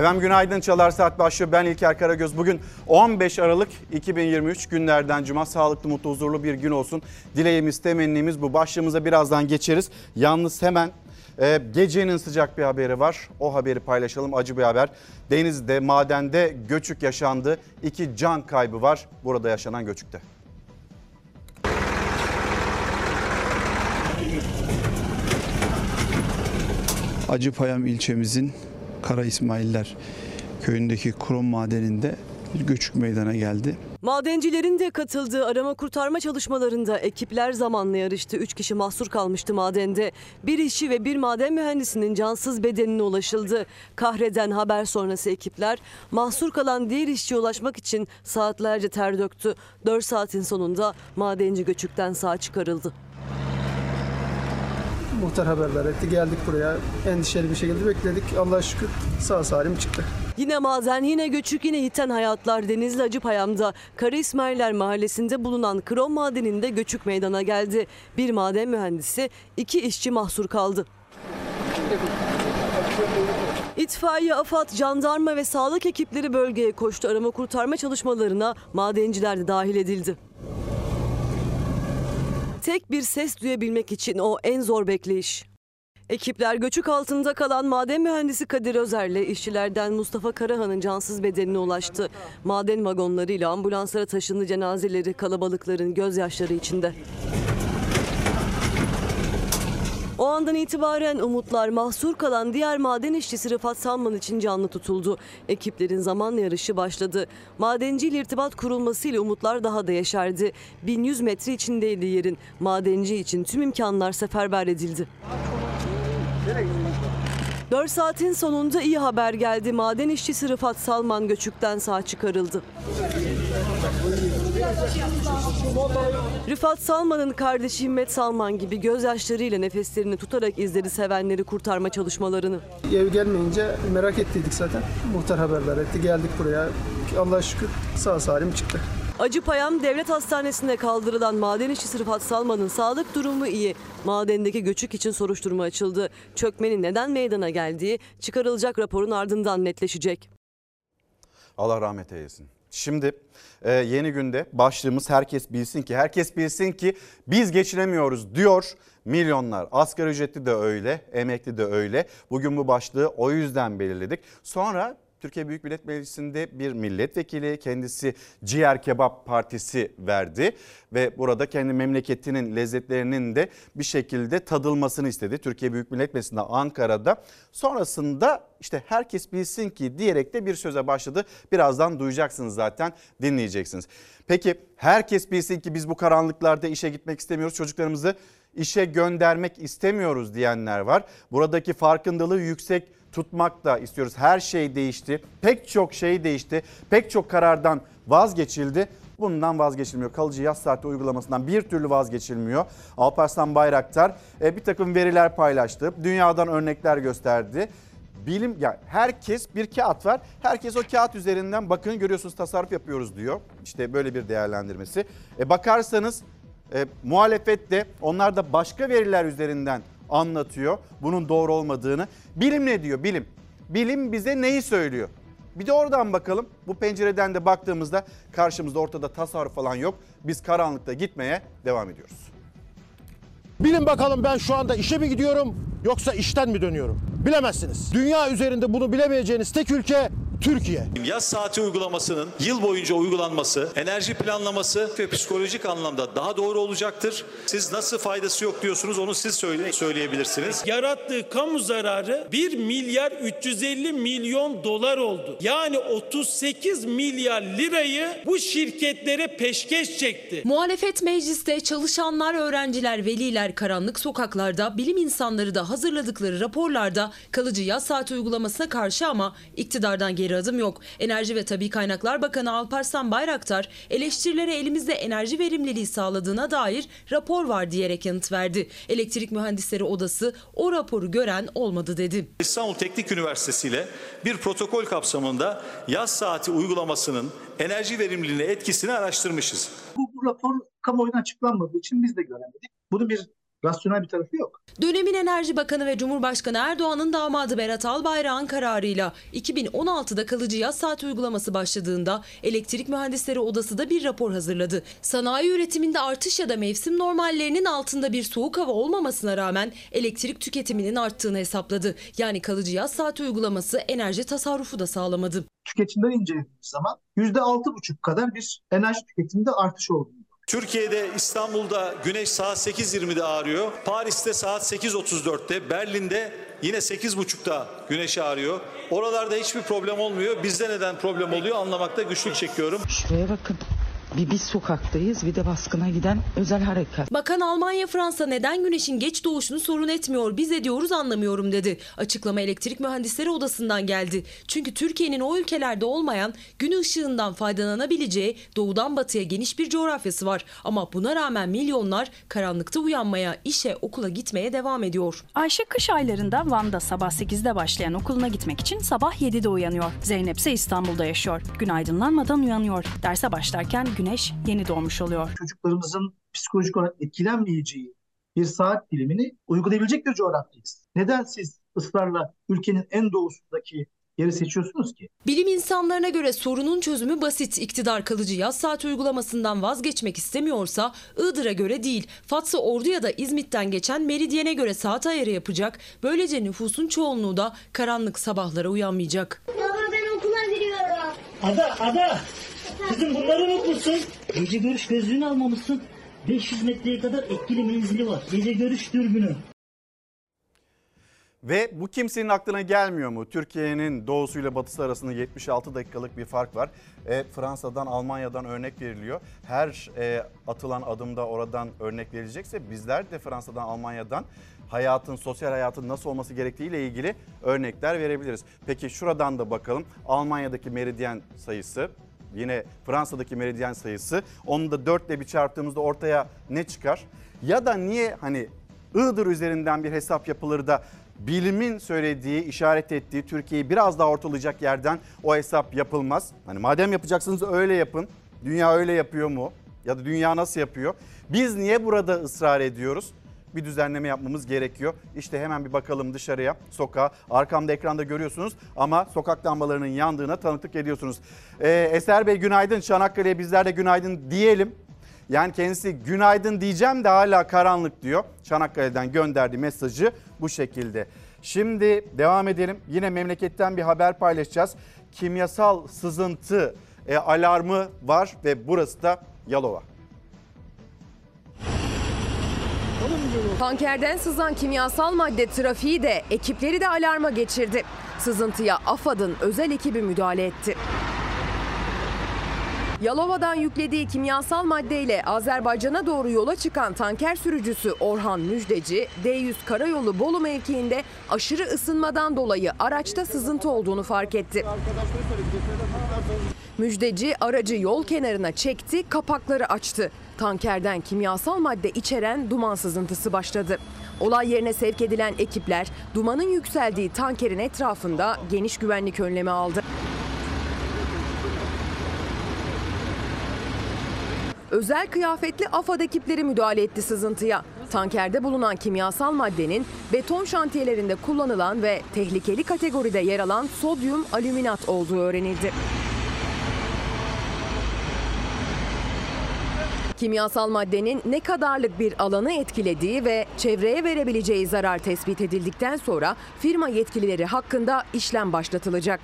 Efendim günaydın Çalar Saat başlıyor. Ben İlker Karagöz. Bugün 15 Aralık 2023 günlerden cuma. Sağlıklı, mutlu, huzurlu bir gün olsun. Dileğimiz, temennimiz bu. Başlığımıza birazdan geçeriz. Yalnız hemen e, gecenin sıcak bir haberi var. O haberi paylaşalım. Acı bir haber. Denizde, madende göçük yaşandı. İki can kaybı var burada yaşanan göçükte. Acıpayam ilçemizin Kara İsmailler köyündeki krom madeninde bir göçük meydana geldi. Madencilerin de katıldığı arama kurtarma çalışmalarında ekipler zamanla yarıştı. 3 kişi mahsur kalmıştı madende. Bir işçi ve bir maden mühendisinin cansız bedenine ulaşıldı. Kahreden haber sonrası ekipler mahsur kalan diğer işçiye ulaşmak için saatlerce ter döktü. 4 saatin sonunda madenci göçükten sağ çıkarıldı. Muhtar haberler etti. Geldik buraya endişeli bir şekilde bekledik. Allah'a şükür sağ salim çıktı. Yine maden, yine göçük, yine yiten hayatlar Denizli Acıpayam'da Kara İsmailler mahallesinde bulunan krom madeninde göçük meydana geldi. Bir maden mühendisi, iki işçi mahsur kaldı. İtfaiye, AFAD, jandarma ve sağlık ekipleri bölgeye koştu. Arama kurtarma çalışmalarına madenciler de dahil edildi. Tek bir ses duyabilmek için o en zor bekleyiş. Ekipler göçük altında kalan maden mühendisi Kadir Özer'le işçilerden Mustafa Karahan'ın cansız bedenine ulaştı. Maden vagonlarıyla ambulanslara taşındı cenazeleri kalabalıkların gözyaşları içinde. O andan itibaren umutlar mahsur kalan diğer maden işçisi Rıfat Salman için canlı tutuldu. Ekiplerin zamanla yarışı başladı. Madenciyle irtibat kurulmasıyla umutlar daha da yeşerdi. 1100 metre içindeydi yerin. Madenci için tüm imkanlar seferber edildi. 4 saatin sonunda iyi haber geldi. Maden işçisi Rıfat Salman göçükten sağ çıkarıldı. Rıfat Salman'ın kardeşi Himmet Salman gibi gözyaşlarıyla nefeslerini tutarak izledi sevenleri kurtarma çalışmalarını. Ev gelmeyince merak ettiydik zaten. Muhtar haberler etti. Geldik buraya. Allah'a şükür sağ salim çıktı. Acıpayam Devlet Hastanesi'nde kaldırılan maden işçisi Rıfat Salman'ın sağlık durumu iyi. Madendeki göçük için soruşturma açıldı. Çökmenin neden meydana geldiği çıkarılacak raporun ardından netleşecek. Allah rahmet eylesin. Şimdi e, yeni günde başlığımız herkes bilsin ki herkes bilsin ki biz geçinemiyoruz diyor milyonlar. Asgari ücretli de öyle, emekli de öyle. Bugün bu başlığı o yüzden belirledik. Sonra Türkiye Büyük Millet Meclisi'nde bir milletvekili kendisi Ciğer Kebap Partisi verdi ve burada kendi memleketinin lezzetlerinin de bir şekilde tadılmasını istedi. Türkiye Büyük Millet Meclisi'nde Ankara'da sonrasında işte herkes bilsin ki diyerek de bir söze başladı. Birazdan duyacaksınız zaten dinleyeceksiniz. Peki herkes bilsin ki biz bu karanlıklarda işe gitmek istemiyoruz çocuklarımızı işe göndermek istemiyoruz diyenler var. Buradaki farkındalığı yüksek tutmak da istiyoruz. Her şey değişti. Pek çok şey değişti. Pek çok karardan vazgeçildi. Bundan vazgeçilmiyor. Kalıcı yaz saati uygulamasından bir türlü vazgeçilmiyor. Alparslan Bayraktar e, bir takım veriler paylaştı. Dünyadan örnekler gösterdi. Bilim yani herkes bir kağıt var. Herkes o kağıt üzerinden bakın görüyorsunuz tasarruf yapıyoruz diyor. İşte böyle bir değerlendirmesi. E, bakarsanız e, muhalefet de onlar da başka veriler üzerinden anlatıyor bunun doğru olmadığını. Bilim ne diyor bilim? Bilim bize neyi söylüyor? Bir de oradan bakalım. Bu pencereden de baktığımızda karşımızda ortada tasarruf falan yok. Biz karanlıkta gitmeye devam ediyoruz. Bilin bakalım ben şu anda işe mi gidiyorum yoksa işten mi dönüyorum? Bilemezsiniz. Dünya üzerinde bunu bilemeyeceğiniz tek ülke Türkiye. Yaz saati uygulamasının yıl boyunca uygulanması, enerji planlaması ve psikolojik anlamda daha doğru olacaktır. Siz nasıl faydası yok diyorsunuz onu siz söyle, söyleyebilirsiniz. Yarattığı kamu zararı 1 milyar 350 milyon dolar oldu. Yani 38 milyar lirayı bu şirketlere peşkeş çekti. Muhalefet mecliste çalışanlar, öğrenciler, veliler karanlık sokaklarda, bilim insanları da hazırladıkları raporlarda kalıcı yaz saati uygulamasına karşı ama iktidardan geri adım yok. Enerji ve Tabi Kaynaklar Bakanı Alparslan Bayraktar eleştirilere elimizde enerji verimliliği sağladığına dair rapor var diyerek yanıt verdi. Elektrik Mühendisleri Odası o raporu gören olmadı dedi. İstanbul Teknik Üniversitesi ile bir protokol kapsamında yaz saati uygulamasının enerji verimliliğine etkisini araştırmışız. Bu, bu rapor kamuoyuna açıklanmadığı için biz de göremedik. Bunu bir rasyonel bir tarafı yok. Dönemin Enerji Bakanı ve Cumhurbaşkanı Erdoğan'ın damadı Berat Albayrak'ın kararıyla 2016'da kalıcı yaz saat uygulaması başladığında Elektrik Mühendisleri Odası da bir rapor hazırladı. Sanayi üretiminde artış ya da mevsim normallerinin altında bir soğuk hava olmamasına rağmen elektrik tüketiminin arttığını hesapladı. Yani kalıcı yaz saat uygulaması enerji tasarrufu da sağlamadı. Tüketimden incelediğimiz zaman %6,5 kadar bir enerji tüketiminde artış oldu. Türkiye'de İstanbul'da güneş saat 8.20'de ağrıyor. Paris'te saat 8.34'te, Berlin'de yine 8.30'da güneş ağrıyor. Oralarda hiçbir problem olmuyor. Bizde neden problem oluyor anlamakta güçlük çekiyorum. Şuraya bakın. Bir biz sokaktayız bir de baskına giden özel harekat. Bakan Almanya Fransa neden güneşin geç doğuşunu sorun etmiyor biz ediyoruz anlamıyorum dedi. Açıklama Elektrik Mühendisleri Odası'ndan geldi. Çünkü Türkiye'nin o ülkelerde olmayan gün ışığından faydalanabileceği doğudan batıya geniş bir coğrafyası var. Ama buna rağmen milyonlar karanlıkta uyanmaya, işe, okula gitmeye devam ediyor. Ayşe kış aylarında Van'da sabah 8'de başlayan okuluna gitmek için sabah 7'de uyanıyor. Zeynep ise İstanbul'da yaşıyor. Gün aydınlanmadan uyanıyor. Derse başlarken güneş yeni doğmuş oluyor. Çocuklarımızın psikolojik olarak etkilenmeyeceği bir saat dilimini uygulayabilecek bir coğrafyayız. Neden siz ısrarla ülkenin en doğusundaki yeri seçiyorsunuz ki? Bilim insanlarına göre sorunun çözümü basit. İktidar kalıcı yaz saat uygulamasından vazgeçmek istemiyorsa Iğdır'a göre değil. Fatsa Ordu ya da İzmit'ten geçen Meridyen'e göre saat ayarı yapacak. Böylece nüfusun çoğunluğu da karanlık sabahlara uyanmayacak. Baba ben okula gidiyorum. Ada, Ada. Kızım bunları unutmuşsun. Gece görüş gözlüğünü almamışsın. 500 metreye kadar etkili menzili var. Gece görüş dürbünü. Ve bu kimsenin aklına gelmiyor mu? Türkiye'nin doğusuyla batısı arasında 76 dakikalık bir fark var. E, Fransa'dan, Almanya'dan örnek veriliyor. Her e, atılan adımda oradan örnek verilecekse bizler de Fransa'dan, Almanya'dan hayatın, sosyal hayatın nasıl olması gerektiğiyle ilgili örnekler verebiliriz. Peki şuradan da bakalım. Almanya'daki meridyen sayısı Yine Fransa'daki meridyen sayısı. Onu da 4 ile bir çarptığımızda ortaya ne çıkar? Ya da niye hani Iğdır üzerinden bir hesap yapılır da bilimin söylediği, işaret ettiği Türkiye'yi biraz daha ortalayacak yerden o hesap yapılmaz. Hani madem yapacaksınız öyle yapın. Dünya öyle yapıyor mu? Ya da dünya nasıl yapıyor? Biz niye burada ısrar ediyoruz? Bir düzenleme yapmamız gerekiyor. İşte hemen bir bakalım dışarıya, sokağa. Arkamda ekranda görüyorsunuz ama sokak lambalarının yandığına tanıklık ediyorsunuz. Ee, Eser Bey günaydın, Çanakkale'ye bizler de günaydın diyelim. Yani kendisi günaydın diyeceğim de hala karanlık diyor. Çanakkale'den gönderdiği mesajı bu şekilde. Şimdi devam edelim. Yine memleketten bir haber paylaşacağız. Kimyasal sızıntı e, alarmı var ve burası da Yalova. Tankerden sızan kimyasal madde trafiği de ekipleri de alarma geçirdi. Sızıntıya AFAD'ın özel ekibi müdahale etti. Yalova'dan yüklediği kimyasal maddeyle Azerbaycan'a doğru yola çıkan tanker sürücüsü Orhan Müjdeci, D100 Karayolu Bolu mevkiinde aşırı ısınmadan dolayı araçta sızıntı olduğunu fark etti. Müjdeci aracı yol kenarına çekti, kapakları açtı. Tankerden kimyasal madde içeren duman sızıntısı başladı. Olay yerine sevk edilen ekipler dumanın yükseldiği tankerin etrafında geniş güvenlik önlemi aldı. Özel kıyafetli AFAD ekipleri müdahale etti sızıntıya. Tankerde bulunan kimyasal maddenin beton şantiyelerinde kullanılan ve tehlikeli kategoride yer alan sodyum alüminat olduğu öğrenildi. Kimyasal maddenin ne kadarlık bir alanı etkilediği ve çevreye verebileceği zarar tespit edildikten sonra firma yetkilileri hakkında işlem başlatılacak.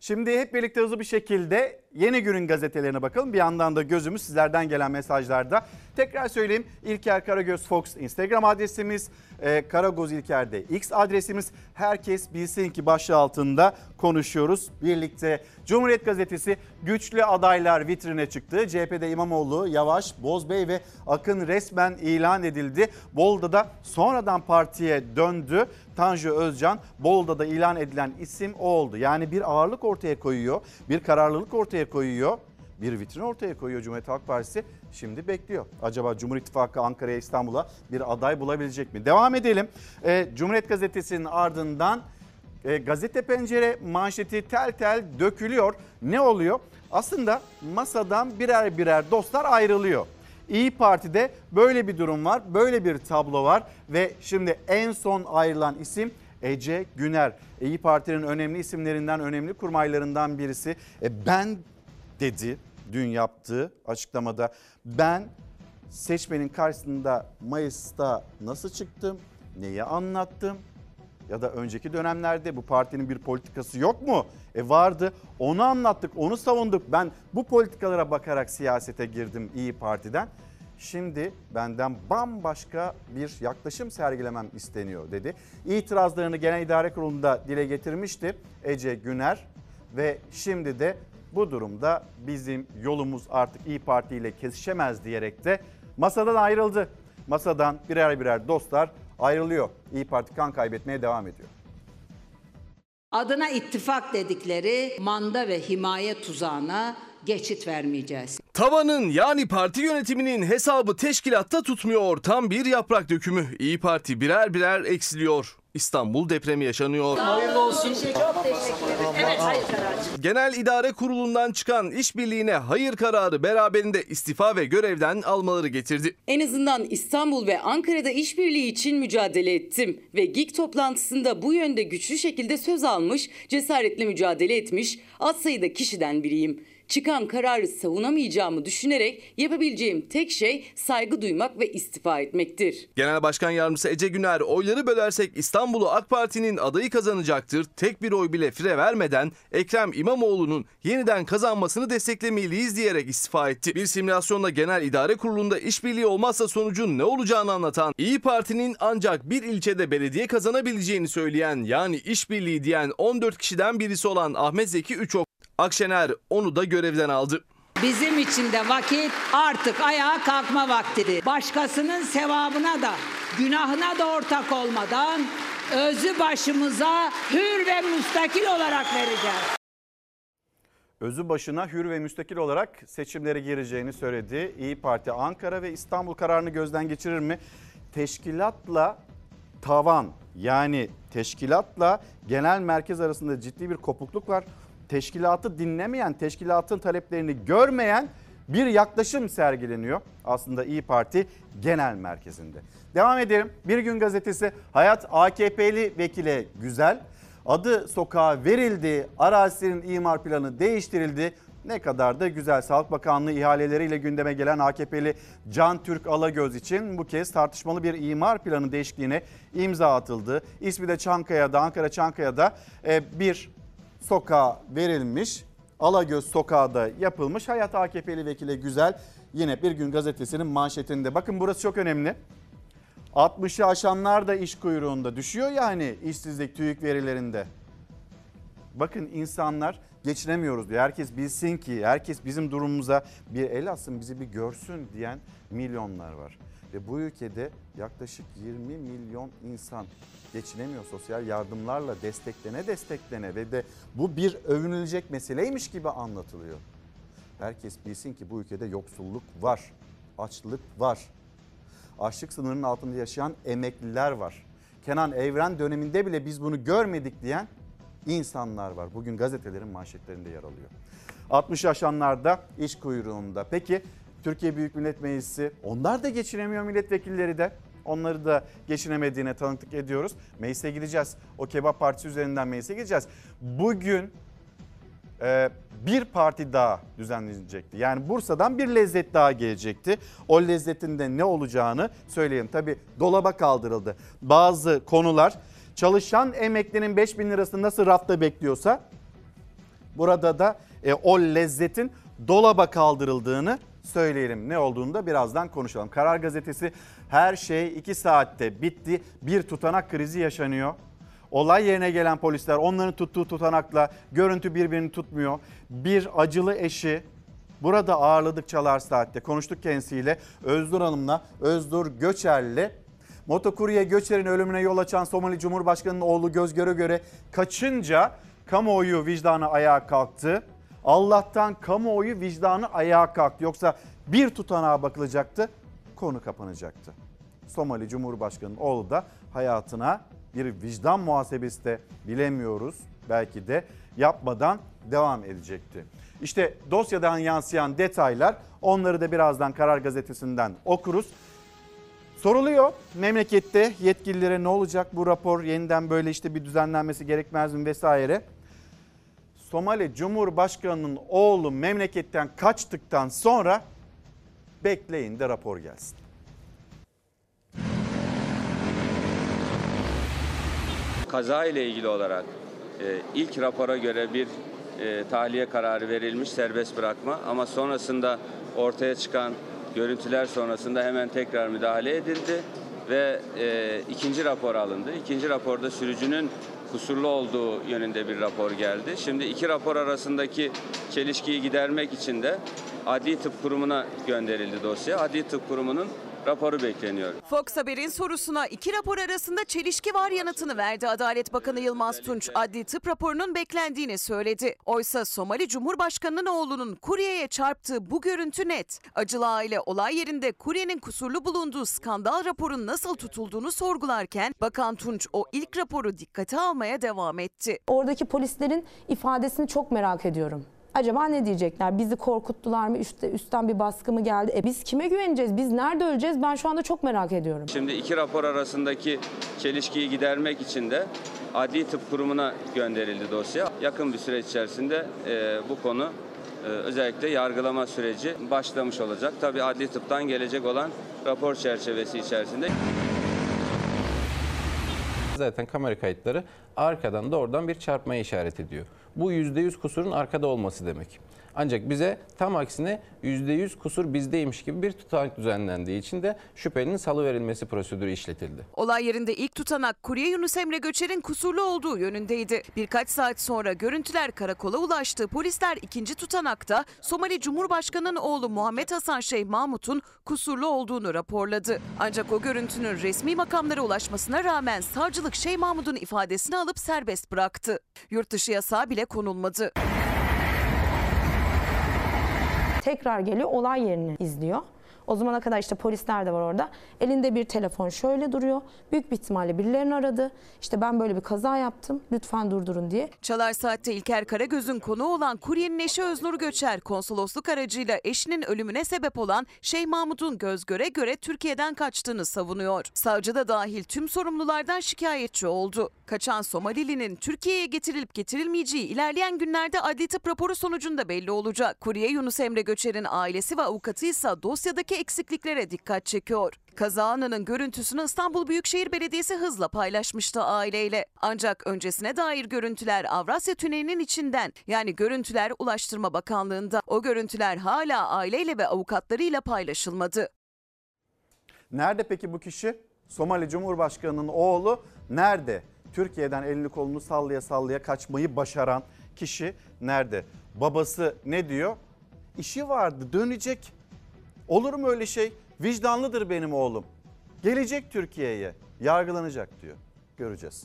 Şimdi hep birlikte hızlı bir şekilde yeni günün gazetelerine bakalım. Bir yandan da gözümüz sizlerden gelen mesajlarda. Tekrar söyleyeyim İlker Karagöz Fox Instagram adresimiz, e, Karagoz İlker'de X adresimiz. Herkes bilsin ki başlığı altında konuşuyoruz birlikte. Cumhuriyet Gazetesi güçlü adaylar vitrine çıktı. CHP'de İmamoğlu, Yavaş, Bozbey ve Akın resmen ilan edildi. Bolu'da da sonradan partiye döndü. Tanju Özcan Bolu'da da ilan edilen isim o oldu. Yani bir ağırlık ortaya koyuyor, bir kararlılık ortaya koyuyor. Bir vitrin ortaya koyuyor Cumhuriyet Halk Partisi. Şimdi bekliyor. Acaba Cumhur İttifakı Ankara'ya İstanbul'a bir aday bulabilecek mi? Devam edelim. Ee, Cumhuriyet Gazetesi'nin ardından e, gazete pencere manşeti tel tel dökülüyor. Ne oluyor? Aslında masadan birer birer dostlar ayrılıyor. İyi Parti'de böyle bir durum var, böyle bir tablo var ve şimdi en son ayrılan isim Ece Güner. İyi Parti'nin önemli isimlerinden, önemli kurmaylarından birisi. E ben dedi dün yaptığı açıklamada ben seçmenin karşısında Mayıs'ta nasıl çıktım, neyi anlattım ya da önceki dönemlerde bu partinin bir politikası yok mu? E vardı. Onu anlattık, onu savunduk. Ben bu politikalara bakarak siyasete girdim İyi Parti'den. Şimdi benden bambaşka bir yaklaşım sergilemem isteniyor dedi. İtirazlarını Genel İdare Kurulu'nda dile getirmişti Ece Güner ve şimdi de bu durumda bizim yolumuz artık İyi Parti ile kesişemez diyerek de masadan ayrıldı. Masadan birer birer dostlar ayrılıyor. İyi Parti kan kaybetmeye devam ediyor. Adına ittifak dedikleri manda ve himaye tuzağına geçit vermeyeceğiz. Tavanın yani parti yönetiminin hesabı teşkilatta tutmuyor. Tam bir yaprak dökümü. İyi Parti birer birer eksiliyor. İstanbul depremi yaşanıyor. Hayırlı olsun. Çok teşekkür ederim. Evet, hayır Genel İdare Kurulu'ndan çıkan işbirliğine hayır kararı beraberinde istifa ve görevden almaları getirdi. En azından İstanbul ve Ankara'da işbirliği için mücadele ettim ve GİK toplantısında bu yönde güçlü şekilde söz almış, cesaretle mücadele etmiş az sayıda kişiden biriyim. Çıkan kararı savunamayacağımı düşünerek yapabileceğim tek şey saygı duymak ve istifa etmektir. Genel Başkan Yardımcısı Ece Güner oyları bölersek İstanbul'u AK Parti'nin adayı kazanacaktır. Tek bir oy bile fire vermeden Ekrem İmamoğlu'nun yeniden kazanmasını desteklemeliyiz diyerek istifa etti. Bir simülasyonla Genel İdare Kurulu'nda işbirliği olmazsa sonucun ne olacağını anlatan İyi Parti'nin ancak bir ilçede belediye kazanabileceğini söyleyen yani işbirliği diyen 14 kişiden birisi olan Ahmet Zeki Üçok Akşener onu da görevden aldı. Bizim için de vakit artık ayağa kalkma vaktidir. Başkasının sevabına da günahına da ortak olmadan özü başımıza hür ve müstakil olarak vereceğiz. Özü başına hür ve müstakil olarak seçimlere gireceğini söyledi. İyi Parti Ankara ve İstanbul kararını gözden geçirir mi? Teşkilatla tavan yani teşkilatla genel merkez arasında ciddi bir kopukluk var teşkilatı dinlemeyen, teşkilatın taleplerini görmeyen bir yaklaşım sergileniyor aslında İyi Parti genel merkezinde. Devam edelim. Bir gün gazetesi Hayat AKP'li vekile güzel. Adı sokağa verildi, arazisinin imar planı değiştirildi. Ne kadar da güzel. Sağlık Bakanlığı ihaleleriyle gündeme gelen AKP'li Can Türk Alagöz için bu kez tartışmalı bir imar planı değişikliğine imza atıldı. İsmi de Çankaya'da, Ankara Çankaya'da e, bir sokağa verilmiş. Alagöz sokağı da yapılmış. Hayat AKP'li vekile güzel. Yine bir gün gazetesinin manşetinde. Bakın burası çok önemli. 60'ı aşanlar da iş kuyruğunda düşüyor yani işsizlik TÜİK verilerinde. Bakın insanlar geçinemiyoruz diyor. Herkes bilsin ki, herkes bizim durumumuza bir el atsın, bizi bir görsün diyen milyonlar var. Ve bu ülkede yaklaşık 20 milyon insan geçinemiyor sosyal yardımlarla desteklene desteklene ve de bu bir övünülecek meseleymiş gibi anlatılıyor. Herkes bilsin ki bu ülkede yoksulluk var, açlık var. Açlık sınırının altında yaşayan emekliler var. Kenan Evren döneminde bile biz bunu görmedik diyen insanlar var. Bugün gazetelerin manşetlerinde yer alıyor. 60 yaşanlarda iş kuyruğunda. Peki Türkiye Büyük Millet Meclisi onlar da geçinemiyor milletvekilleri de. Onları da geçinemediğine tanıklık ediyoruz. Meclise gideceğiz. O kebap partisi üzerinden meclise gideceğiz. Bugün e, bir parti daha düzenlenecekti. Yani Bursa'dan bir lezzet daha gelecekti. O lezzetin de ne olacağını söyleyelim. Tabi dolaba kaldırıldı. Bazı konular çalışan emeklinin 5 bin lirası nasıl rafta bekliyorsa burada da e, o lezzetin dolaba kaldırıldığını söyleyelim. Ne olduğunu da birazdan konuşalım. Karar Gazetesi her şey 2 saatte bitti. Bir tutanak krizi yaşanıyor. Olay yerine gelen polisler onların tuttuğu tutanakla görüntü birbirini tutmuyor. Bir acılı eşi burada ağırladık çalar saatte konuştuk kendisiyle Özdur Hanım'la Özdur Göçer'le motokurye Göçer'in ölümüne yol açan Somali Cumhurbaşkanı'nın oğlu göz göre göre kaçınca kamuoyu vicdanı ayağa kalktı. Allah'tan kamuoyu vicdanı ayağa kalktı. Yoksa bir tutanağa bakılacaktı, konu kapanacaktı. Somali Cumhurbaşkanı'nın oğlu da hayatına bir vicdan muhasebesi de bilemiyoruz belki de yapmadan devam edecekti. İşte dosyadan yansıyan detaylar onları da birazdan Karar Gazetesi'nden okuruz. Soruluyor memlekette yetkililere ne olacak bu rapor yeniden böyle işte bir düzenlenmesi gerekmez mi vesaire. Somali Cumhurbaşkanı'nın oğlu memleketten kaçtıktan sonra bekleyin de rapor gelsin. Kaza ile ilgili olarak e, ilk rapora göre bir e, tahliye kararı verilmiş serbest bırakma ama sonrasında ortaya çıkan görüntüler sonrasında hemen tekrar müdahale edildi ve e, ikinci rapor alındı. İkinci raporda sürücünün kusurlu olduğu yönünde bir rapor geldi. Şimdi iki rapor arasındaki çelişkiyi gidermek için de Adli Tıp Kurumu'na gönderildi dosya. Adli Tıp Kurumu'nun raporu bekleniyor. Fox Haber'in sorusuna iki rapor arasında çelişki var yanıtını verdi Adalet Bakanı Yılmaz Tunç. Adli tıp raporunun beklendiğini söyledi. Oysa Somali Cumhurbaşkanı'nın oğlunun kuryeye çarptığı bu görüntü net. Acılı aile olay yerinde kuryenin kusurlu bulunduğu skandal raporun nasıl tutulduğunu sorgularken Bakan Tunç o ilk raporu dikkate almaya devam etti. Oradaki polislerin ifadesini çok merak ediyorum. Acaba ne diyecekler? Bizi korkuttular mı? Üstte, üstten bir baskı mı geldi? E biz kime güveneceğiz? Biz nerede öleceğiz? Ben şu anda çok merak ediyorum. Şimdi iki rapor arasındaki çelişkiyi gidermek için de Adli Tıp Kurumu'na gönderildi dosya. Yakın bir süreç içerisinde e, bu konu e, özellikle yargılama süreci başlamış olacak. Tabii Adli Tıp'tan gelecek olan rapor çerçevesi içerisinde. Zaten kamera kayıtları arkadan da oradan bir çarpmaya işaret ediyor. Bu %100 kusurun arkada olması demek. Ancak bize tam aksine %100 kusur bizdeymiş gibi bir tutanak düzenlendiği için de şüphelinin salıverilmesi prosedürü işletildi. Olay yerinde ilk tutanak kurye Yunus Emre Göçer'in kusurlu olduğu yönündeydi. Birkaç saat sonra görüntüler karakola ulaştı. Polisler ikinci tutanakta Somali Cumhurbaşkanı'nın oğlu Muhammed Hasan Şeyh Mahmut'un kusurlu olduğunu raporladı. Ancak o görüntünün resmi makamlara ulaşmasına rağmen savcılık Şeyh Mahmut'un ifadesini alıp serbest bıraktı. Yurt dışı yasağı bile konulmadı. Tekrar geliyor olay yerini izliyor. O zamana kadar işte polisler de var orada. Elinde bir telefon şöyle duruyor. Büyük bir ihtimalle birilerini aradı. İşte ben böyle bir kaza yaptım. Lütfen durdurun diye. Çalar Saat'te İlker Karagöz'ün konu olan kuryenin eşi Öznur Göçer konsolosluk aracıyla eşinin ölümüne sebep olan Şeyh Mahmut'un göz göre göre Türkiye'den kaçtığını savunuyor. Savcı da dahil tüm sorumlulardan şikayetçi oldu. Kaçan Somalili'nin Türkiye'ye getirilip getirilmeyeceği ilerleyen günlerde adli tıp raporu sonucunda belli olacak. Kurye Yunus Emre Göçer'in ailesi ve avukatı ise dosyadaki eksikliklere dikkat çekiyor. Kaza anının görüntüsünü İstanbul Büyükşehir Belediyesi hızla paylaşmıştı aileyle. Ancak öncesine dair görüntüler Avrasya Tüneli'nin içinden yani görüntüler Ulaştırma Bakanlığı'nda. O görüntüler hala aileyle ve avukatlarıyla paylaşılmadı. Nerede peki bu kişi? Somali Cumhurbaşkanı'nın oğlu nerede? Türkiye'den elini kolunu sallaya sallaya kaçmayı başaran kişi nerede? Babası ne diyor? İşi vardı dönecek. Olur mu öyle şey? Vicdanlıdır benim oğlum. Gelecek Türkiye'ye yargılanacak diyor. Göreceğiz.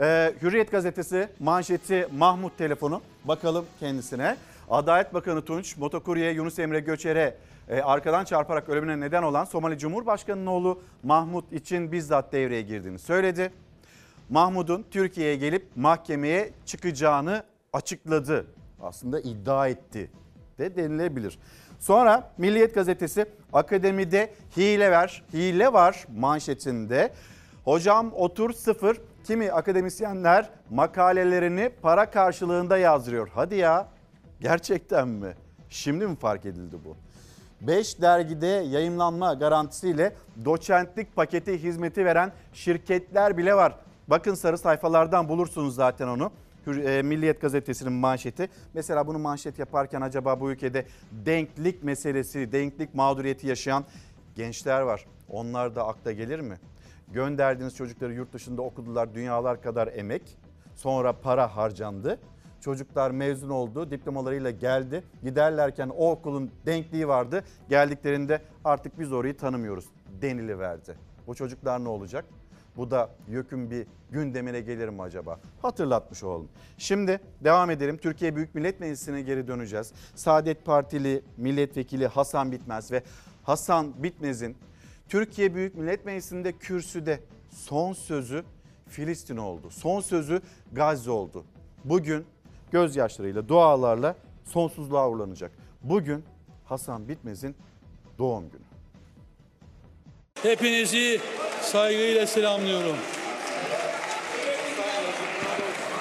Ee, Hürriyet gazetesi manşeti Mahmut telefonu. Bakalım kendisine. Adalet Bakanı Tunç motokurye Yunus Emre Göçer'e e, arkadan çarparak ölümüne neden olan Somali Cumhurbaşkanı'nın oğlu Mahmut için bizzat devreye girdiğini söyledi. Mahmut'un Türkiye'ye gelip mahkemeye çıkacağını açıkladı. Aslında iddia etti de denilebilir. Sonra Milliyet gazetesi akademide hile var, hile var manşetinde. Hocam otur sıfır kimi akademisyenler makalelerini para karşılığında yazdırıyor. Hadi ya gerçekten mi? Şimdi mi fark edildi bu? 5 dergide yayınlanma garantisiyle doçentlik paketi hizmeti veren şirketler bile var. Bakın sarı sayfalardan bulursunuz zaten onu. E, Milliyet gazetesinin manşeti. Mesela bunu manşet yaparken acaba bu ülkede denklik meselesi, denklik mağduriyeti yaşayan gençler var. Onlar da akla gelir mi? Gönderdiğiniz çocukları yurt dışında okudular dünyalar kadar emek. Sonra para harcandı. Çocuklar mezun oldu, diplomalarıyla geldi. Giderlerken o okulun denkliği vardı. Geldiklerinde artık biz orayı tanımıyoruz deniliverdi. Bu çocuklar ne olacak? Bu da YÖK'ün bir gündemine gelir mi acaba? Hatırlatmış olalım. Şimdi devam edelim. Türkiye Büyük Millet Meclisi'ne geri döneceğiz. Saadet Partili milletvekili Hasan Bitmez ve Hasan Bitmez'in Türkiye Büyük Millet Meclisi'nde kürsüde son sözü Filistin oldu. Son sözü Gazze oldu. Bugün gözyaşlarıyla, dualarla sonsuzluğa uğurlanacak. Bugün Hasan Bitmez'in doğum günü. Hepinizi saygıyla selamlıyorum.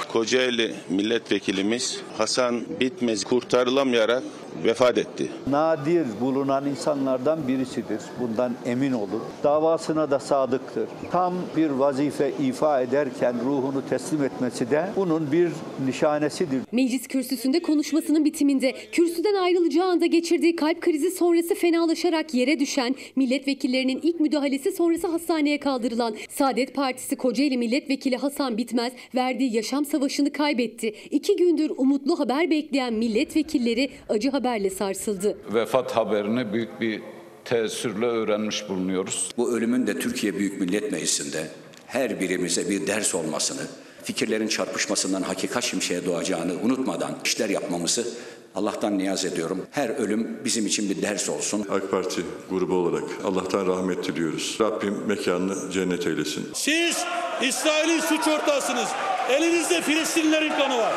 Kocaeli milletvekilimiz Hasan Bitmez kurtarılamayarak vefat etti. Nadir bulunan insanlardan birisidir. Bundan emin olun. Davasına da sadıktır. Tam bir vazife ifa ederken ruhunu teslim etmesi de bunun bir nişanesidir. Meclis kürsüsünde konuşmasının bitiminde kürsüden ayrılacağı anda geçirdiği kalp krizi sonrası fenalaşarak yere düşen milletvekillerinin ilk müdahalesi sonrası hastaneye kaldırılan Saadet Partisi Kocaeli Milletvekili Hasan Bitmez verdiği yaşam savaşını kaybetti. İki gündür umutlu haber bekleyen milletvekilleri acı haberle sarsıldı. Vefat haberini büyük bir teessürle öğrenmiş bulunuyoruz. Bu ölümün de Türkiye Büyük Millet Meclisi'nde her birimize bir ders olmasını, fikirlerin çarpışmasından hakikat şimşeğe doğacağını unutmadan işler yapmamızı Allah'tan niyaz ediyorum. Her ölüm bizim için bir ders olsun. AK Parti grubu olarak Allah'tan rahmet diliyoruz. Rabbim mekanını cennet eylesin. Siz İsrail'in suç ortağısınız. Elinizde Filistinlilerin kanı var.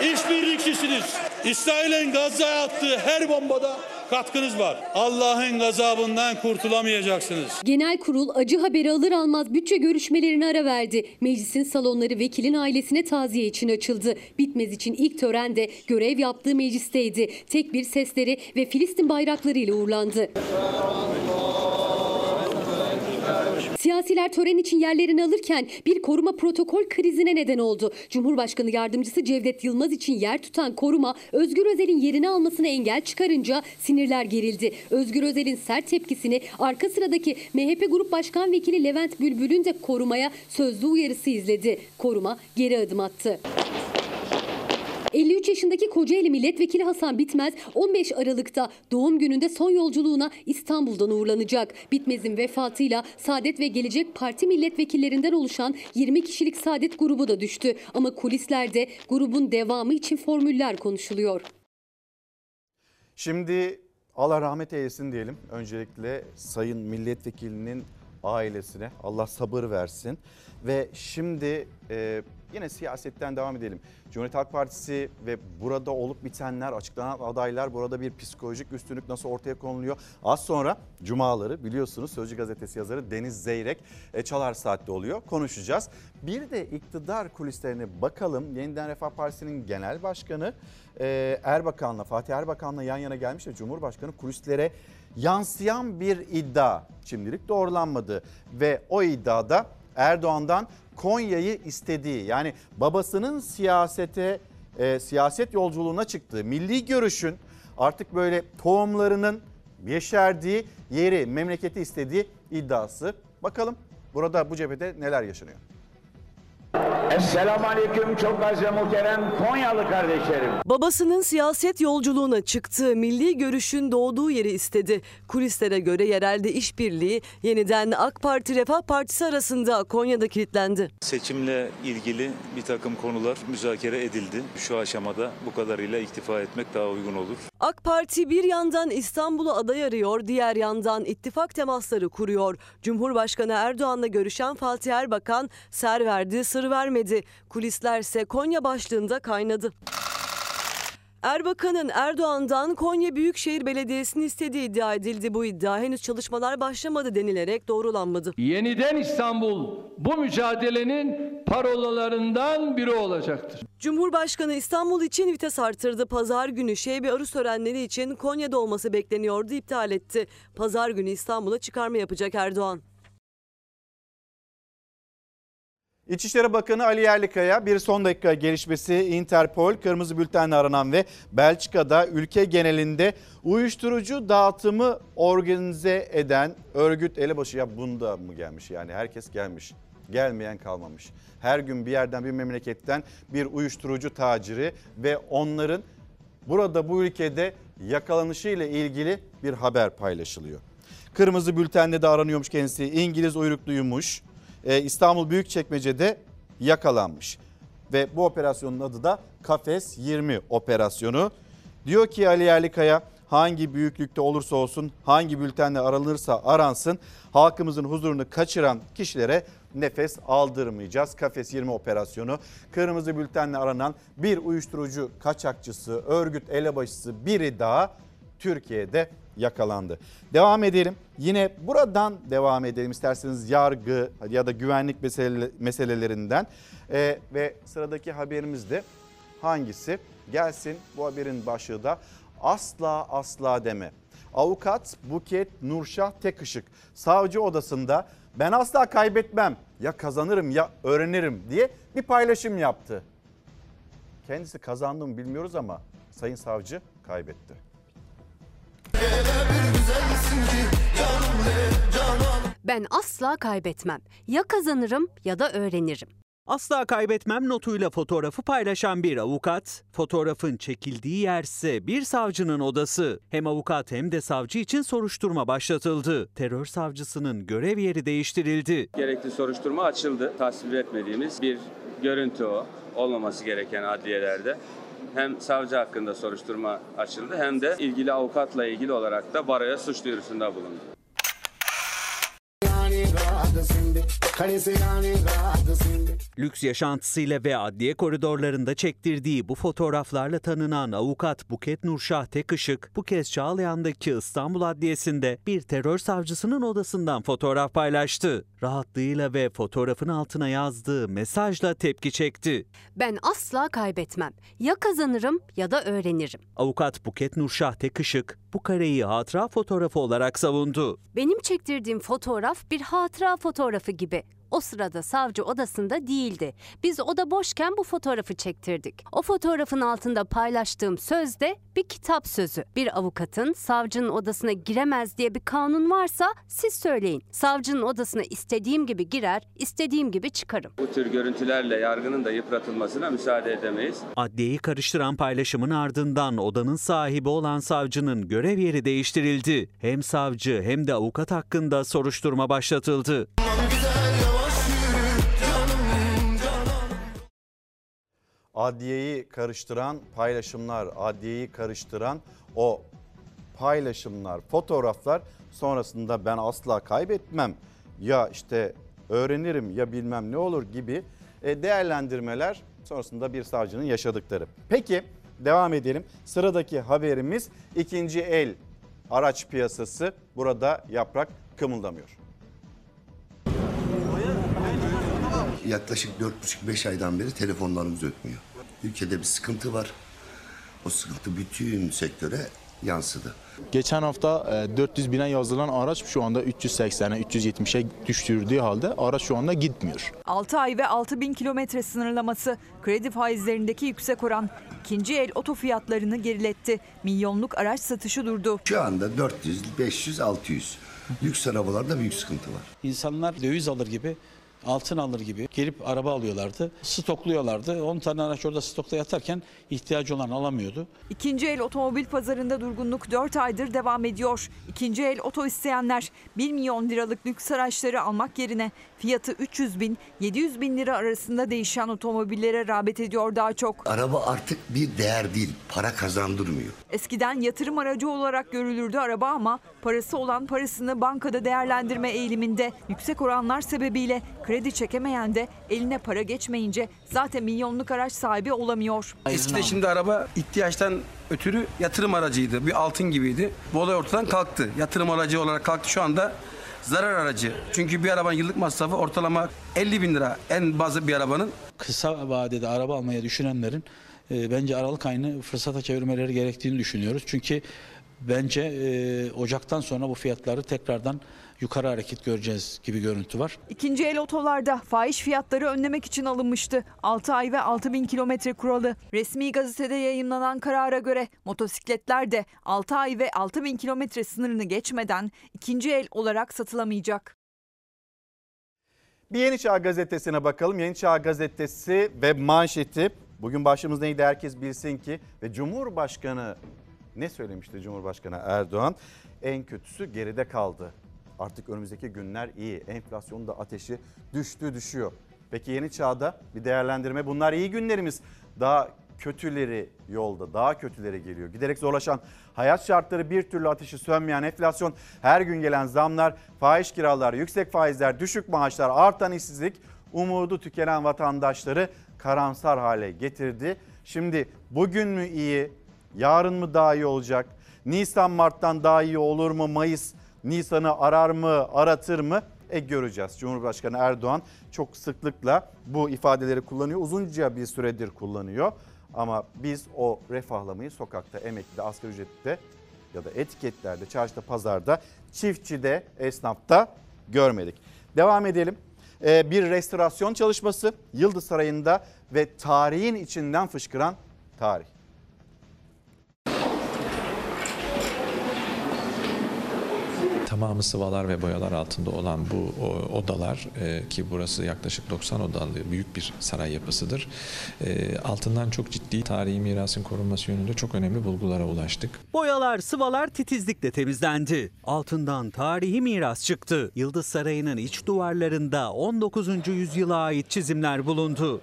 İşbirlikçisiniz. İsrail'in Gazze'ye attığı her bombada katkınız var. Allah'ın gazabından kurtulamayacaksınız. Genel kurul acı haberi alır almaz bütçe görüşmelerine ara verdi. Meclisin salonları vekilin ailesine taziye için açıldı. Bitmez için ilk tören de görev yaptığı meclisteydi. Tek bir sesleri ve Filistin bayraklarıyla uğurlandı. Siyasiler tören için yerlerini alırken bir koruma protokol krizine neden oldu. Cumhurbaşkanı yardımcısı Cevdet Yılmaz için yer tutan koruma Özgür Özel'in yerini almasına engel çıkarınca sinirler gerildi. Özgür Özel'in sert tepkisini arka sıradaki MHP Grup Başkan Vekili Levent Bülbül'ün de korumaya sözlü uyarısı izledi. Koruma geri adım attı. 53 yaşındaki Kocaeli Milletvekili Hasan Bitmez 15 Aralık'ta doğum gününde son yolculuğuna İstanbul'dan uğurlanacak. Bitmez'in vefatıyla Saadet ve Gelecek Parti milletvekillerinden oluşan 20 kişilik Saadet grubu da düştü. Ama kulislerde grubun devamı için formüller konuşuluyor. Şimdi Allah rahmet eylesin diyelim. Öncelikle Sayın Milletvekilinin ailesine Allah sabır versin. Ve şimdi e, yine siyasetten devam edelim. Cumhuriyet Halk Partisi ve burada olup bitenler, açıklanan adaylar, burada bir psikolojik üstünlük nasıl ortaya konuluyor? Az sonra cumaları biliyorsunuz Sözcü Gazetesi yazarı Deniz Zeyrek e, Çalar Saat'te oluyor. Konuşacağız. Bir de iktidar kulislerine bakalım. Yeniden Refah Partisi'nin genel başkanı e, Erbakan'la, Fatih Erbakan'la yan yana gelmiş ve Cumhurbaşkanı kulislere yansıyan bir iddia şimdilik doğrulanmadı. Ve o iddiada Erdoğan'dan Konya'yı istediği yani babasının siyasete e, siyaset yolculuğuna çıktığı milli görüşün artık böyle tohumlarının yeşerdiği yeri memleketi istediği iddiası. Bakalım burada bu cephede neler yaşanıyor? Esselamu Aleyküm çok aziz ve muhterem Konyalı kardeşlerim. Babasının siyaset yolculuğuna çıktığı milli görüşün doğduğu yeri istedi. Kulislere göre yerelde işbirliği yeniden AK Parti Refah Partisi arasında Konya'da kilitlendi. Seçimle ilgili bir takım konular müzakere edildi. Şu aşamada bu kadarıyla iktifa etmek daha uygun olur. AK Parti bir yandan İstanbul'u aday arıyor, diğer yandan ittifak temasları kuruyor. Cumhurbaşkanı Erdoğan'la görüşen Fatih Erbakan ser verdi, sır vermedi. Kulislerse Konya başlığında kaynadı. Erbakan'ın Erdoğan'dan Konya Büyükşehir Belediyesi'ni istediği iddia edildi. Bu iddia henüz çalışmalar başlamadı denilerek doğrulanmadı. Yeniden İstanbul bu mücadelenin parolalarından biri olacaktır. Cumhurbaşkanı İstanbul için vites artırdı. Pazar günü Şeybi Arus törenleri için Konya'da olması bekleniyordu, iptal etti. Pazar günü İstanbul'a çıkarma yapacak Erdoğan. İçişleri Bakanı Ali Yerlikaya bir son dakika gelişmesi Interpol kırmızı bültenle aranan ve Belçika'da ülke genelinde uyuşturucu dağıtımı organize eden örgüt elebaşı ya bunda mı gelmiş yani herkes gelmiş gelmeyen kalmamış. Her gün bir yerden bir memleketten bir uyuşturucu taciri ve onların burada bu ülkede yakalanışı ile ilgili bir haber paylaşılıyor. Kırmızı bültenle de aranıyormuş kendisi İngiliz uyrukluymuş. Ee, İstanbul Büyükçekmece'de yakalanmış. Ve bu operasyonun adı da Kafes 20 operasyonu. Diyor ki Ali Yerlikaya hangi büyüklükte olursa olsun hangi bültenle aranırsa aransın halkımızın huzurunu kaçıran kişilere nefes aldırmayacağız. Kafes 20 operasyonu kırmızı bültenle aranan bir uyuşturucu kaçakçısı, örgüt elebaşısı biri daha Türkiye'de yakalandı. Devam edelim. Yine buradan devam edelim isterseniz yargı ya da güvenlik mesele, meselelerinden. Ee, ve sıradaki haberimiz de hangisi? Gelsin bu haberin başlığı da asla asla deme. Avukat Buket Nurşah Tekışık savcı odasında ben asla kaybetmem ya kazanırım ya öğrenirim diye bir paylaşım yaptı. Kendisi kazandı mı bilmiyoruz ama sayın savcı kaybetti. Ben asla kaybetmem. Ya kazanırım ya da öğrenirim. Asla kaybetmem notuyla fotoğrafı paylaşan bir avukat, fotoğrafın çekildiği yerse bir savcının odası. Hem avukat hem de savcı için soruşturma başlatıldı. Terör savcısının görev yeri değiştirildi. Gerekli soruşturma açıldı. Tasvip etmediğimiz bir görüntü o. Olmaması gereken adliyelerde. Hem savcı hakkında soruşturma açıldı hem de ilgili avukatla ilgili olarak da baroya suç duyurusunda bulundu. Lüks yaşantısıyla ve adliye koridorlarında çektirdiği bu fotoğraflarla tanınan avukat Buket Nurşah Tekışık bu kez Çağlayan'daki İstanbul Adliyesi'nde bir terör savcısının odasından fotoğraf paylaştı. Rahatlığıyla ve fotoğrafın altına yazdığı mesajla tepki çekti. Ben asla kaybetmem. Ya kazanırım ya da öğrenirim. Avukat Buket Nurşah Tekışık bu kareyi hatıra fotoğrafı olarak savundu. Benim çektirdiğim fotoğraf bir hatıra fotoğrafı gibi. O sırada savcı odasında değildi. Biz oda boşken bu fotoğrafı çektirdik. O fotoğrafın altında paylaştığım söz de bir kitap sözü. Bir avukatın savcının odasına giremez diye bir kanun varsa siz söyleyin. Savcının odasına istediğim gibi girer, istediğim gibi çıkarım. Bu tür görüntülerle yargının da yıpratılmasına müsaade edemeyiz. Adliyeyi karıştıran paylaşımın ardından odanın sahibi olan savcının görev yeri değiştirildi. Hem savcı hem de avukat hakkında soruşturma başlatıldı. Adliyeyi karıştıran paylaşımlar, adliyeyi karıştıran o paylaşımlar, fotoğraflar sonrasında ben asla kaybetmem ya işte öğrenirim ya bilmem ne olur gibi e, değerlendirmeler sonrasında bir savcının yaşadıkları. Peki devam edelim. Sıradaki haberimiz ikinci el araç piyasası burada yaprak kımıldamıyor. Yaklaşık 4,5-5 aydan beri telefonlarımız ötmüyor. Ülkede bir sıkıntı var. O sıkıntı bütün sektöre yansıdı. Geçen hafta 400 bine yazılan araç şu anda 380'e 370'e düştürdüğü halde araç şu anda gitmiyor. 6 ay ve 6 bin kilometre sınırlaması, kredi faizlerindeki yüksek oran, ikinci el oto fiyatlarını geriletti. Milyonluk araç satışı durdu. Şu anda 400, 500, 600. Lüks arabalarda büyük sıkıntı var. İnsanlar döviz alır gibi altın alır gibi gelip araba alıyorlardı. Stokluyorlardı. 10 tane araç orada stokta yatarken ihtiyacı olan alamıyordu. İkinci el otomobil pazarında durgunluk 4 aydır devam ediyor. İkinci el oto isteyenler 1 milyon liralık lüks araçları almak yerine fiyatı 300 bin 700 bin lira arasında değişen otomobillere rağbet ediyor daha çok. Araba artık bir değer değil, para kazandırmıyor. Eskiden yatırım aracı olarak görülürdü araba ama parası olan parasını bankada değerlendirme eğiliminde yüksek oranlar sebebiyle kredi çekemeyen de eline para geçmeyince zaten milyonluk araç sahibi olamıyor. Eskide şimdi araba ihtiyaçtan ötürü yatırım aracıydı. Bir altın gibiydi. Bu olay ortadan kalktı. Yatırım aracı olarak kalktı. Şu anda zarar aracı. Çünkü bir arabanın yıllık masrafı ortalama 50 bin lira en bazı bir arabanın. Kısa vadede araba almaya düşünenlerin e, bence Aralık ayını fırsata çevirmeleri gerektiğini düşünüyoruz. Çünkü bence e, Ocak'tan sonra bu fiyatları tekrardan yukarı hareket göreceğiz gibi görüntü var. İkinci el otolarda fahiş fiyatları önlemek için alınmıştı. 6 ay ve 6 bin kilometre kuralı. Resmi gazetede yayınlanan karara göre motosikletler de 6 ay ve 6 bin kilometre sınırını geçmeden ikinci el olarak satılamayacak. Bir Yeni Çağ Gazetesi'ne bakalım. Yeni Çağ Gazetesi ve manşeti. Bugün başlığımız neydi herkes bilsin ki. Ve Cumhurbaşkanı ne söylemişti Cumhurbaşkanı Erdoğan? En kötüsü geride kaldı. Artık önümüzdeki günler iyi. Enflasyonun da ateşi düştü düşüyor. Peki yeni çağda bir değerlendirme. Bunlar iyi günlerimiz. Daha kötüleri yolda, daha kötüleri geliyor. Giderek zorlaşan hayat şartları bir türlü ateşi sönmeyen enflasyon, her gün gelen zamlar, fahiş kiralar, yüksek faizler, düşük maaşlar, artan işsizlik umudu tükenen vatandaşları karamsar hale getirdi. Şimdi bugün mü iyi, yarın mı daha iyi olacak? Nisan Mart'tan daha iyi olur mu? Mayıs Nisan'ı arar mı, aratır mı? E göreceğiz. Cumhurbaşkanı Erdoğan çok sıklıkla bu ifadeleri kullanıyor. Uzunca bir süredir kullanıyor. Ama biz o refahlamayı sokakta, emeklide, asgari ücrette ya da etiketlerde, çarşıda, pazarda, çiftçide, esnafta görmedik. Devam edelim. Ee, bir restorasyon çalışması Yıldız Sarayı'nda ve tarihin içinden fışkıran tarih. Tamamı sıvalar ve boyalar altında olan bu odalar e, ki burası yaklaşık 90 odalı büyük bir saray yapısıdır. E, altından çok ciddi tarihi mirasın korunması yönünde çok önemli bulgulara ulaştık. Boyalar, sıvalar titizlikle temizlendi. Altından tarihi miras çıktı. Yıldız Sarayı'nın iç duvarlarında 19. yüzyıla ait çizimler bulundu.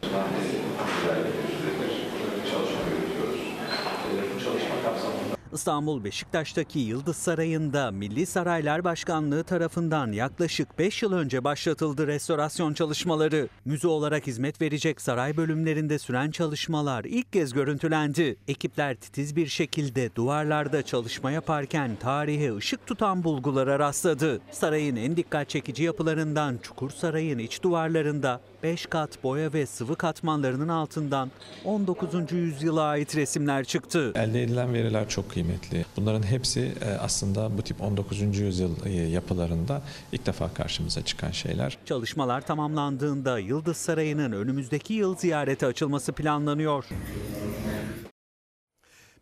İstanbul Beşiktaş'taki Yıldız Sarayı'nda Milli Saraylar Başkanlığı tarafından yaklaşık 5 yıl önce başlatıldı restorasyon çalışmaları. Müze olarak hizmet verecek saray bölümlerinde süren çalışmalar ilk kez görüntülendi. Ekipler titiz bir şekilde duvarlarda çalışma yaparken tarihe ışık tutan bulgulara rastladı. Sarayın en dikkat çekici yapılarından Çukur Saray'ın iç duvarlarında 5 kat boya ve sıvı katmanlarının altından 19. yüzyıla ait resimler çıktı. Elde edilen veriler çok kıymetli. Bunların hepsi e, aslında bu tip 19. yüzyıl e, yapılarında ilk defa karşımıza çıkan şeyler. Çalışmalar tamamlandığında Yıldız Sarayı'nın önümüzdeki yıl ziyarete açılması planlanıyor.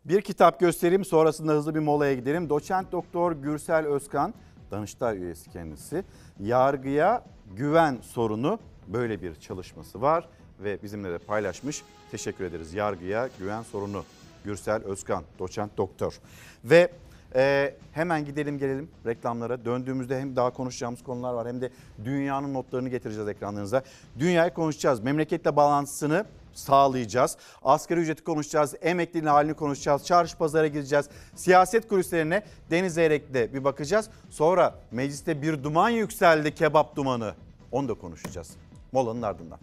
Bir kitap göstereyim sonrasında hızlı bir molaya gidelim. Doçent Doktor Gürsel Özkan, Danıştay üyesi kendisi. Yargıya güven sorunu böyle bir çalışması var ve bizimle de paylaşmış. Teşekkür ederiz. Yargıya güven sorunu Gürsel Özkan, doçent doktor. Ve e, hemen gidelim gelelim reklamlara. Döndüğümüzde hem daha konuşacağımız konular var hem de dünyanın notlarını getireceğiz ekranlarınıza. Dünyayı konuşacağız. Memleketle bağlantısını sağlayacağız. Asgari ücreti konuşacağız, emekliliğin halini konuşacağız, çarşı pazara gireceğiz. Siyaset kulislerine Deniz Zeyrek'te bir bakacağız. Sonra mecliste bir duman yükseldi, kebap dumanı. Onu da konuşacağız. Molanın ardından.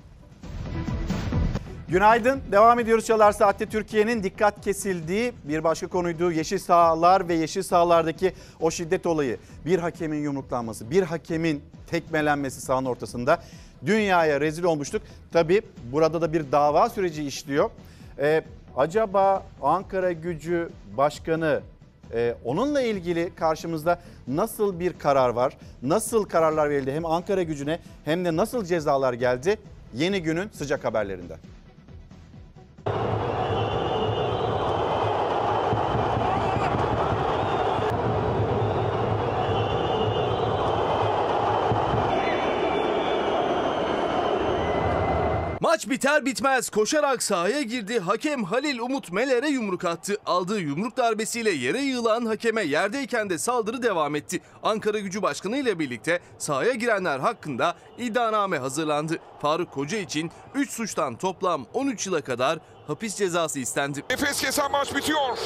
Günaydın. Devam ediyoruz Çalar Saat'te Türkiye'nin dikkat kesildiği bir başka konuydu. Yeşil sahalar ve yeşil sahalardaki o şiddet olayı. Bir hakemin yumruklanması, bir hakemin tekmelenmesi sahanın ortasında dünyaya rezil olmuştuk. Tabi burada da bir dava süreci işliyor. Ee, acaba Ankara Gücü Başkanı ee, onunla ilgili karşımızda nasıl bir karar var? Nasıl kararlar verildi? Hem Ankara gücüne hem de nasıl cezalar geldi? Yeni günün sıcak haberlerinde. Maç biter bitmez koşarak sahaya girdi. Hakem Halil Umut Meler'e yumruk attı. Aldığı yumruk darbesiyle yere yığılan hakeme yerdeyken de saldırı devam etti. Ankara Gücü Başkanı ile birlikte sahaya girenler hakkında iddianame hazırlandı. Faruk Koca için 3 suçtan toplam 13 yıla kadar hapis cezası istendi. Nefes kesen maç bitiyor.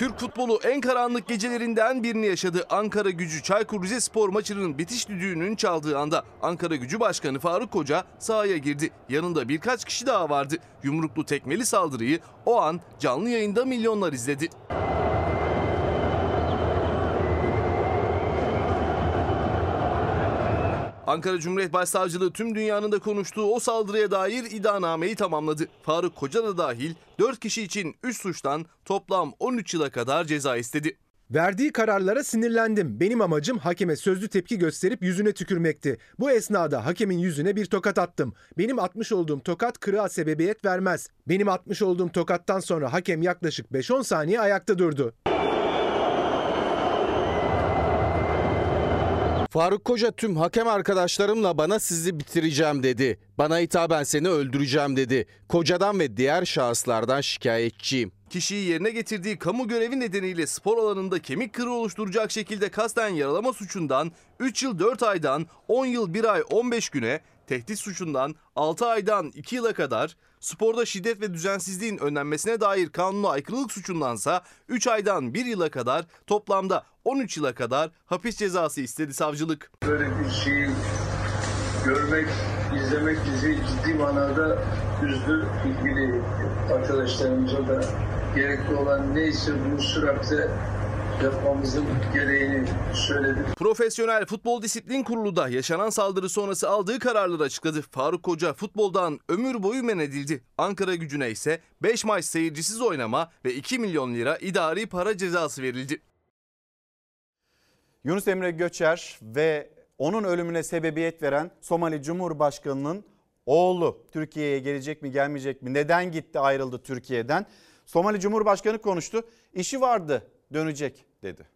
Türk futbolu en karanlık gecelerinden birini yaşadı. Ankara gücü Çaykur Rizespor maçının bitiş düdüğünün çaldığı anda Ankara gücü başkanı Faruk Koca sahaya girdi. Yanında birkaç kişi daha vardı. Yumruklu tekmeli saldırıyı o an canlı yayında milyonlar izledi. Ankara Cumhuriyet Başsavcılığı tüm dünyanın da konuştuğu o saldırıya dair iddianameyi tamamladı. Faruk Koca da dahil 4 kişi için 3 suçtan toplam 13 yıla kadar ceza istedi. Verdiği kararlara sinirlendim. Benim amacım hakeme sözlü tepki gösterip yüzüne tükürmekti. Bu esnada hakemin yüzüne bir tokat attım. Benim atmış olduğum tokat kırığa sebebiyet vermez. Benim atmış olduğum tokattan sonra hakem yaklaşık 5-10 saniye ayakta durdu. Faruk Koca tüm hakem arkadaşlarımla bana sizi bitireceğim dedi. Bana hitaben seni öldüreceğim dedi. Kocadan ve diğer şahıslardan şikayetçiyim. Kişiyi yerine getirdiği kamu görevi nedeniyle spor alanında kemik kırığı oluşturacak şekilde kasten yaralama suçundan 3 yıl 4 aydan 10 yıl 1 ay 15 güne tehdit suçundan 6 aydan 2 yıla kadar, sporda şiddet ve düzensizliğin önlenmesine dair kanuna aykırılık suçundansa 3 aydan 1 yıla kadar toplamda 13 yıla kadar hapis cezası istedi savcılık. Böyle bir şeyi görmek, izlemek bizi ciddi manada üzdü. İlgili arkadaşlarımıza da gerekli olan neyse bunu süratle yapmamızın gereğini söyledik. Profesyonel Futbol Disiplin Kurulu da yaşanan saldırı sonrası aldığı kararları açıkladı. Faruk Koca futboldan ömür boyu men edildi. Ankara gücüne ise 5 maç seyircisiz oynama ve 2 milyon lira idari para cezası verildi. Yunus Emre Göçer ve onun ölümüne sebebiyet veren Somali Cumhurbaşkanı'nın oğlu Türkiye'ye gelecek mi gelmeyecek mi? Neden gitti ayrıldı Türkiye'den? Somali Cumhurbaşkanı konuştu. İşi vardı dönecek dedi.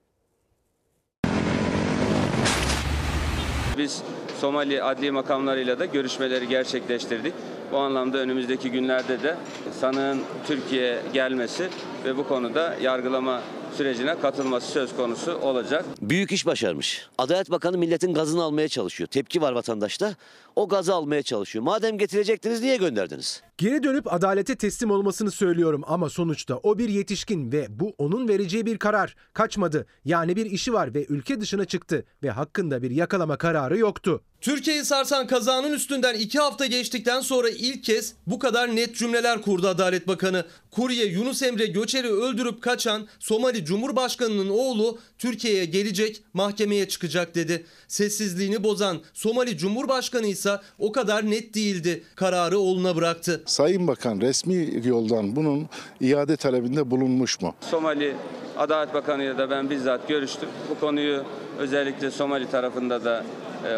Biz Somali adli makamlarıyla da görüşmeleri gerçekleştirdik. Bu anlamda önümüzdeki günlerde de sanığın Türkiye'ye gelmesi ve bu konuda yargılama sürecine katılması söz konusu olacak. Büyük iş başarmış. Adalet Bakanı milletin gazını almaya çalışıyor. Tepki var vatandaşta. O gazı almaya çalışıyor. Madem getirecektiniz niye gönderdiniz? Geri dönüp adalete teslim olmasını söylüyorum ama sonuçta o bir yetişkin ve bu onun vereceği bir karar. Kaçmadı. Yani bir işi var ve ülke dışına çıktı ve hakkında bir yakalama kararı yoktu. Türkiye'yi sarsan kazanın üstünden iki hafta geçtikten sonra ilk kez bu kadar net cümleler kurdu Adalet Bakanı. Kurye Yunus Emre Göçer'i öldürüp kaçan Somali Cumhurbaşkanı'nın oğlu Türkiye'ye gelecek, mahkemeye çıkacak dedi. Sessizliğini bozan Somali Cumhurbaşkanı ise o kadar net değildi. Kararı oğluna bıraktı. Sayın Bakan resmi yoldan bunun iade talebinde bulunmuş mu? Somali Adalet Bakanı'yla da ben bizzat görüştüm. Bu konuyu özellikle Somali tarafında da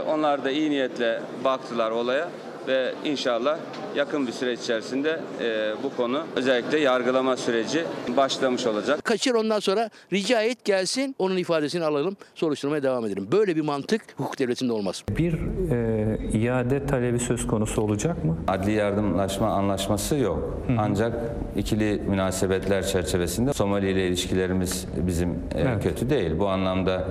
onlar da iyi niyetle baktılar olaya ve inşallah yakın bir süreç içerisinde e, bu konu özellikle yargılama süreci başlamış olacak. Kaçır ondan sonra rica et gelsin onun ifadesini alalım soruşturmaya devam edelim. Böyle bir mantık hukuk devletinde olmaz. Bir e, iade talebi söz konusu olacak mı? Adli yardımlaşma anlaşması yok. Ancak ikili münasebetler çerçevesinde Somali ile ilişkilerimiz bizim e, Evet. kötü değil. Bu anlamda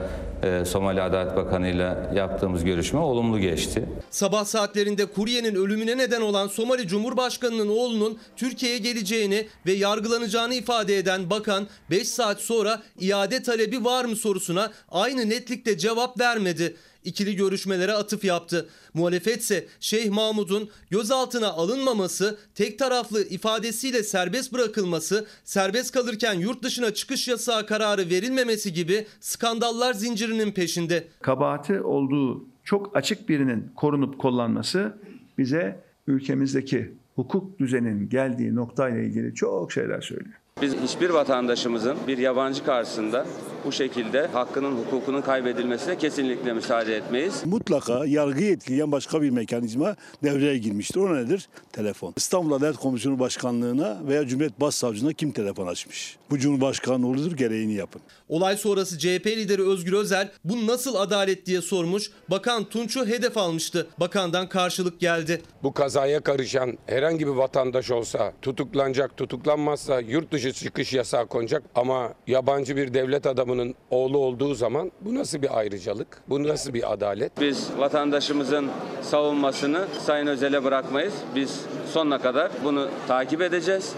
Somali Adalet Bakanı ile yaptığımız görüşme olumlu geçti. Sabah saatlerinde kuryenin ölümüne neden olan Somali Cumhurbaşkanı'nın oğlunun Türkiye'ye geleceğini ve yargılanacağını ifade eden bakan 5 saat sonra iade talebi var mı sorusuna aynı netlikte cevap vermedi. İkili görüşmelere atıf yaptı. Muhalefetse Şeyh Mahmud'un gözaltına alınmaması, tek taraflı ifadesiyle serbest bırakılması, serbest kalırken yurt dışına çıkış yasağı kararı verilmemesi gibi skandallar zincirinin peşinde. kabahati olduğu çok açık birinin korunup kollanması bize ülkemizdeki hukuk düzeninin geldiği noktayla ilgili çok şeyler söylüyor. Biz hiçbir vatandaşımızın bir yabancı karşısında bu şekilde hakkının hukukunun kaybedilmesine kesinlikle müsaade etmeyiz. Mutlaka yargıyı etkileyen başka bir mekanizma devreye girmiştir. O nedir? Telefon. İstanbul Adalet Komisyonu Başkanlığı'na veya Cumhuriyet Başsavcılığına kim telefon açmış? Bu Cumhurbaşkanı oludur gereğini yapın. Olay sonrası CHP lideri Özgür Özel bu nasıl adalet diye sormuş. Bakan Tunç'u hedef almıştı. Bakandan karşılık geldi. Bu kazaya karışan herhangi bir vatandaş olsa tutuklanacak, tutuklanmazsa yurt dışı çıkış yasağı konacak ama yabancı bir devlet adamının oğlu olduğu zaman bu nasıl bir ayrıcalık? Bu nasıl bir adalet? Biz vatandaşımızın savunmasını Sayın Özel'e bırakmayız. Biz sonuna kadar bunu takip edeceğiz.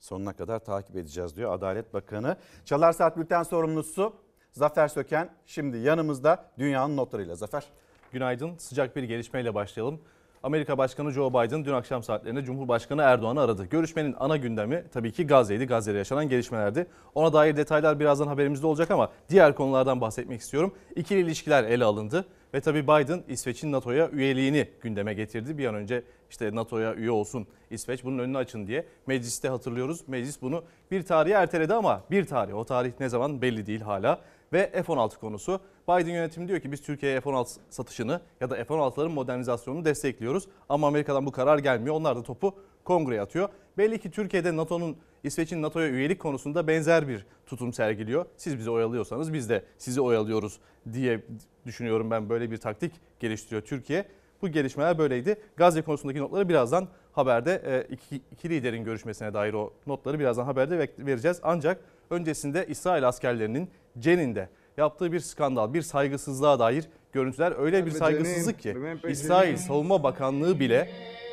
Sonuna kadar takip edeceğiz diyor Adalet Bakanı. Çalar Saat Bülten sorumlusu Zafer Söken şimdi yanımızda dünyanın notlarıyla. Zafer. Günaydın. Sıcak bir gelişmeyle başlayalım. Amerika Başkanı Joe Biden dün akşam saatlerinde Cumhurbaşkanı Erdoğan'ı aradı. Görüşmenin ana gündemi tabii ki Gazze'ydi. Gazze'de yaşanan gelişmelerdi. Ona dair detaylar birazdan haberimizde olacak ama diğer konulardan bahsetmek istiyorum. İkili ilişkiler ele alındı ve tabii Biden İsveç'in NATO'ya üyeliğini gündeme getirdi. Bir an önce işte NATO'ya üye olsun İsveç bunun önünü açın diye. Mecliste hatırlıyoruz. Meclis bunu bir tarihe erteledi ama bir tarih. O tarih ne zaman belli değil hala. Ve F-16 konusu. Biden yönetimi diyor ki biz Türkiye'ye F-16 satışını ya da F-16'ların modernizasyonunu destekliyoruz. Ama Amerika'dan bu karar gelmiyor. Onlar da topu kongreye atıyor. Belli ki Türkiye'de NATO'nun İsveç'in NATO'ya üyelik konusunda benzer bir tutum sergiliyor. Siz bizi oyalıyorsanız biz de sizi oyalıyoruz diye düşünüyorum ben böyle bir taktik geliştiriyor Türkiye. Bu gelişmeler böyleydi. Gazze konusundaki notları birazdan haberde e, iki, iki liderin görüşmesine dair o notları birazdan haberde vereceğiz. Ancak öncesinde İsrail askerlerinin Cenin'de yaptığı bir skandal, bir saygısızlığa dair görüntüler. Öyle bir saygısızlık ki İsrail Savunma Bakanlığı bile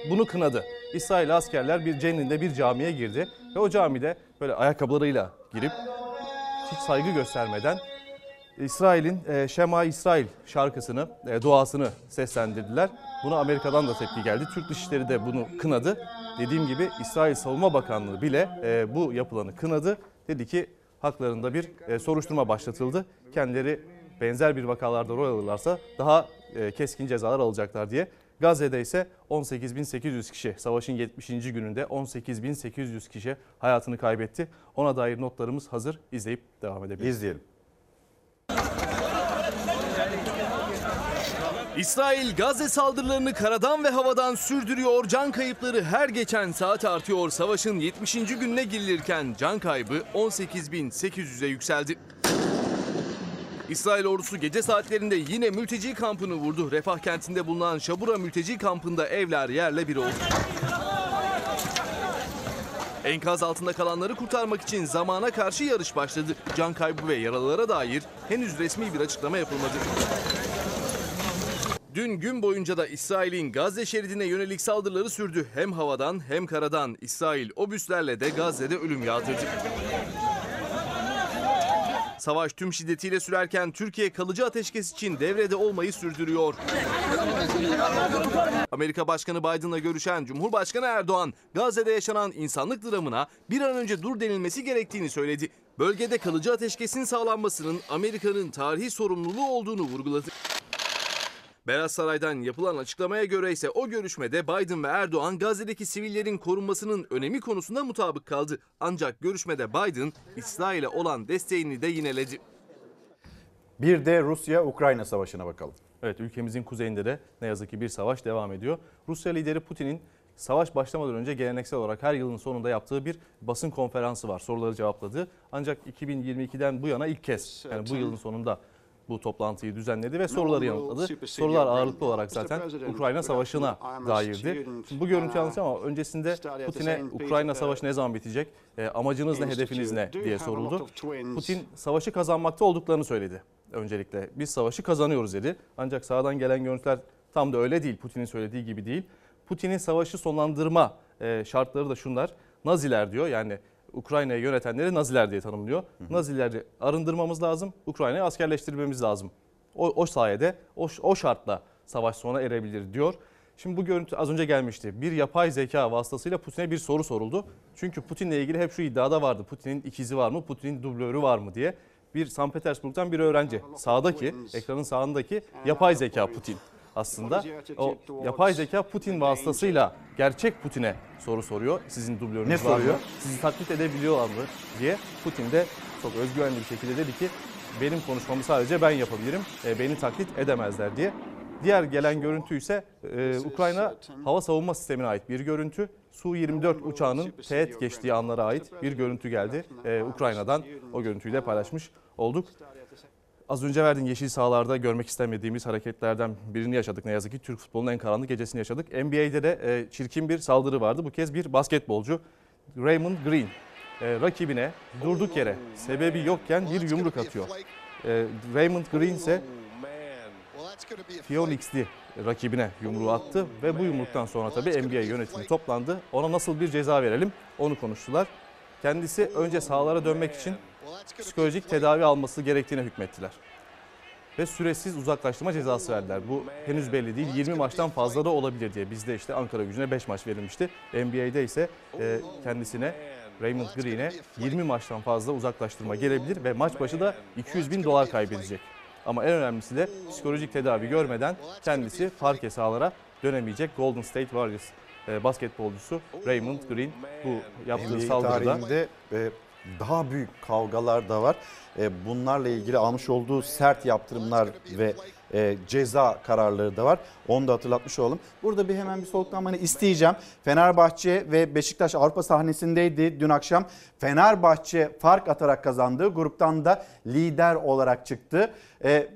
bunu kınadı. İsrail askerler bir Cenin'de bir camiye girdi ve o camide böyle ayakkabılarıyla girip hiç saygı göstermeden İsrail'in e, Şema İsrail şarkısını, e, duasını seslendirdiler. Buna Amerika'dan da tepki geldi. Türk Dışişleri de bunu kınadı. Dediğim gibi İsrail Savunma Bakanlığı bile e, bu yapılanı kınadı. Dedi ki haklarında bir e, soruşturma başlatıldı. Kendileri benzer bir vakalarda rol alırlarsa daha e, keskin cezalar alacaklar diye. Gazze'de ise 18.800 kişi savaşın 70. gününde 18.800 kişi hayatını kaybetti. Ona dair notlarımız hazır. İzleyip devam edebiliriz. İzleyelim. İsrail Gazze saldırılarını karadan ve havadan sürdürüyor. Can kayıpları her geçen saat artıyor. Savaşın 70. gününe girilirken can kaybı 18.800'e yükseldi. İsrail ordusu gece saatlerinde yine mülteci kampını vurdu. Refah kentinde bulunan Şabura mülteci kampında evler yerle bir oldu. Enkaz altında kalanları kurtarmak için zamana karşı yarış başladı. Can kaybı ve yaralılara dair henüz resmi bir açıklama yapılmadı. Dün gün boyunca da İsrail'in Gazze şeridine yönelik saldırıları sürdü. Hem havadan hem karadan İsrail obüslerle de Gazze'de ölüm yağdırdı. Savaş tüm şiddetiyle sürerken Türkiye kalıcı ateşkes için devrede olmayı sürdürüyor. Amerika Başkanı Biden'la görüşen Cumhurbaşkanı Erdoğan, Gazze'de yaşanan insanlık dramına bir an önce dur denilmesi gerektiğini söyledi. Bölgede kalıcı ateşkesin sağlanmasının Amerika'nın tarihi sorumluluğu olduğunu vurguladı. Beyaz Saray'dan yapılan açıklamaya göre ise o görüşmede Biden ve Erdoğan Gazze'deki sivillerin korunmasının önemi konusunda mutabık kaldı. Ancak görüşmede Biden İsrail'e olan desteğini de yineledi. Bir de Rusya-Ukrayna savaşına bakalım. Evet ülkemizin kuzeyinde de ne yazık ki bir savaş devam ediyor. Rusya lideri Putin'in savaş başlamadan önce geleneksel olarak her yılın sonunda yaptığı bir basın konferansı var. Soruları cevapladığı. Ancak 2022'den bu yana ilk kez yani bu yılın sonunda bu toplantıyı düzenledi ve soruları yanıtladı. Sorular ağırlıklı olarak zaten Ukrayna Savaşı'na dairdi. Şimdi bu görüntü yanlış ama öncesinde Putin'e Ukrayna Savaşı ne zaman bitecek, e, amacınız ne, hedefiniz ne diye soruldu. Putin savaşı kazanmakta olduklarını söyledi öncelikle. Biz savaşı kazanıyoruz dedi. Ancak sağdan gelen görüntüler tam da öyle değil. Putin'in söylediği gibi değil. Putin'in savaşı sonlandırma e, şartları da şunlar. Naziler diyor yani Ukrayna'yı yönetenleri Naziler diye tanımlıyor. Nazileri arındırmamız lazım, Ukrayna'yı askerleştirmemiz lazım. O, o sayede, o, o şartla savaş sona erebilir diyor. Şimdi bu görüntü az önce gelmişti. Bir yapay zeka vasıtasıyla Putin'e bir soru soruldu. Çünkü Putin'le ilgili hep şu iddiada vardı. Putin'in ikizi var mı, Putin'in dublörü var mı diye. Bir St. Petersburg'dan bir öğrenci. Sağdaki, ekranın sağındaki yapay zeka Putin aslında. O yapay zeka Putin vasıtasıyla gerçek Putin'e soru soruyor. Sizin dublörünüz Ne var soruyor? mı? Sizi taklit edebiliyorlar mı diye. Putin de çok özgüvenli bir şekilde dedi ki benim konuşmamı sadece ben yapabilirim. E, beni taklit edemezler diye. Diğer gelen görüntü ise e, Ukrayna hava savunma sistemine ait bir görüntü. Su-24 uçağının teğet geçtiği anlara ait bir görüntü geldi. E, Ukrayna'dan o görüntüyü de paylaşmış olduk. Az önce verdiğin yeşil sahalarda görmek istemediğimiz hareketlerden birini yaşadık ne yazık ki. Türk futbolunun en karanlık gecesini yaşadık. NBA'de de e, çirkin bir saldırı vardı. Bu kez bir basketbolcu Raymond Green e, rakibine durduk yere sebebi yokken bir yumruk atıyor. E, Raymond Green ise Phoenix'li rakibine yumruğu attı ve bu yumruktan sonra tabii NBA yönetimi toplandı. Ona nasıl bir ceza verelim onu konuştular. Kendisi önce sahalara dönmek için psikolojik tedavi alması gerektiğine hükmettiler. Ve süresiz uzaklaştırma cezası verdiler. Bu henüz belli değil. 20 maçtan fazla da olabilir diye. Bizde işte Ankara gücüne 5 maç verilmişti. NBA'de ise e, kendisine Raymond Green'e 20 maçtan fazla uzaklaştırma gelebilir ve maç başı da 200 bin dolar kaybedecek. Ama en önemlisi de psikolojik tedavi görmeden kendisi parke sahalara dönemeyecek Golden State Warriors e, basketbolcusu Raymond Green bu yaptığı NBA saldırıda tarihinde daha büyük kavgalar da var. E, Bunlarla ilgili almış olduğu sert yaptırımlar ve e, ceza kararları da var. Onu da hatırlatmış olalım. Burada bir hemen bir soluklanmanı isteyeceğim. Fenerbahçe ve Beşiktaş Avrupa sahnesindeydi dün akşam. Fenerbahçe fark atarak kazandı. Gruptan da lider olarak çıktı. E,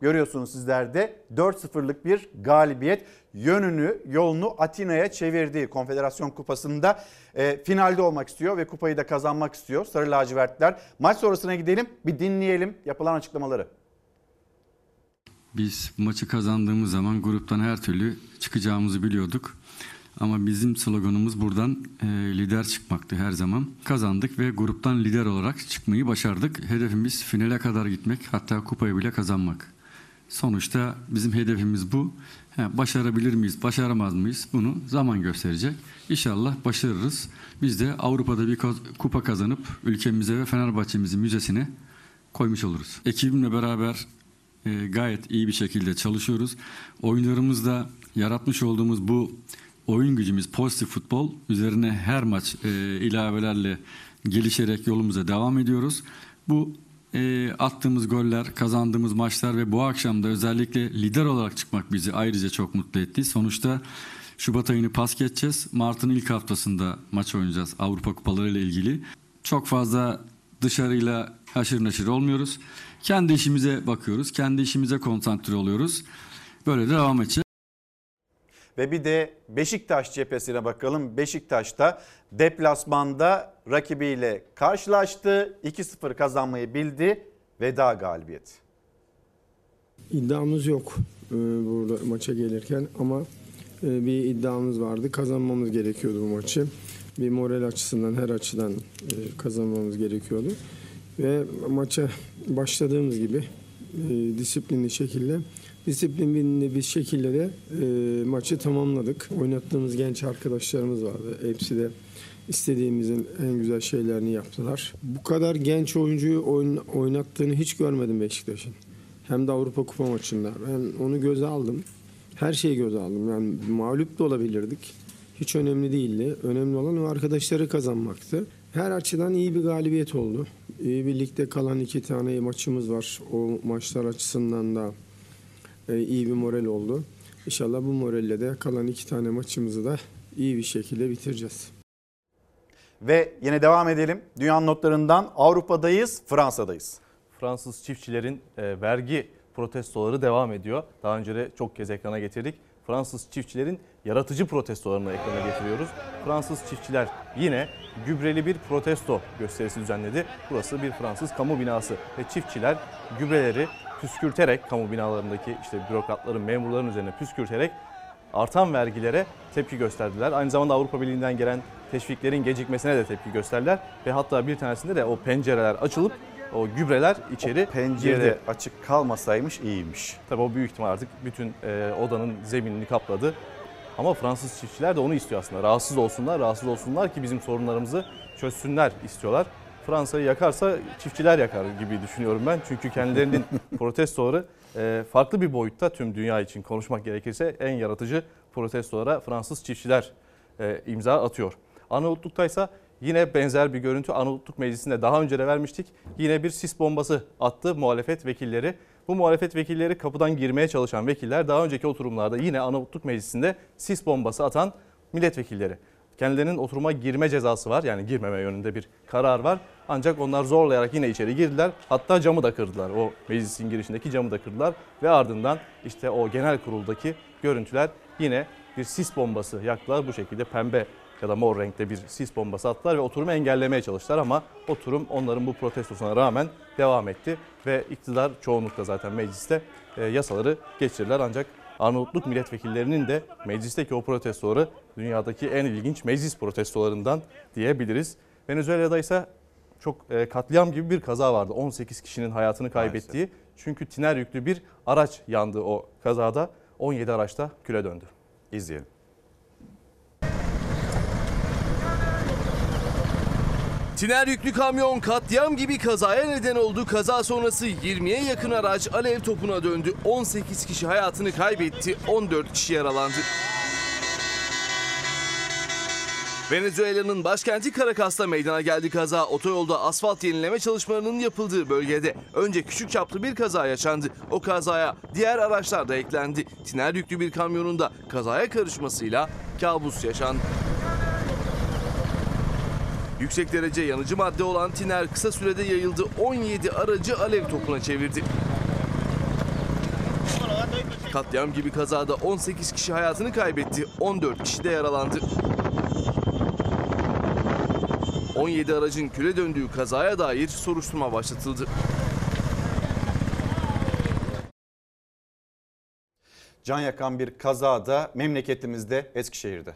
görüyorsunuz sizler de 4-0'lık bir galibiyet yönünü yolunu Atina'ya çevirdi. Konfederasyon Kupası'nda e, finalde olmak istiyor ve kupayı da kazanmak istiyor Sarı lacivertler. Maç sonrasına gidelim bir dinleyelim yapılan açıklamaları. Biz maçı kazandığımız zaman gruptan her türlü çıkacağımızı biliyorduk. Ama bizim sloganımız buradan e, lider çıkmaktı her zaman. Kazandık ve gruptan lider olarak çıkmayı başardık. Hedefimiz finale kadar gitmek hatta kupayı bile kazanmak. Sonuçta bizim hedefimiz bu. Ha, başarabilir miyiz, başaramaz mıyız bunu zaman gösterecek. İnşallah başarırız. Biz de Avrupa'da bir kupa kazanıp ülkemize ve Fenerbahçe'mizin müzesine koymuş oluruz. Ekibimle beraber e, gayet iyi bir şekilde çalışıyoruz. Oyunlarımızda yaratmış olduğumuz bu oyun gücümüz pozitif futbol üzerine her maç e, ilavelerle gelişerek yolumuza devam ediyoruz. Bu e, attığımız goller, kazandığımız maçlar ve bu akşam da özellikle lider olarak çıkmak bizi ayrıca çok mutlu etti. Sonuçta Şubat ayını pas geçeceğiz. Mart'ın ilk haftasında maç oynayacağız Avrupa Kupaları ile ilgili. Çok fazla dışarıyla haşır neşir olmuyoruz. Kendi işimize bakıyoruz. Kendi işimize konsantre oluyoruz. Böyle de devam edeceğiz. Ve bir de Beşiktaş cephesine bakalım. Beşiktaş'ta deplasmanda rakibiyle karşılaştı. 2-0 kazanmayı bildi. Veda galibiyeti. İddiamız yok e, burada maça gelirken ama e, bir iddiamız vardı. Kazanmamız gerekiyordu bu maçı. Bir moral açısından her açıdan e, kazanmamız gerekiyordu. Ve maça başladığımız gibi disiplinli şekilde disiplinli bir şekilde de e, maçı tamamladık. Oynattığımız genç arkadaşlarımız vardı. Hepsi de istediğimizin en güzel şeylerini yaptılar. Bu kadar genç oyuncuyu oyn, oynattığını hiç görmedim Beşiktaş'ın. Hem de Avrupa Kupa maçında. Ben onu göze aldım. Her şeyi göze aldım. Yani mağlup da olabilirdik. Hiç önemli değildi. Önemli olan o arkadaşları kazanmaktı. Her açıdan iyi bir galibiyet oldu. İyi birlikte kalan iki tane maçımız var. O maçlar açısından da iyi bir moral oldu. İnşallah bu moralle de kalan iki tane maçımızı da iyi bir şekilde bitireceğiz. Ve yine devam edelim. Dünya notlarından Avrupa'dayız, Fransa'dayız. Fransız çiftçilerin e, vergi protestoları devam ediyor. Daha önce de çok kez ekrana getirdik. Fransız çiftçilerin yaratıcı protestolarını ekrana getiriyoruz. Fransız çiftçiler yine gübreli bir protesto gösterisi düzenledi. Burası bir Fransız kamu binası ve çiftçiler gübreleri püskürterek kamu binalarındaki işte bürokratların, memurların üzerine püskürterek artan vergilere tepki gösterdiler. Aynı zamanda Avrupa Birliği'nden gelen teşviklerin gecikmesine de tepki gösterdiler ve hatta bir tanesinde de o pencereler açılıp o gübreler içeri o pencere girdi. açık kalmasaymış iyiymiş. Tabii o büyük ihtimal artık bütün e, odanın zeminini kapladı. Ama Fransız çiftçiler de onu istiyor aslında. Rahatsız olsunlar, rahatsız olsunlar ki bizim sorunlarımızı çözsünler istiyorlar. Fransa'yı yakarsa çiftçiler yakar gibi düşünüyorum ben. Çünkü kendilerinin protestoları e, farklı bir boyutta tüm dünya için konuşmak gerekirse en yaratıcı protestolara Fransız çiftçiler e, imza atıyor. Arnavutluk'ta ise yine benzer bir görüntü Arnavutluk Meclisi'nde daha önce de vermiştik. Yine bir sis bombası attı muhalefet vekilleri. Bu muhalefet vekilleri kapıdan girmeye çalışan vekiller daha önceki oturumlarda yine Arnavutluk Meclisi'nde sis bombası atan milletvekilleri. Kendilerinin oturuma girme cezası var. Yani girmeme yönünde bir karar var. Ancak onlar zorlayarak yine içeri girdiler. Hatta camı da kırdılar. O meclisin girişindeki camı da kırdılar. Ve ardından işte o genel kuruldaki görüntüler yine bir sis bombası yaktılar. Bu şekilde pembe ya da mor renkte bir sis bombası attılar ve oturumu engellemeye çalıştılar ama oturum onların bu protestosuna rağmen devam etti ve iktidar çoğunlukla zaten mecliste e, yasaları geçirdiler ancak Arnavutluk milletvekillerinin de meclisteki o protestoları dünyadaki en ilginç meclis protestolarından diyebiliriz. Venezuela'da ise çok e, katliam gibi bir kaza vardı. 18 kişinin hayatını kaybettiği. Maalesef. Çünkü tiner yüklü bir araç yandı o kazada. 17 araçta küle döndü. İzleyelim. Tiner yüklü kamyon katliam gibi kazaya neden oldu. Kaza sonrası 20'ye yakın araç alev topuna döndü. 18 kişi hayatını kaybetti, 14 kişi yaralandı. Venezuela'nın başkenti Caracas'ta meydana geldi kaza. Otoyolda asfalt yenileme çalışmalarının yapıldığı bölgede önce küçük çaplı bir kaza yaşandı. O kazaya diğer araçlar da eklendi. Tiner yüklü bir kamyonun da kazaya karışmasıyla kabus yaşandı. Yüksek derece yanıcı madde olan tiner kısa sürede yayıldı. 17 aracı alev topuna çevirdi. Katliam gibi kazada 18 kişi hayatını kaybetti, 14 kişi de yaralandı. 17 aracın küle döndüğü kazaya dair soruşturma başlatıldı. Can yakan bir kazada memleketimizde Eskişehir'de.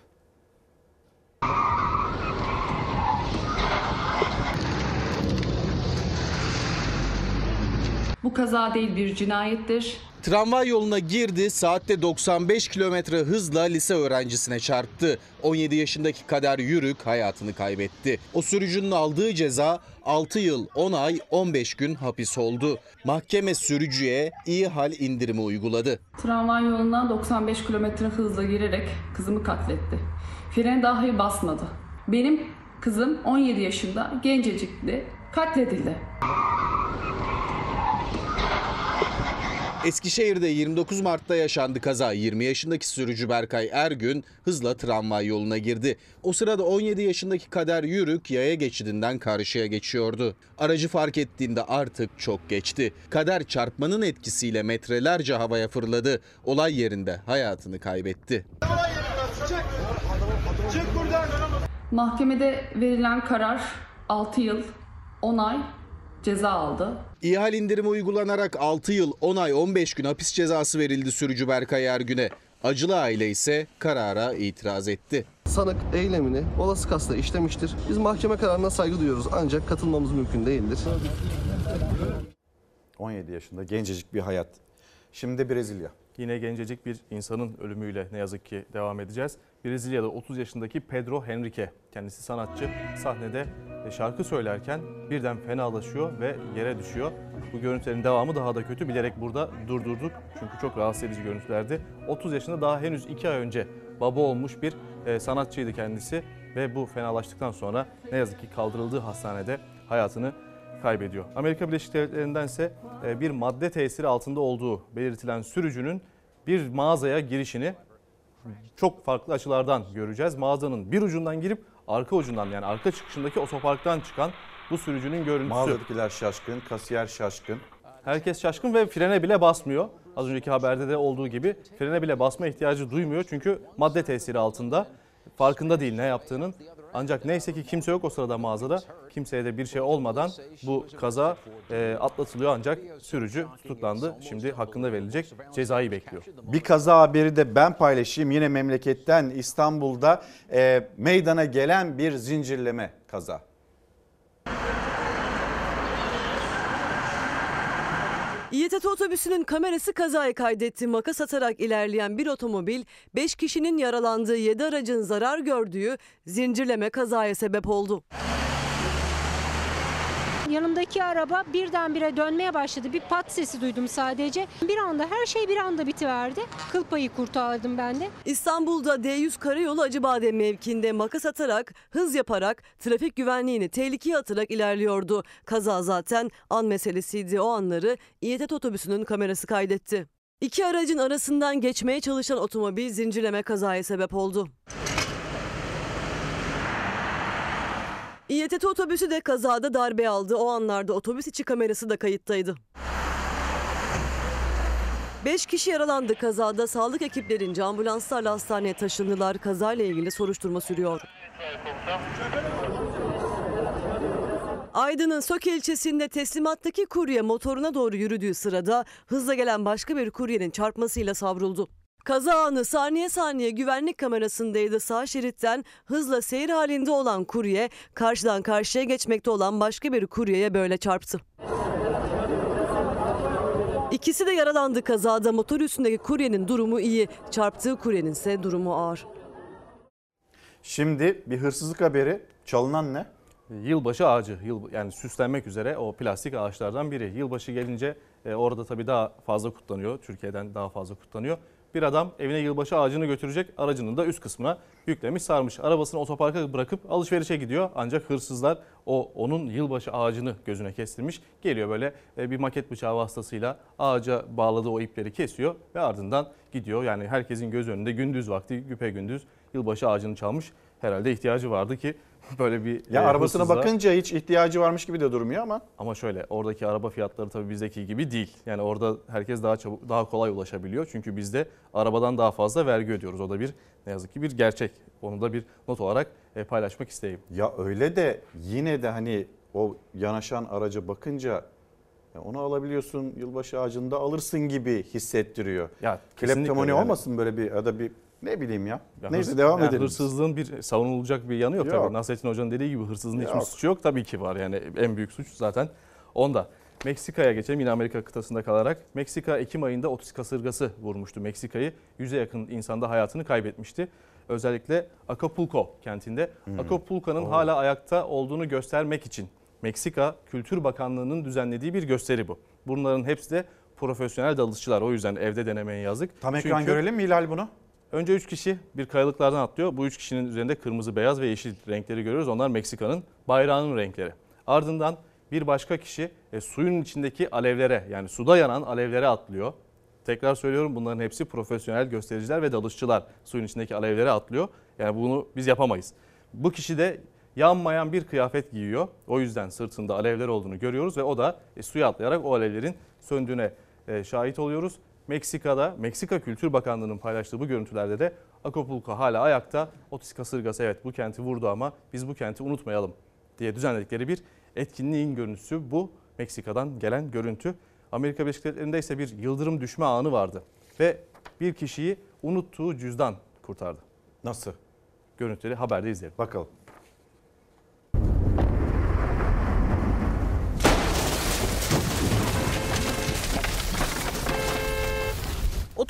Bu kaza değil bir cinayettir. Tramvay yoluna girdi, saatte 95 kilometre hızla lise öğrencisine çarptı. 17 yaşındaki Kader Yürük hayatını kaybetti. O sürücünün aldığı ceza 6 yıl 10 ay 15 gün hapis oldu. Mahkeme sürücüye iyi hal indirimi uyguladı. Tramvay yolundan 95 kilometre hızla girerek kızımı katletti. Frene dahi basmadı. Benim kızım 17 yaşında gencecikti, katledildi. Eskişehir'de 29 Mart'ta yaşandı kaza. 20 yaşındaki sürücü Berkay Ergün hızla tramvay yoluna girdi. O sırada 17 yaşındaki Kader Yürük yaya geçidinden karşıya geçiyordu. Aracı fark ettiğinde artık çok geçti. Kader çarpmanın etkisiyle metrelerce havaya fırladı. Olay yerinde hayatını kaybetti. Mahkemede verilen karar 6 yıl 10 ay ceza aldı. İhal indirimi uygulanarak 6 yıl 10 ay 15 gün hapis cezası verildi sürücü Berkay Ergün'e. Acılı aile ise karara itiraz etti. Sanık eylemini olası kasla işlemiştir. Biz mahkeme kararına saygı duyuyoruz ancak katılmamız mümkün değildir. 17 yaşında gencecik bir hayat. Şimdi Brezilya. Yine gencecik bir insanın ölümüyle ne yazık ki devam edeceğiz. Brezilya'da 30 yaşındaki Pedro Henrique, kendisi sanatçı, sahnede şarkı söylerken birden fenalaşıyor ve yere düşüyor. Bu görüntülerin devamı daha da kötü. Bilerek burada durdurduk çünkü çok rahatsız edici görüntülerdi. 30 yaşında daha henüz 2 ay önce baba olmuş bir e, sanatçıydı kendisi ve bu fenalaştıktan sonra ne yazık ki kaldırıldığı hastanede hayatını kaybediyor. Amerika Birleşik Devletleri'nden ise e, bir madde tesiri altında olduğu belirtilen sürücünün bir mağazaya girişini çok farklı açılardan göreceğiz. Mağazanın bir ucundan girip arka ucundan yani arka çıkışındaki otoparktan çıkan bu sürücünün görüntüsü. Mağazadakiler şaşkın, kasiyer şaşkın. Herkes şaşkın ve frene bile basmıyor. Az önceki haberde de olduğu gibi frene bile basma ihtiyacı duymuyor. Çünkü madde tesiri altında farkında değil ne yaptığının. Ancak neyse ki kimse yok o sırada mağazada. Kimseye de bir şey olmadan bu kaza e, atlatılıyor ancak sürücü tutuklandı. Şimdi hakkında verilecek cezayı bekliyor. Bir kaza haberi de ben paylaşayım. Yine memleketten İstanbul'da e, meydana gelen bir zincirleme kaza. İETT otobüsünün kamerası kazayı kaydetti. Makas atarak ilerleyen bir otomobil 5 kişinin yaralandığı 7 aracın zarar gördüğü zincirleme kazaya sebep oldu. Yanımdaki araba birdenbire dönmeye başladı. Bir pat sesi duydum sadece. Bir anda her şey bir anda bitiverdi. Kıl payı kurtardım ben de. İstanbul'da D100 Karayolu Acıbadem mevkinde makas atarak, hız yaparak, trafik güvenliğini tehlikeye atarak ilerliyordu. Kaza zaten an meselesiydi. O anları İETT otobüsünün kamerası kaydetti. İki aracın arasından geçmeye çalışan otomobil zincirleme kazaya sebep oldu. İETT otobüsü de kazada darbe aldı. O anlarda otobüs içi kamerası da kayıttaydı. 5 kişi yaralandı kazada. Sağlık ekiplerince ambulanslarla hastaneye taşındılar. Kazayla ilgili soruşturma sürüyor. Aydın'ın Söke ilçesinde teslimattaki kurye motoruna doğru yürüdüğü sırada hızla gelen başka bir kuryenin çarpmasıyla savruldu. Kaza anı saniye saniye güvenlik kamerasındaydı. Sağ şeritten hızla seyir halinde olan kurye karşıdan karşıya geçmekte olan başka bir kuryeye böyle çarptı. İkisi de yaralandı kazada. Motor üstündeki kuryenin durumu iyi. Çarptığı kuryenin ise durumu ağır. Şimdi bir hırsızlık haberi. Çalınan ne? Yılbaşı ağacı, yıl, yani süslenmek üzere o plastik ağaçlardan biri. Yılbaşı gelince e, orada tabii daha fazla kutlanıyor. Türkiye'den daha fazla kutlanıyor. Bir adam evine yılbaşı ağacını götürecek aracının da üst kısmına yüklemiş sarmış. Arabasını otoparka bırakıp alışverişe gidiyor. Ancak hırsızlar o onun yılbaşı ağacını gözüne kestirmiş. Geliyor böyle e, bir maket bıçağı vasıtasıyla ağaca bağladığı o ipleri kesiyor ve ardından gidiyor. Yani herkesin göz önünde gündüz vakti güpe gündüz yılbaşı ağacını çalmış. Herhalde ihtiyacı vardı ki böyle bir Ya e, arabasına hırsızlığa- bakınca hiç ihtiyacı varmış gibi de durmuyor ama. Ama şöyle oradaki araba fiyatları tabii bizdeki gibi değil. Yani orada herkes daha çabuk daha kolay ulaşabiliyor. Çünkü bizde arabadan daha fazla vergi ödüyoruz. O da bir ne yazık ki bir gerçek. Onu da bir not olarak e, paylaşmak isteyeyim. Ya öyle de yine de hani o yanaşan araca bakınca ya onu alabiliyorsun yılbaşı ağacında alırsın gibi hissettiriyor. Ya Kleptomani yani. olmasın böyle bir ya da bir ne bileyim ya. Ya Neyse hırs- devam yani edelim. Hırsızlığın bir savunulacak bir yanı yok, Yok. Tabii Nasrettin Hoca'nın dediği gibi hırsızlığın hiçbir suçu yok. Tabii ki var yani en büyük suç zaten onda. Meksika'ya geçelim yine Amerika kıtasında kalarak. Meksika Ekim ayında otis kasırgası vurmuştu Meksika'yı. Yüze yakın insanda hayatını kaybetmişti. Özellikle Acapulco kentinde. Hmm. Acapulco'nun Oo. hala ayakta olduğunu göstermek için Meksika Kültür Bakanlığı'nın düzenlediği bir gösteri bu. Bunların hepsi de profesyonel dalışçılar. O yüzden evde denemeye yazık. Tam ekran Çünkü- görelim mi Hilal bunu? Önce 3 kişi bir kayalıklardan atlıyor. Bu 3 kişinin üzerinde kırmızı, beyaz ve yeşil renkleri görüyoruz. Onlar Meksika'nın bayrağının renkleri. Ardından bir başka kişi e, suyun içindeki alevlere yani suda yanan alevlere atlıyor. Tekrar söylüyorum bunların hepsi profesyonel göstericiler ve dalışçılar suyun içindeki alevlere atlıyor. Yani bunu biz yapamayız. Bu kişi de yanmayan bir kıyafet giyiyor. O yüzden sırtında alevler olduğunu görüyoruz ve o da e, suya atlayarak o alevlerin söndüğüne e, şahit oluyoruz. Meksika'da Meksika Kültür Bakanlığı'nın paylaştığı bu görüntülerde de Acapulco hala ayakta. Otis kasırgası evet bu kenti vurdu ama biz bu kenti unutmayalım diye düzenledikleri bir etkinliğin görüntüsü bu. Meksika'dan gelen görüntü. Amerika Birleşik Devletleri'nde ise bir yıldırım düşme anı vardı ve bir kişiyi unuttuğu cüzdan kurtardı. Nasıl? Görüntüleri haberde izleyelim. Bakalım.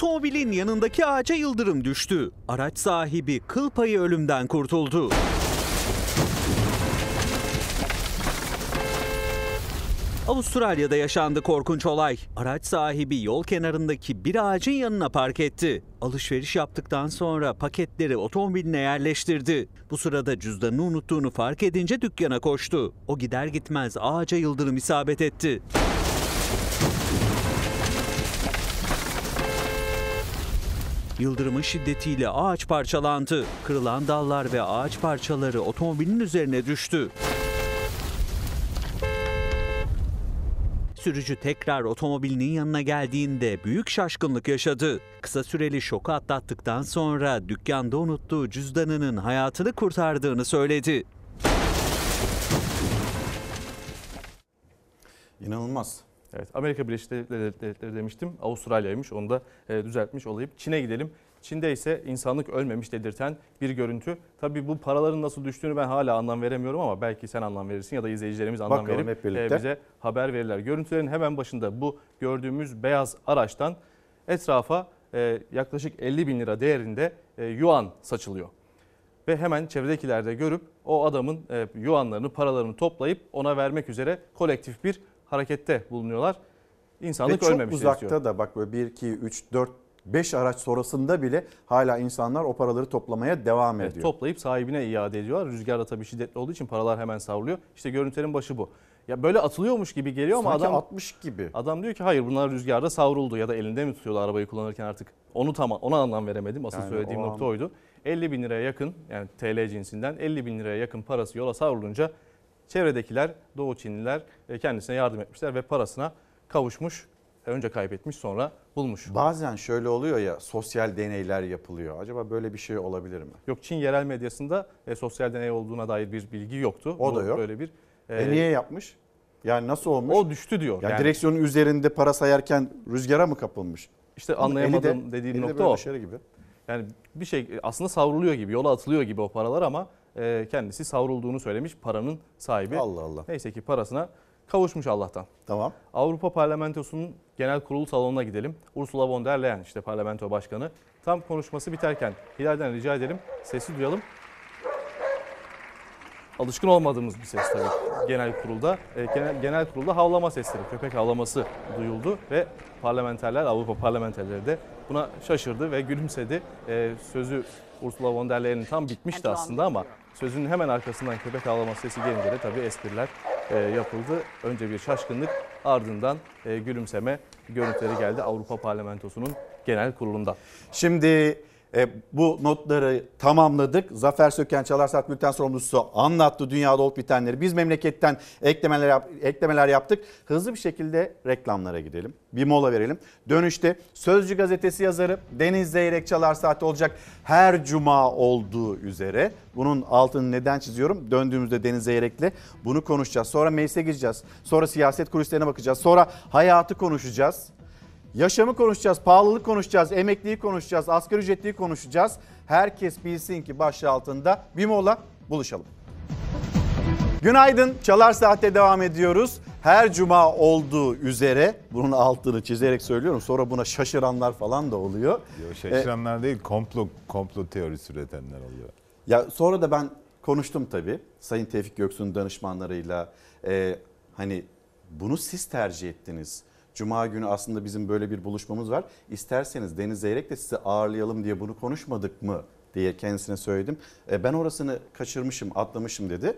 Otomobilin yanındaki ağaca yıldırım düştü. Araç sahibi kıl payı ölümden kurtuldu. Avustralya'da yaşandı korkunç olay. Araç sahibi yol kenarındaki bir ağacın yanına park etti. Alışveriş yaptıktan sonra paketleri otomobiline yerleştirdi. Bu sırada cüzdanını unuttuğunu fark edince dükkana koştu. O gider gitmez ağaca yıldırım isabet etti. Yıldırımın şiddetiyle ağaç parçalandı. Kırılan dallar ve ağaç parçaları otomobilin üzerine düştü. Sürücü tekrar otomobilinin yanına geldiğinde büyük şaşkınlık yaşadı. Kısa süreli şoku atlattıktan sonra dükkanda unuttuğu cüzdanının hayatını kurtardığını söyledi. İnanılmaz. Evet Amerika Birleşik Devletleri demiştim. Avustralya'ymış onu da e, düzeltmiş olayım. Çin'e gidelim. Çin'de ise insanlık ölmemiş dedirten bir görüntü. Tabii bu paraların nasıl düştüğünü ben hala anlam veremiyorum ama belki sen anlam verirsin ya da izleyicilerimiz anlam Bakalım verip e, bize haber verirler. Görüntülerin hemen başında bu gördüğümüz beyaz araçtan etrafa e, yaklaşık 50 bin lira değerinde e, yuan saçılıyor. Ve hemen çevredekiler de görüp o adamın e, yuanlarını, paralarını toplayıp ona vermek üzere kolektif bir harekette bulunuyorlar. İnsanlık Ve çok ölmemiş uzakta istiyor. da bak böyle 1, 2, 3, 4, 5 araç sonrasında bile hala insanlar o paraları toplamaya devam Evet, ediyor. toplayıp sahibine iade ediyorlar. Rüzgar da tabii şiddetli olduğu için paralar hemen savruluyor. İşte görüntülerin başı bu. Ya böyle atılıyormuş gibi geliyor ama Sanki adam 60 gibi. Adam diyor ki hayır bunlar rüzgarda savruldu ya da elinde mi tutuyordu arabayı kullanırken artık. Onu tam ona anlam veremedim. Asıl Yani söylediğim o nokta an- oydu. 50 bin liraya yakın yani TL cinsinden 50 bin liraya yakın parası yola savrulunca çevredekiler Doğu Çinliler e, kendisine yardım etmişler ve parasına kavuşmuş. Önce kaybetmiş sonra bulmuş. Bazen şöyle oluyor ya sosyal deneyler yapılıyor. Acaba böyle bir şey olabilir mi? Yok Çin yerel medyasında e, sosyal deney olduğuna dair bir bilgi yoktu. O Bu da yok. Böyle bir E, niye yapmış? Yani nasıl olmuş? O düştü diyor. Yani, Yani- direksiyonun üzerinde para sayarken rüzgara mı kapılmış? İşte Ama eli de- anlayamadığım dediğim de nokta böyle o. dışarı gibi. Yani bir şey aslında savruluyor gibi, yola atılıyor gibi o paralar ama e, kendisi savrulduğunu söylemiş paranın sahibi. Allah Allah. Neyse ki parasına kavuşmuş Allah'tan. Tamam. Avrupa Parlamentosu'nun genel kurul salonuna gidelim. Ursula von der Leyen işte parlamento başkanı. Tam konuşması biterken Hilal'den rica edelim sesi duyalım. Alışkın olmadığımız bir ses tabii genel kurulda. E, genel, genel kurulda havlama sesleri, köpek havlaması duyuldu ve parlamenterler, Avrupa parlamenterleri de buna şaşırdı ve gülümsedi. E, sözü Ursula von der Leyen'in tam bitmişti aslında ama sözün hemen arkasından köpek havlaması sesi gelince de tabii espriler e, yapıldı. Önce bir şaşkınlık ardından e, gülümseme görüntüleri geldi Avrupa Parlamentosu'nun genel kurulunda. Şimdi E, bu notları tamamladık. Zafer Söken Çalar Saat Bülten sorumlusu anlattı dünyada olup bitenleri. Biz memleketten eklemeler, yap, eklemeler yaptık. Hızlı bir şekilde reklamlara gidelim. Bir mola verelim. Dönüşte Sözcü gazetesi yazarı Deniz Zeyrek Çalar Saat olacak her cuma olduğu üzere. Bunun altını neden çiziyorum? Döndüğümüzde Deniz Zeyrek'le bunu konuşacağız. Sonra meclise gireceğiz. Sonra siyaset kulislerine bakacağız. Sonra hayatı konuşacağız. Yaşamı konuşacağız, pahalılık konuşacağız, emekliyi konuşacağız, asgari ücretliyi konuşacağız. Herkes bilsin ki başlığı altında bir mola buluşalım. Günaydın. Çalar Saat'te devam ediyoruz. Her cuma olduğu üzere bunun altını çizerek söylüyorum. Sonra buna şaşıranlar falan da oluyor. Yo, şaşıranlar değil, komplo komplo teorisi üretenler oluyor. Ya sonra da ben konuştum tabii. Sayın Tevfik Göksu'nun danışmanlarıyla. Ee, hani bunu siz tercih ettiniz. Cuma günü aslında bizim böyle bir buluşmamız var. İsterseniz Deniz Zeyrek de sizi ağırlayalım diye bunu konuşmadık mı diye kendisine söyledim. E, ben orasını kaçırmışım, atlamışım dedi.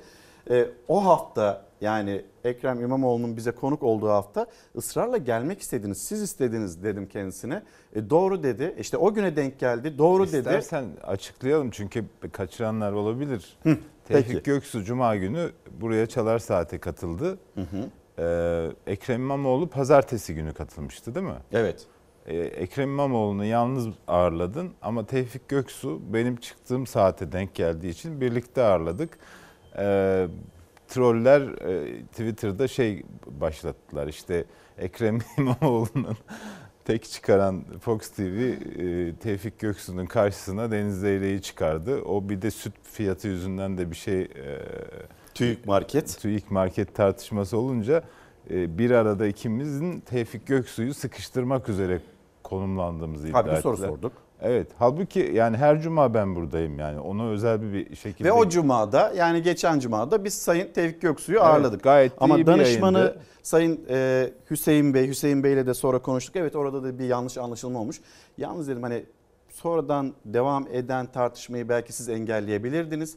E, o hafta yani Ekrem İmamoğlu'nun bize konuk olduğu hafta ısrarla gelmek istediniz. Siz istediniz dedim kendisine. E, doğru dedi. İşte o güne denk geldi. Doğru dedi. İstersen açıklayalım çünkü kaçıranlar olabilir. Hı, Tevfik peki. Göksu Cuma günü buraya Çalar Saat'e katıldı. Ee, Ekrem İmamoğlu pazartesi günü katılmıştı değil mi? Evet. Ee, Ekrem İmamoğlu'nu yalnız ağırladın ama Tevfik Göksu benim çıktığım saate denk geldiği için birlikte ağırladık. Ee, troller e, Twitter'da şey başlattılar işte Ekrem İmamoğlu'nun tek çıkaran Fox TV e, Tevfik Göksu'nun karşısına Deniz Zeyrek'i çıkardı. O bir de süt fiyatı yüzünden de bir şey... E, TÜİK Market. TÜİK Market tartışması olunca e, bir arada ikimizin Tevfik Göksu'yu sıkıştırmak üzere konumlandığımızı iddia Halbuki soru ettiler. sorduk. Evet. Halbuki yani her cuma ben buradayım yani. Ona özel bir şekilde. Ve o cumada yani geçen cumada biz Sayın Tevfik Göksu'yu Evet, ağırladık. gayet Ama iyi bir danışmanı yayındı. Sayın e, Hüseyin Bey, Hüseyin Bey'le de sonra konuştuk. Evet orada da bir yanlış anlaşılma olmuş. Yalnız dedim hani sonradan devam eden tartışmayı belki siz engelleyebilirdiniz.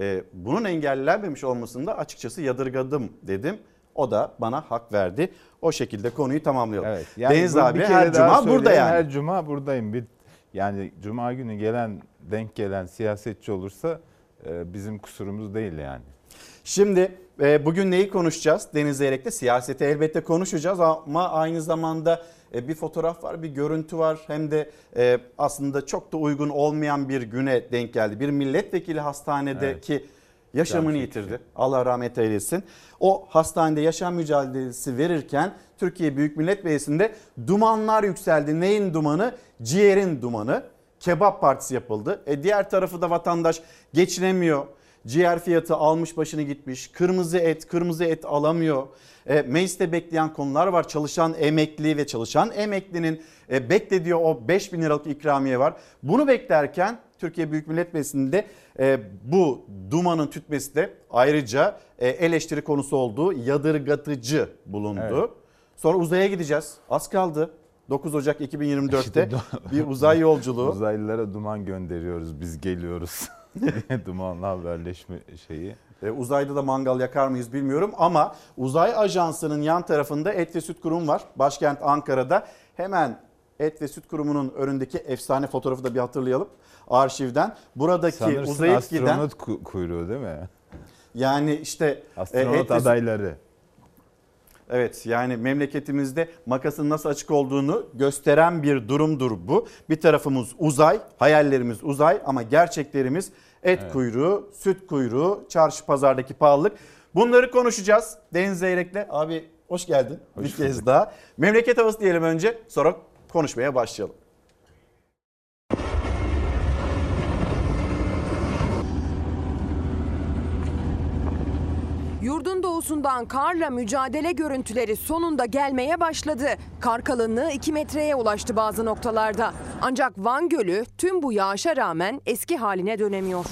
E, bunun engellenmemiş olmasını da açıkçası yadırgadım dedim. O da bana hak verdi. O şekilde konuyu tamamlayalım. Evet. Yani Deniz abi her cuma burada yani. Her cuma buradayım. Bir, yani cuma günü gelen denk gelen siyasetçi olursa e, bizim kusurumuz değil yani. Şimdi e, bugün neyi konuşacağız? Deniz Zeyrek'te siyaseti elbette konuşacağız ama aynı zamanda bir fotoğraf var, bir görüntü var. Hem de e, aslında çok da uygun olmayan bir güne denk geldi. Bir milletvekili hastanedeki yaşamını Can yitirdi. Allah rahmet eylesin. O hastanede yaşam mücadelesi verirken Türkiye Büyük Millet Meclisi'nde dumanlar yükseldi. Neyin dumanı? Ciğerin dumanı. Kebap partisi yapıldı. E diğer tarafı da vatandaş geçinemiyor. Ciğer fiyatı almış başını gitmiş. Kırmızı et, kırmızı et alamıyor. E, mecliste bekleyen konular var. Çalışan emekli ve çalışan emeklinin e, beklediği o 5 bin liralık ikramiye var. Bunu beklerken Türkiye Büyük Millet Meclisi'nde e, bu dumanın tütmesi de ayrıca e, eleştiri konusu olduğu yadırgatıcı bulundu. Evet. Sonra uzaya gideceğiz. Az kaldı. 9 Ocak 2024'te İşte bir uzay yolculuğu. Uzaylılara duman gönderiyoruz, biz geliyoruz diye dumanla haberleşme şeyi. E, uzayda da mangal yakar mıyız bilmiyorum ama uzay ajansının yan tarafında Et ve Süt Kurumu var. Başkent Ankara'da. Hemen Et ve Süt Kurumu'nun önündeki efsane fotoğrafı da bir hatırlayalım arşivden. Buradaki Sanırsın uzayıp giden astronot ku- kuyruğu değil mi? yani işte e, Astronot Et ve Süt- adayları. Evet yani memleketimizde makasın nasıl açık olduğunu gösteren bir durumdur bu. Bir tarafımız uzay, hayallerimiz uzay ama gerçeklerimiz et Evet. kuyruğu, süt kuyruğu, çarşı pazardaki pahalılık. Bunları konuşacağız. Deniz Zeyrek'le abi hoş geldin bir kez daha. Memleket havası diyelim önce sonra konuşmaya başlayalım. Yurdun doğusundan karla mücadele görüntüleri sonunda gelmeye başladı. Kar kalınlığı 2 metreye ulaştı bazı noktalarda. Ancak Van Gölü tüm bu yağışa rağmen eski haline dönemiyor.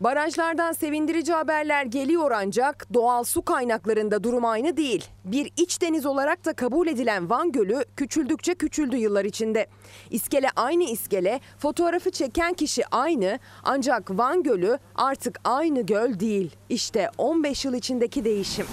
Barajlardan sevindirici haberler geliyor ancak doğal su kaynaklarında durum aynı değil. Bir iç deniz olarak da kabul edilen Van Gölü küçüldükçe küçüldü yıllar içinde. İskele aynı iskele, fotoğrafı çeken kişi aynı ancak Van Gölü artık aynı göl değil. İşte 15 yıl içindeki değişim.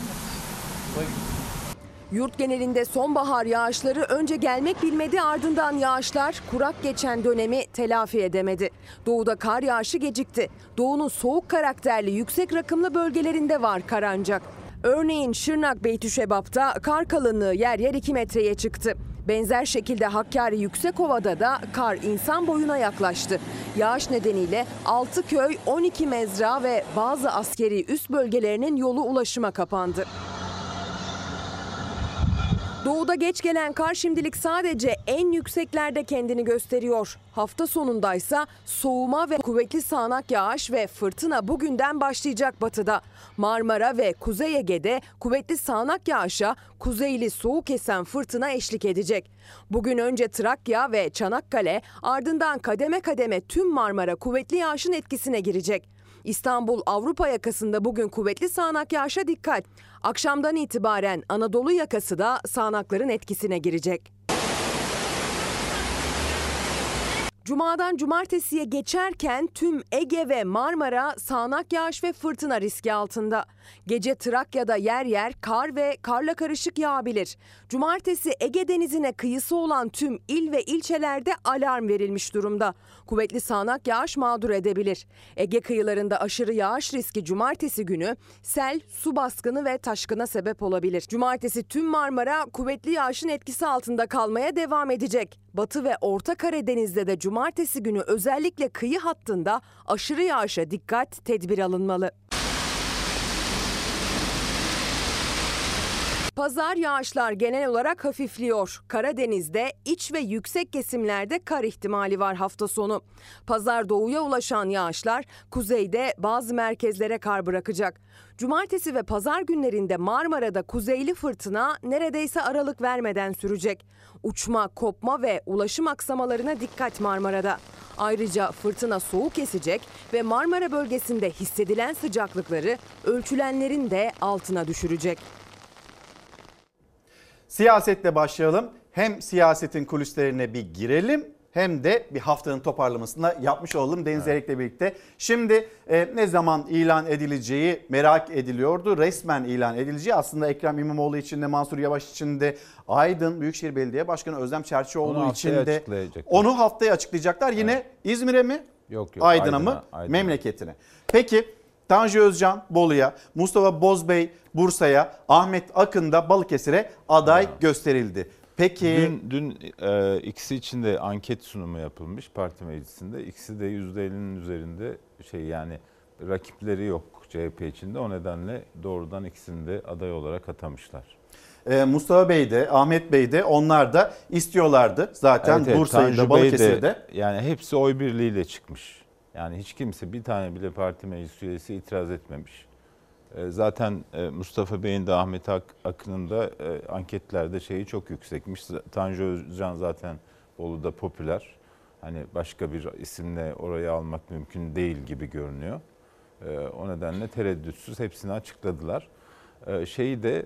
Yurt genelinde sonbahar yağışları önce gelmek bilmedi ardından yağışlar kurak geçen dönemi telafi edemedi. Doğuda kar yağışı gecikti. Doğunun soğuk karakterli yüksek rakımlı bölgelerinde var kar ancak. Örneğin Şırnak Beytüşebap'ta kar kalınlığı yer yer 2 metreye çıktı. Benzer şekilde Hakkari Yüksekova'da da kar insan boyuna yaklaştı. Yağış nedeniyle 6 köy, 12 mezra ve bazı askeri üst bölgelerinin yolu ulaşıma kapandı. Doğuda geç gelen kar şimdilik sadece en yükseklerde kendini gösteriyor. Hafta sonundaysa soğuma ve kuvvetli sağanak yağış ve fırtına bugünden başlayacak batıda. Marmara ve Kuzey Ege'de kuvvetli sağanak yağışa kuzeyli soğuk esen fırtına eşlik edecek. Bugün önce Trakya ve Çanakkale ardından kademe kademe tüm Marmara kuvvetli yağışın etkisine girecek. İstanbul Avrupa yakasında bugün kuvvetli sağanak yağışa dikkat. Akşamdan itibaren Anadolu yakası da sağanakların etkisine girecek. Cuma'dan cumartesiye geçerken tüm Ege ve Marmara sağanak yağış ve fırtına riski altında. Gece Trakya'da yer yer kar ve karla karışık yağabilir. Cumartesi Ege Denizi'ne kıyısı olan tüm il ve ilçelerde alarm verilmiş durumda. Kuvvetli sağanak yağış mağdur edebilir. Ege kıyılarında aşırı yağış riski cumartesi günü sel, su baskını ve taşkına sebep olabilir. Cumartesi tüm Marmara kuvvetli yağışın etkisi altında kalmaya devam edecek. Batı ve Orta Karadeniz'de de cumartesi günü özellikle kıyı hattında aşırı yağışa dikkat, tedbir alınmalı. Pazar yağışlar genel olarak hafifliyor. Karadeniz'de iç ve yüksek kesimlerde kar ihtimali var hafta sonu. Pazar doğuya ulaşan yağışlar kuzeyde bazı merkezlere kar bırakacak. Cumartesi ve pazar günlerinde Marmara'da kuzeyli fırtına neredeyse aralık vermeden sürecek. Uçma, kopma ve ulaşım aksamalarına dikkat Marmara'da. Ayrıca fırtına soğuk esecek ve Marmara bölgesinde hissedilen sıcaklıkları ölçülenlerin de altına düşürecek. Siyasetle başlayalım. Hem siyasetin kulislerine bir girelim hem de bir haftanın toparlamasını yapmış olalım Deniz Erek'le birlikte. Şimdi e, ne zaman ilan edileceği merak ediliyordu. Resmen ilan edileceği aslında Ekrem İmamoğlu için de Mansur Yavaş için de Aydın Büyükşehir Belediye Başkanı Özlem Çerçioğlu Onu için de onu haftaya açıklayacaklar. Yine İzmir'e mi? Yok yok. Aydın'a mı? Aydın'a, Aydın'a. Memleketine. Peki Tanju Özcan Bolu'ya, Mustafa Bozbey Bursa'ya, Ahmet Akın da Balıkesir'e aday gösterildi. Peki Dün, dün e, ikisi için de anket sunumu yapılmış parti meclisinde. İkisi de %50'nin üzerinde şey yani rakipleri yok CHP içinde. O nedenle doğrudan ikisini de aday olarak atamışlar. e, Mustafa Bey de Ahmet Bey de onlar da istiyorlardı zaten Evet, evet, Bursa'yı da Balıkesir'de. de, yani hepsi oy birliğiyle çıkmış. Yani hiç kimse bir tane bile parti meclis üyesi itiraz etmemiş. E, Zaten e, Mustafa Bey'in de Ahmet Ak- Akın'ın da e, anketlerde şeyi çok yüksekmiş. Tanju Özcan zaten Bolu'da popüler. Hani başka bir isimle orayı almak mümkün değil gibi görünüyor. O nedenle tereddütsüz hepsini açıkladılar. Şeyi de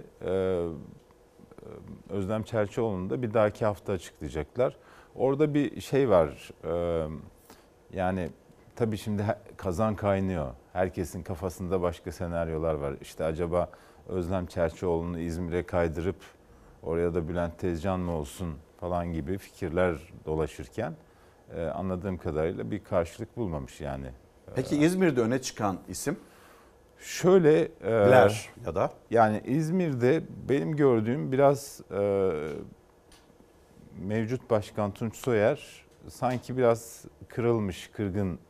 Özlem Çerçioğlu'nu da bir dahaki hafta açıklayacaklar. Orada bir şey var. Yani tabii şimdi kazan kaynıyor. Herkesin kafasında başka senaryolar var. İşte acaba Özlem Çerçioğlu'nu İzmir'e kaydırıp oraya da Bülent Tezcan mı olsun falan gibi fikirler dolaşırken e, anladığım kadarıyla bir karşılık bulmamış yani. Peki İzmir'de öne çıkan isim? Şöyle e, ya da yani İzmir'de benim gördüğüm biraz e, mevcut başkan Tunç Soyer sanki biraz kırılmış, kırgın e,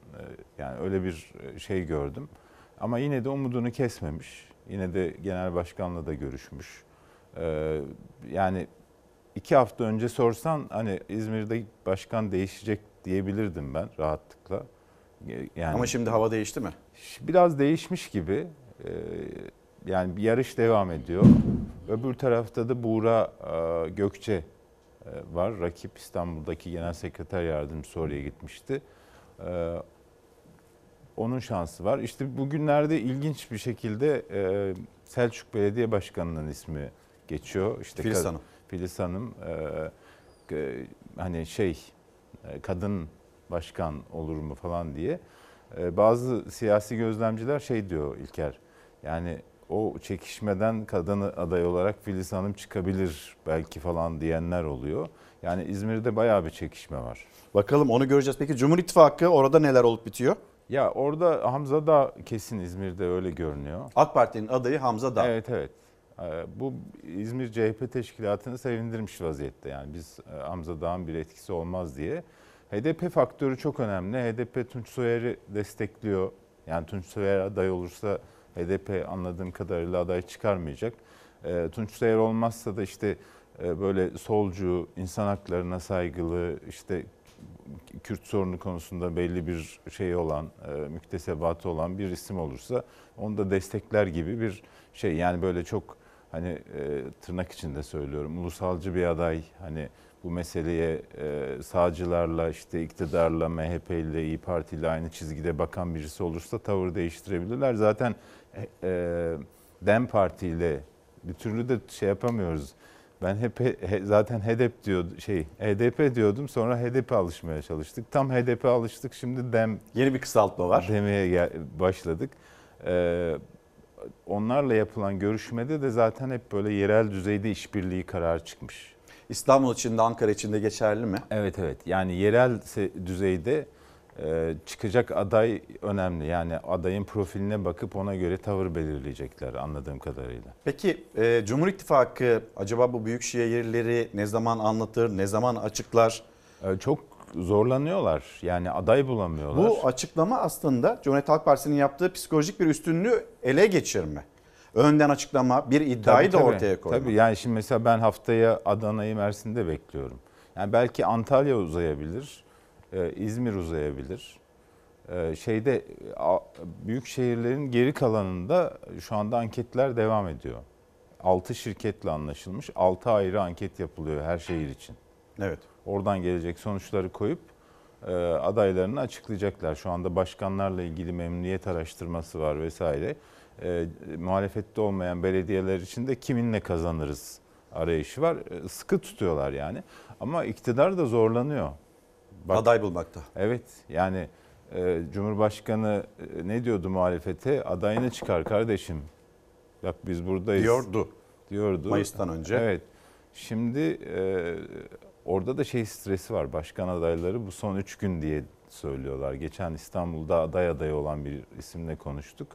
yani öyle bir şey gördüm. Ama yine de umudunu kesmemiş. Yine de genel başkanla da görüşmüş. E, yani iki hafta önce sorsan hani İzmir'de başkan değişecek diyebilirdim ben rahatlıkla. E, Yani ama şimdi hava değişti mi? biraz değişmiş gibi. Ee, Yani bir yarış devam ediyor. Öbür tarafta da Buğra e, Gökçe e, var. Rakip İstanbul'daki genel sekreter yardımcısı oraya gitmişti. Onun şansı var. İşte bugünlerde ilginç bir şekilde e, Selçuk Belediye Başkanı'nın ismi geçiyor. İşte Filiz Hanım. Filiz Hanım e, e, hani şey e, kadın başkan olur mu falan diye. E, Bazı siyasi gözlemciler şey diyor İlker. Yani o çekişmeden kadın aday olarak Filiz Hanım çıkabilir belki falan diyenler oluyor. Yani İzmir'de bayağı bir çekişme var. Bakalım onu göreceğiz. Peki Cumhur İttifakı orada neler olup bitiyor? Ya orada Hamza da kesin İzmir'de öyle görünüyor. AK Parti'nin adayı Hamza Dağ. Evet evet. Ee, Bu İzmir CHP teşkilatını sevindirmiş vaziyette. Yani biz e, Hamza Dağ'ın bir etkisi olmaz diye. HDP faktörü çok önemli. HDP Tunç Soyer'i destekliyor. Yani Tunç Soyer aday olursa HDP anladığım kadarıyla aday çıkarmayacak. Ee, Tunç Soyer olmazsa da işte e, böyle solcu, insan haklarına saygılı, işte Kürt sorunu konusunda belli bir şey olan, e, müktesebatı olan bir isim olursa onu da destekler gibi bir şey. Yani böyle çok hani e, tırnak içinde söylüyorum ulusalcı bir aday hani bu meseleye e, sağcılarla işte iktidarla MHP ile İyi Parti ile aynı çizgide bakan birisi olursa tavır değiştirebilirler. Zaten e, e, Dem Parti ile bir türlü de şey yapamıyoruz. Ben hep he- zaten HDP diyor şey HDP diyordum sonra HDP alışmaya çalıştık. Tam HDP alıştık şimdi Dem yeni bir kısaltma var. Demeye gel- başladık. Ee, onlarla yapılan görüşmede de zaten hep böyle yerel düzeyde işbirliği kararı çıkmış. İstanbul için de Ankara için de geçerli mi? Evet evet. Yani yerel düzeyde e, çıkacak aday önemli. Yani adayın profiline bakıp ona göre tavır belirleyecekler anladığım kadarıyla. Peki e, Cumhur İttifakı acaba bu büyük şehirleri ne zaman anlatır, ne zaman açıklar? Ee, çok zorlanıyorlar. Yani aday bulamıyorlar. Bu açıklama aslında Cumhuriyet Halk Partisi'nin yaptığı psikolojik bir üstünlüğü ele geçirme. Önden açıklama, bir iddiayı Tabii, da tabii. ortaya koyma. Tabii yani şimdi mesela ben haftaya Adana'yı Mersin'de bekliyorum. Yani belki Antalya uzayabilir, e, İzmir uzayabilir. E, şeyde a- büyük şehirlerin geri kalanında şu anda anketler devam ediyor. 6 şirketle anlaşılmış. 6 ayrı anket yapılıyor her şehir için. Evet. Oradan gelecek sonuçları koyup e, adaylarını açıklayacaklar. Şu anda başkanlarla ilgili memnuniyet araştırması var vesaire. E, muhalefette olmayan belediyeler için de kiminle kazanırız arayışı var. E, sıkı tutuyorlar yani. Ama iktidar da zorlanıyor. Aday bulmakta. Evet yani e, Cumhurbaşkanı e, ne diyordu muhalefete? Adayını çıkar kardeşim. Bak biz buradayız. Diyordu. Diyordu. Mayıs'tan önce. Evet. Şimdi e, orada da şey stresi var. Başkan adayları bu son üç gün diye söylüyorlar. Geçen İstanbul'da aday adayı olan bir isimle konuştuk.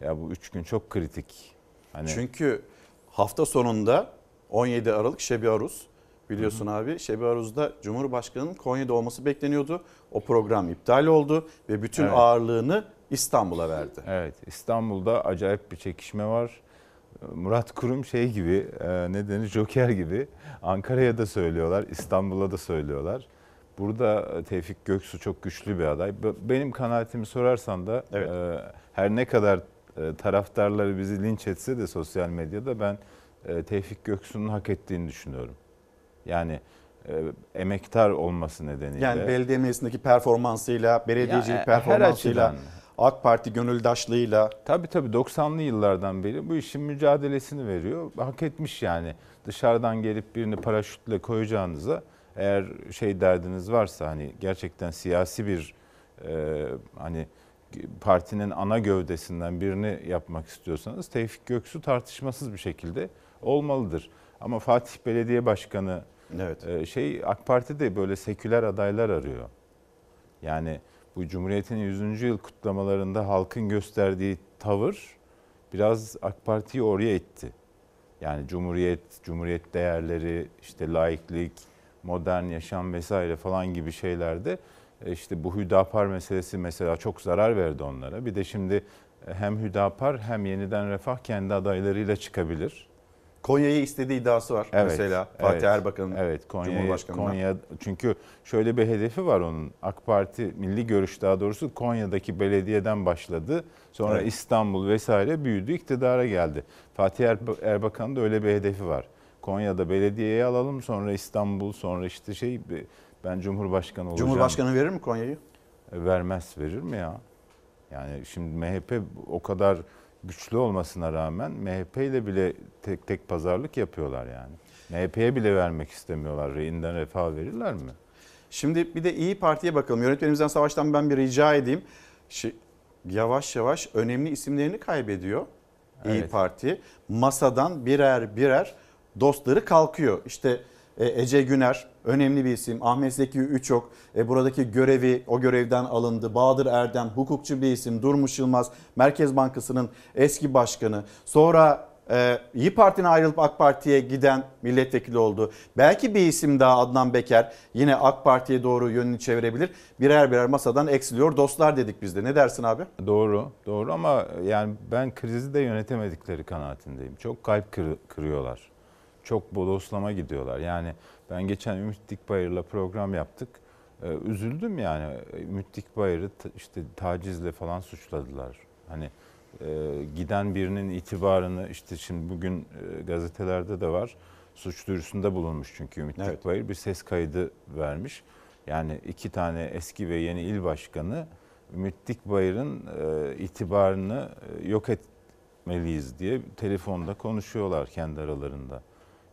Ya bu üç gün çok kritik. Hani Çünkü hafta sonunda 17 Aralık Şebi Aruz biliyorsun abi Şebi Aruz'da Cumhurbaşkanı'nın Konya'da olması bekleniyordu. O program iptal oldu ve bütün Evet. ağırlığını İstanbul'a verdi. Evet İstanbul'da acayip bir çekişme var. Murat Kurum şey gibi e, ne denir Joker gibi Ankara'ya da söylüyorlar İstanbul'a da söylüyorlar. Burada Tevfik Göksu çok güçlü bir aday. Be- Benim kanaatimi sorarsan da e, her ne kadar e, taraftarları bizi linç etse de sosyal medyada ben Tevfik Göksu'nun hak ettiğini düşünüyorum. Yani e, emektar olması nedeniyle. Yani belediye meclisindeki performansıyla, belediyecilik Ya, e, performansıyla. AK Parti gönüldaşlığıyla. Tabii tabii 90'lı yıllardan beri bu işin mücadelesini veriyor. Hak etmiş yani. Dışarıdan gelip birini paraşütle koyacağınıza eğer şey derdiniz varsa hani gerçekten siyasi bir e, hani partinin ana gövdesinden birini yapmak istiyorsanız Tevfik Göksu tartışmasız bir şekilde olmalıdır. Ama Fatih Belediye Başkanı e, şey AK Parti de böyle seküler adaylar arıyor. Yani bu Cumhuriyet'in 100. yıl kutlamalarında halkın gösterdiği tavır biraz AK Parti'yi oraya itti. Yani Cumhuriyet, Cumhuriyet değerleri, işte laiklik, modern yaşam vesaire falan gibi şeylerde e, işte bu Hüdapar meselesi mesela çok zarar verdi onlara. Bir de şimdi hem Hüdapar hem Yeniden Refah kendi adaylarıyla çıkabilir. Konya'yı istediği iddiası var. Mesela Fatih evet, Erbakan'ın evet, Konya, Cumhurbaşkanı'na. Konya çünkü şöyle bir hedefi var onun. AK Parti milli görüş daha doğrusu Konya'daki belediyeden başladı. Sonra Evet. İstanbul vesaire büyüdü, iktidara geldi. Fatih Er- Erbakan'ın da öyle bir hedefi var. Konya'da belediyeyi alalım, sonra İstanbul, sonra işte şey ben Cumhurbaşkanı olacağım. Cumhurbaşkanı verir mi Konya'yı? E, Vermez, verir mi ya? Yani şimdi MHP o kadar güçlü olmasına rağmen MHP ile bile tek tek pazarlık yapıyorlar yani. MHP'ye bile vermek istemiyorlar. Reyinden refah verirler mi? Şimdi bir de İyi Parti'ye bakalım. Yönetmenimizden Savaş'tan ben bir rica edeyim. Şi- yavaş yavaş önemli isimlerini kaybediyor. İyi Evet. Parti masadan birer birer dostları kalkıyor. İşte e, Ece Güner önemli bir isim. Ahmet Zeki Üçok e, buradaki görevi o görevden alındı. Bahadır Erdem hukukçu bir isim. Durmuş Yılmaz Merkez Bankası'nın eski başkanı. Sonra e, İyi Parti'ne ayrılıp AK Parti'ye giden milletvekili oldu. Belki bir isim daha Adnan Beker yine AK Parti'ye doğru yönünü çevirebilir. Birer birer masadan eksiliyor dostlar dedik biz de. Ne dersin abi? Doğru, doğru ama yani ben krizi de yönetemedikleri kanaatindeyim. Çok kalp kır- kırıyorlar. Çok bodoslama gidiyorlar. Yani ben geçen Ümit Dikbayır'la program yaptık. Ee, üzüldüm yani. Ümit Dikbayır'ı işte tacizle falan suçladılar. Hani e, giden birinin itibarını işte şimdi bugün e, gazetelerde de var. Suç duyurusunda bulunmuş çünkü Ümit Dikbayır bir ses kaydı vermiş. Yani iki tane eski ve yeni il başkanı Ümit Dikbayır'ın e, itibarını e, yok etmeliyiz diye telefonda konuşuyorlar kendi aralarında.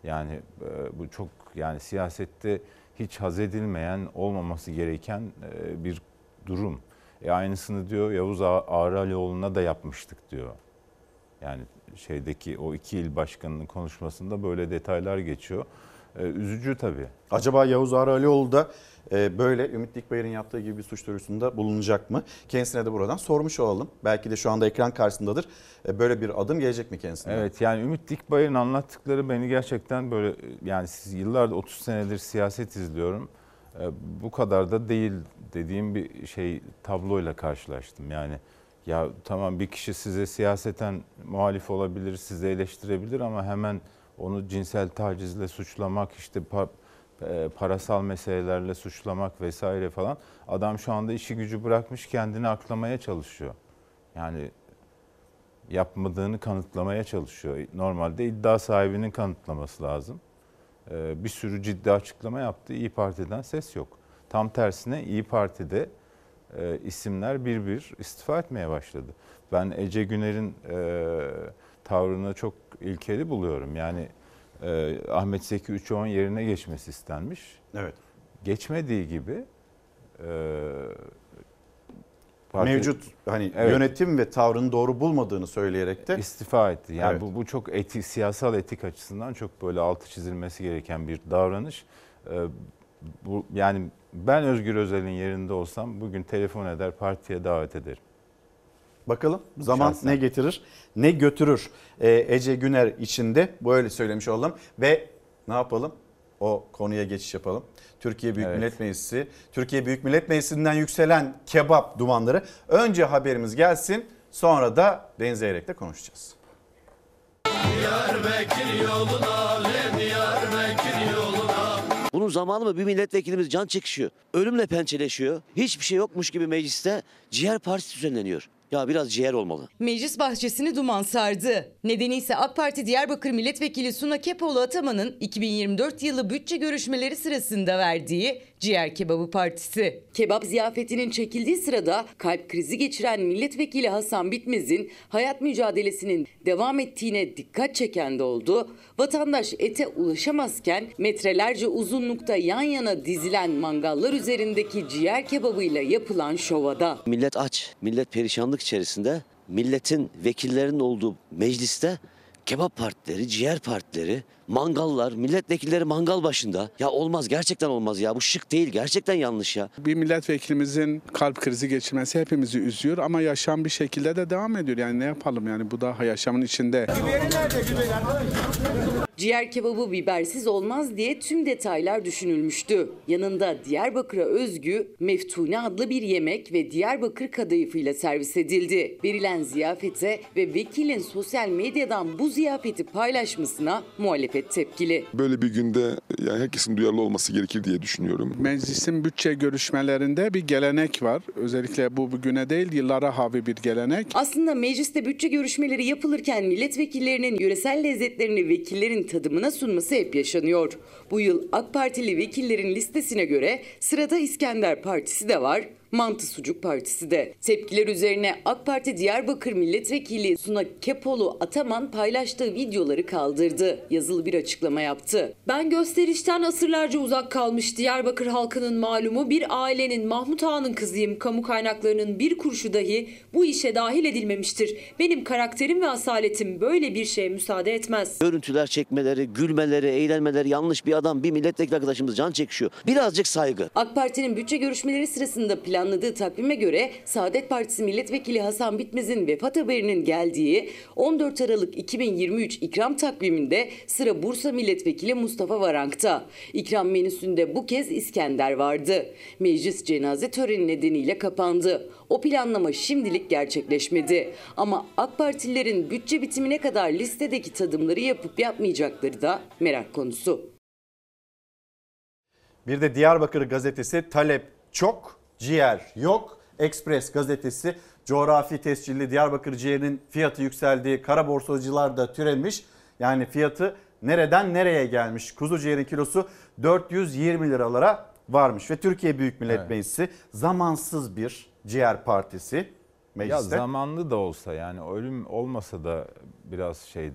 Yani e, bu çok yani siyasette hiç haz edilmeyen, olmaması gereken e, bir durum. E aynısını diyor Yavuz Ağralioğlu'na da yapmıştık diyor. Yani şeydeki o iki il başkanının konuşmasında böyle detaylar geçiyor. E, üzücü tabii. Acaba Yavuz Ağrı Alioğlu da böyle Ümit Dikbayır'ın yaptığı gibi bir suç duyurusunda bulunacak mı? Kendisine de buradan sormuş olalım. Belki de şu anda ekran karşısındadır. E, böyle bir adım gelecek mi kendisine? Evet yani Ümit Dikbayır'ın anlattıkları beni gerçekten böyle yani siz yıllardır 30 senedir siyaset izliyorum. E, Bu kadar da değil dediğim bir şey tabloyla karşılaştım. Yani ya tamam bir kişi size siyaseten muhalif olabilir, sizi eleştirebilir ama hemen onu cinsel tacizle suçlamak, işte parasal meselelerle suçlamak vesaire falan. Adam şu anda işi gücü bırakmış kendini aklamaya çalışıyor. Yani yapmadığını kanıtlamaya çalışıyor. Normalde iddia sahibinin kanıtlaması lazım. Ee, bir sürü ciddi açıklama yaptı. İyi Parti'den ses yok. Tam tersine İyi Parti'de e, isimler bir bir istifa etmeye başladı. Ben Ece Güner'in e, tavrını çok ilkeli buluyorum. Yani e, Ahmet Zeki Üçoğan yerine geçmesi istenmiş. Evet. Geçmediği gibi e, parti- Mevcut hani Evet. yönetim ve tavrını doğru bulmadığını söyleyerek de istifa etti. Yani Evet. bu, bu çok etik, siyasal etik açısından çok böyle altı çizilmesi gereken bir davranış. Ee, bu yani ben Özgür Özel'in yerinde olsam bugün telefon eder partiye davet ederim. Bakalım zaman Şahsen. ne getirir ne götürür Ee, Ece Güner içinde böyle söylemiş olalım ve ne yapalım o konuya geçiş yapalım. Türkiye Büyük Evet. Millet Meclisi, Türkiye Büyük Millet Meclisi'nden yükselen kebap dumanları. Önce haberimiz gelsin sonra da Deniz Eyrek'le konuşacağız. Diyarbakır yoluna, Diyarbakır yoluna. Bunun zamanı mı bir milletvekilimiz can çekişiyor. Ölümle pençeleşiyor. Hiçbir şey yokmuş gibi mecliste ciğer partisi düzenleniyor. Ya biraz ciğer olmalı. Meclis bahçesini duman sardı. Nedeni ise AK Parti Diyarbakır Milletvekili Suna Kepoğlu Ataman'ın 2024 yılı bütçe görüşmeleri sırasında verdiği Ciğer Kebabı Partisi. Kebap ziyafetinin çekildiği sırada kalp krizi geçiren milletvekili Hasan Bitmez'in hayat mücadelesinin devam ettiğine dikkat çeken de oldu. Vatandaş ete ulaşamazken metrelerce uzunlukta yan yana dizilen mangallar üzerindeki ciğer kebabıyla yapılan şovada. Millet aç, millet perişanlık içerisinde. Milletin vekillerinin olduğu mecliste kebap partileri, ciğer partileri, mangallar, milletvekilleri mangal başında. Ya olmaz gerçekten olmaz ya bu şık değil gerçekten yanlış ya. Bir milletvekilimizin kalp krizi geçirmesi hepimizi üzüyor ama yaşam bir şekilde de devam ediyor. Yani ne yapalım yani bu da yaşamın içinde. Ciğer kebabı bibersiz olmaz diye tüm detaylar düşünülmüştü. Yanında Diyarbakır'a özgü Meftune adlı bir yemek ve Diyarbakır kadayıfıyla servis edildi. Verilen ziyafete ve vekilin sosyal medyadan bu ziyafeti paylaşmasına muhalefet tepkili. Böyle bir günde yani herkesin duyarlı olması gerekir diye düşünüyorum. Meclisin bütçe görüşmelerinde bir gelenek var. Özellikle bu bugüne değil yıllara havi bir gelenek. Aslında mecliste bütçe görüşmeleri yapılırken milletvekillerinin yöresel lezzetlerini vekillerin tadımına sunması hep yaşanıyor. Bu yıl AK Partili vekillerin listesine göre sırada İskender Partisi de var. Mantı Sucuk Partisi de. Tepkiler üzerine AK Parti Diyarbakır Milletvekili Suna Kepolu Ataman paylaştığı videoları kaldırdı. Yazılı bir açıklama yaptı. Ben gösterişten asırlarca uzak kalmış Diyarbakır halkının malumu bir ailenin Mahmut Ağa'nın kızıyım. Kamu kaynaklarının bir kuruşu dahi bu işe dahil edilmemiştir. Benim karakterim ve asaletim böyle bir şeye müsaade etmez. Görüntüler çekmeleri, gülmeleri, eğlenmeleri yanlış bir adam, bir milletvekili arkadaşımız can çekişiyor. Birazcık saygı. AK Parti'nin bütçe görüşmeleri sırasında planladığı takvime göre Saadet Partisi Milletvekili Hasan Bitmez'in vefat haberinin geldiği 14 Aralık 2023 ikram takviminde sıra Bursa Milletvekili Mustafa Varank'ta. İkram menüsünde bu kez İskender vardı. Meclis cenaze töreni nedeniyle kapandı. O planlama şimdilik gerçekleşmedi. Ama AK Partililerin bütçe bitimine kadar listedeki tadımları yapıp yapmayacakları da merak konusu. Bir de Diyarbakır gazetesi talep çok, ciğer yok. Ekspres gazetesi coğrafi tescilli Diyarbakır ciğerinin fiyatı yükseldiği kara borsacılar da türemiş. Yani fiyatı nereden nereye gelmiş? Kuzu ciğerin kilosu 420 liralara varmış ve Türkiye Büyük Millet Evet. Meclisi zamansız bir ciğer partisi Ya mecliste. zamanlı da olsa yani ölüm olmasa da biraz şey e,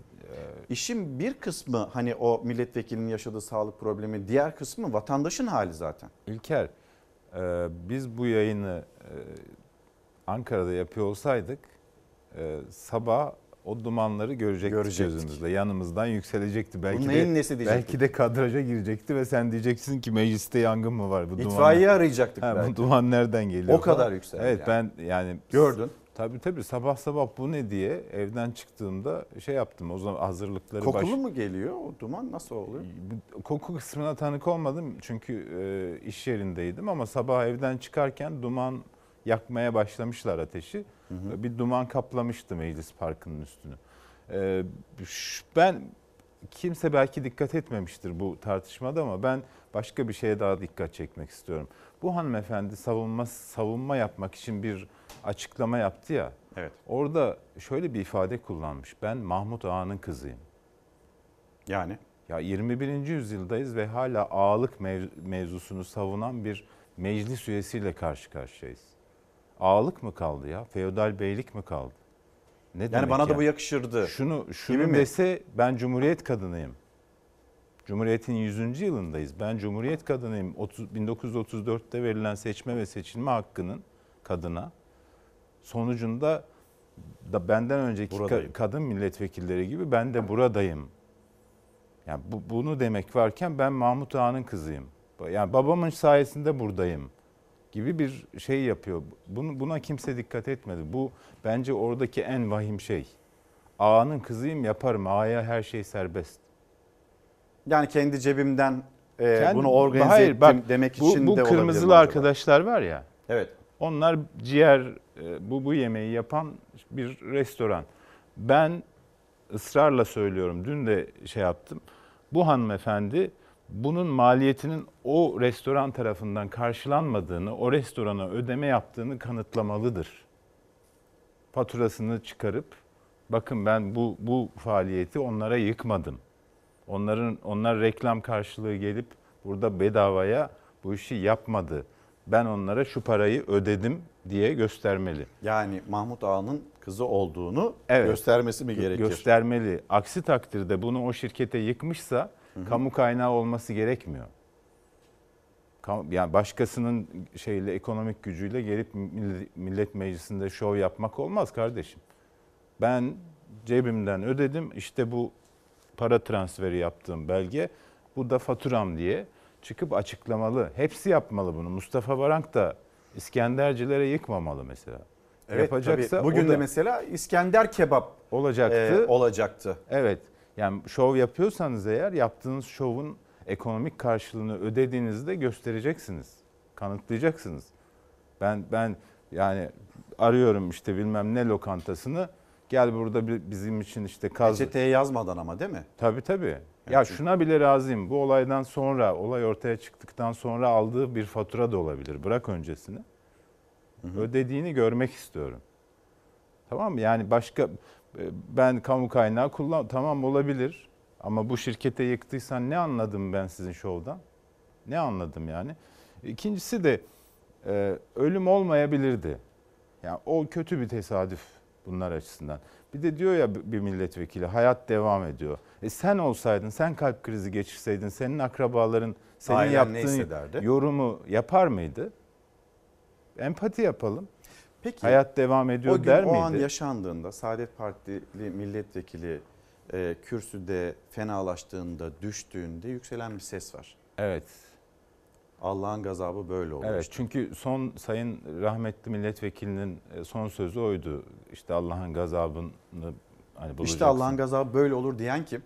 İşin bir kısmı hani o milletvekilinin yaşadığı sağlık problemi, diğer kısmı vatandaşın hali zaten. İlker e, biz bu yayını e, Ankara'da yapıyor olsaydık e, sabah o dumanları görecektik, Görecektik. gözümüzde. Yanımızdan yükselecekti. Belki Bu de, neyin nesi diyecektik? Belki de kadraja girecekti ve sen diyeceksin ki mecliste yangın mı var? Bu İtfaiye dumanlar- arayacaktık Ha, belki. Bu duman nereden geliyor? O kadar yükseldi Evet yani. ben yani Gördün. Tabii tabii sabah sabah bu ne diye evden çıktığımda şey yaptım. O zaman hazırlıkları Kokulu baş- mu geliyor o duman nasıl oluyor? koku kısmına tanık olmadım çünkü e, iş yerindeydim ama sabah evden çıkarken duman yakmaya başlamışlar ateşi. Bir duman kaplamıştı meclis parkının üstünü. E, ben kimse belki dikkat etmemiştir bu tartışmada ama ben başka bir şeye daha dikkat çekmek istiyorum. Bu hanımefendi savunma savunma yapmak için bir açıklama yaptı ya. Evet. Orada şöyle bir ifade kullanmış. Ben Mahmut Ağa'nın kızıyım. Yani Ya 21. yüzyıldayız ve hala ağalık mev- mevzusunu savunan bir meclis üyesiyle karşı karşıyayız. Ağalık mı kaldı ya? Feodal beylik mi kaldı? Ne Yani demek bana da ya? bu yakışırdı. Şunu şunu Gibi mi? dese ben Cumhuriyet kadınıyım. Cumhuriyet'in 100. yılındayız. Ben Cumhuriyet kadınıyım. 30, 1934'te verilen seçme ve seçilme hakkının kadına sonucunda da benden önceki ka- Buradayım. kadın milletvekilleri gibi ben de buradayım. Yani bu, bunu demek varken ben Mahmut Ağa'nın kızıyım. Yani babamın sayesinde buradayım gibi bir şey yapıyor. Bunu, buna kimse dikkat etmedi. Bu bence oradaki en vahim şey. Ağa'nın kızıyım yaparım. Ağa'ya her şey serbest. Yani kendi cebimden e, Kendi- bunu organize Hayır, ettim bak, demek bu, için bu de olabilir mi kırmızılı arkadaşlar var ya. Evet. Onlar ciğer bu bu yemeği yapan bir restoran. Ben ısrarla söylüyorum. Dün de şey yaptım. Bu hanımefendi bunun maliyetinin o restoran tarafından karşılanmadığını, o restorana ödeme yaptığını kanıtlamalıdır. Faturasını çıkarıp bakın ben bu bu faaliyeti onlara yıkmadım. Onların onlar reklam karşılığı gelip burada bedavaya bu işi yapmadı. Ben onlara şu parayı ödedim diye göstermeli. Yani Mahmut Ağa'nın kızı olduğunu Evet. göstermesi mi gerekir? Göstermeli. Aksi takdirde bunu o şirkete yıkmışsa kamu kaynağı olması gerekmiyor. Yani başkasının şeyle ekonomik gücüyle gelip mill- millet meclisinde şov yapmak olmaz kardeşim. Ben cebimden ödedim. İşte bu para transferi yaptığım belge. Bu da faturam diye çıkıp açıklamalı. Hepsi yapmalı bunu. Mustafa Varank da İskendercilere yıkmamalı mesela. Evet, Yapacaksa tabii. Bugün de mesela İskender kebap olacaktı. e, olacaktı. Evet. Yani şov yapıyorsanız eğer yaptığınız şovun ekonomik karşılığını ödediğinizde göstereceksiniz. Kanıtlayacaksınız. Ben ben yani arıyorum işte bilmem ne lokantasını. Gel burada bizim için işte kaz. Reçeteye yazmadan ama değil mi? Tabii tabii. Ya şuna bile razıyım. Bu olaydan sonra, olay ortaya çıktıktan sonra aldığı bir fatura da olabilir. Bırak öncesini. Ödediğini görmek istiyorum. Tamam mı? Yani başka e, ben kamu kaynağı kullan tamam olabilir. Ama bu şirkete yıktıysan ne anladım ben sizin şovdan? Ne anladım yani? İkincisi de Ee, ölüm olmayabilirdi. Yani o kötü bir tesadüf bunlar açısından. Bir de diyor ya bir milletvekili hayat devam ediyor. E sen olsaydın, sen kalp krizi geçirseydin, senin akrabaların senin ne yaptığın yorumu yapar mıydı? Empati yapalım. Peki Hayat devam ediyor o gün der o an miydi? yaşandığında Saadet Partili milletvekili e, kürsüde fenalaştığında, düştüğünde yükselen bir ses var. Evet. Allah'ın gazabı böyle olur. Evet çünkü son sayın rahmetli milletvekilinin e, son sözü oydu. İşte Allah'ın gazabını hani İşte bulacaksın. Allah'ın gazabı böyle olur diyen kim?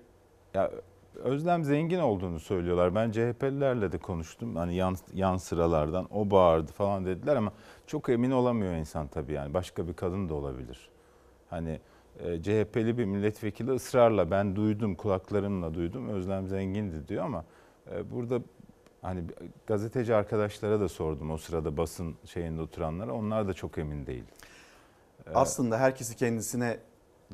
Ya Özlem zengin olduğunu söylüyorlar. Ben CHP'lilerle de konuştum. Hani yan, yan sıralardan o bağırdı falan dediler ama çok emin olamıyor insan tabii yani. Başka bir kadın da olabilir. Hani e, CHP'li bir milletvekili ısrarla ben duydum kulaklarımla duydum Özlem zengindi diyor ama e, burada hani gazeteci arkadaşlara da sordum o sırada basın şeyinde oturanlara onlar da çok emin değil. E, Aslında herkesi kendisine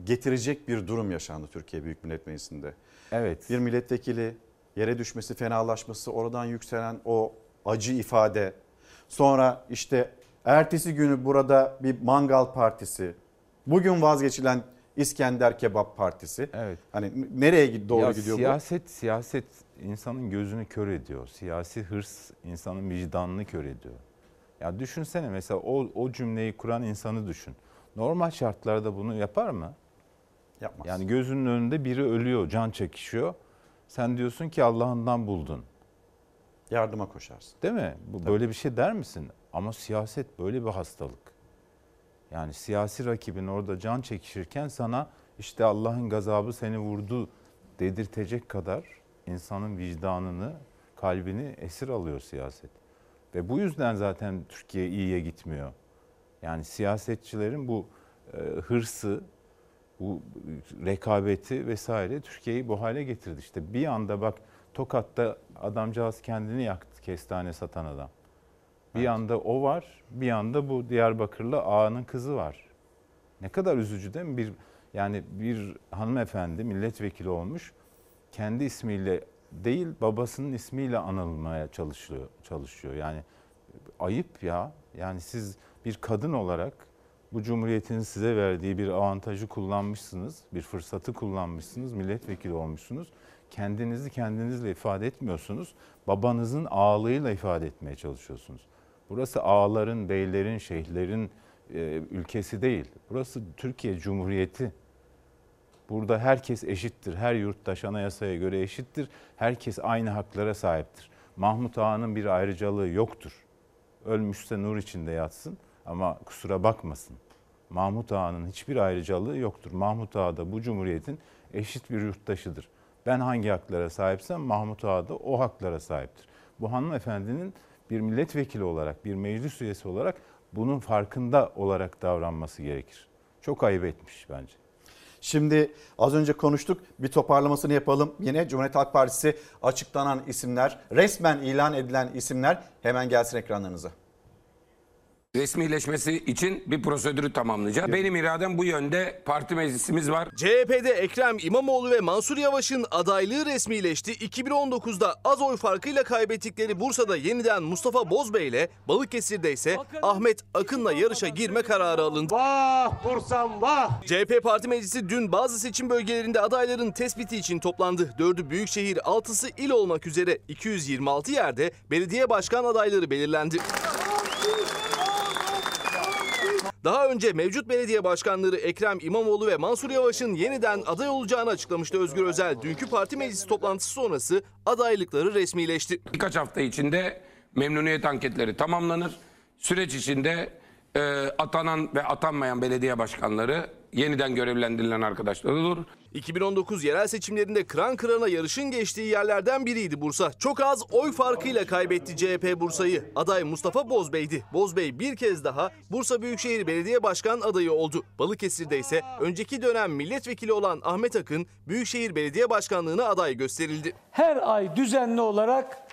getirecek bir durum yaşandı Türkiye Büyük Millet Meclisi'nde. Evet. Bir milletvekili yere düşmesi, fenalaşması, oradan yükselen o acı ifade. Sonra işte ertesi günü burada bir mangal partisi. Bugün vazgeçilen İskender Kebap Partisi. Evet. Hani nereye doğru ya gidiyor siyaset, Siyaset insanın gözünü kör ediyor. Siyasi hırs insanın vicdanını kör ediyor. Ya düşünsene mesela o, o cümleyi kuran insanı düşün. Normal şartlarda bunu yapar mı? Yapmaz. Yani gözünün önünde biri ölüyor, can çekişiyor. Sen diyorsun ki Allah'ından buldun. Yardıma koşarsın. Değil mi? Bu böyle bir şey der misin? Ama siyaset böyle bir hastalık. Yani siyasi rakibin orada can çekişirken sana işte Allah'ın gazabı seni vurdu dedirtecek kadar insanın vicdanını, kalbini esir alıyor siyaset. Ve bu yüzden zaten Türkiye iyiye gitmiyor. Yani siyasetçilerin bu e, hırsı, bu rekabeti vesaire Türkiye'yi bu hale getirdi. İşte bir anda bak Tokat'ta adamcağız kendini yaktı kestane satan adam. Bir anda o var, bir anda bu Diyarbakırlı ağanın kızı var. Ne kadar üzücü değil mi? Bir yani bir hanımefendi milletvekili olmuş. Kendi ismiyle değil babasının ismiyle anılmaya çalışıyor çalışıyor. Yani ayıp ya. Yani siz bir kadın olarak bu cumhuriyetin size verdiği bir avantajı kullanmışsınız, bir fırsatı kullanmışsınız, milletvekili olmuşsunuz. Kendinizi kendinizle ifade etmiyorsunuz. Babanızın ağalığıyla ifade etmeye çalışıyorsunuz. Burası ağaların, beylerin, şeyhlerin e, ülkesi değil. Burası Türkiye Cumhuriyeti. Burada herkes eşittir. Her yurttaş anayasaya göre eşittir. Herkes aynı haklara sahiptir. Mahmut Ağa'nın bir ayrıcalığı yoktur. Ölmüşse nur içinde yatsın ama kusura bakmasın. Mahmut Ağa'nın hiçbir ayrıcalığı yoktur. Mahmut Ağa da bu cumhuriyetin eşit bir yurttaşıdır. Ben hangi haklara sahipsem Mahmut Ağa da o haklara sahiptir. Bu hanımefendinin bir milletvekili olarak, bir meclis üyesi olarak bunun farkında olarak davranması gerekir. Çok ayıp etmiş bence. Şimdi az önce konuştuk bir toparlamasını yapalım. Yine Cumhuriyet Halk Partisi açıklanan isimler, resmen ilan edilen isimler hemen gelsin ekranlarınıza. Resmileşmesi için bir prosedürü tamamlayacağız. Benim iradem bu yönde. Parti meclisimiz var. CHP'de Ekrem İmamoğlu ve Mansur Yavaş'ın adaylığı resmileşti. 2019'da az oy farkıyla kaybettikleri Bursa'da yeniden Mustafa Bozbey ile Balıkesir'de ise Ahmet Akın'la yarışa girme kararı alındı. Vah Bursa'm vah! CHP Parti Meclisi dün bazı seçim bölgelerinde adayların tespiti için toplandı. Dördü büyükşehir, altısı il olmak üzere 226 yerde belediye başkan adayları belirlendi. Daha önce mevcut belediye başkanları Ekrem İmamoğlu ve Mansur Yavaş'ın yeniden aday olacağını açıklamıştı Özgür Özel. Dünkü parti meclisi toplantısı sonrası adaylıkları resmileşti. Birkaç hafta içinde memnuniyet anketleri tamamlanır. Süreç içinde e, atanan ve atanmayan belediye başkanları yeniden görevlendirilen arkadaşlar olur. 2019 yerel seçimlerinde kıran kırana yarışın geçtiği yerlerden biriydi Bursa. Çok az oy farkıyla kaybetti CHP Bursa'yı. Aday Mustafa Bozbey'di. Bozbey bir kez daha Bursa Büyükşehir Belediye Başkan adayı oldu. Balıkesir'de ise önceki dönem milletvekili olan Ahmet Akın Büyükşehir Belediye Başkanlığına aday gösterildi. Her ay düzenli olarak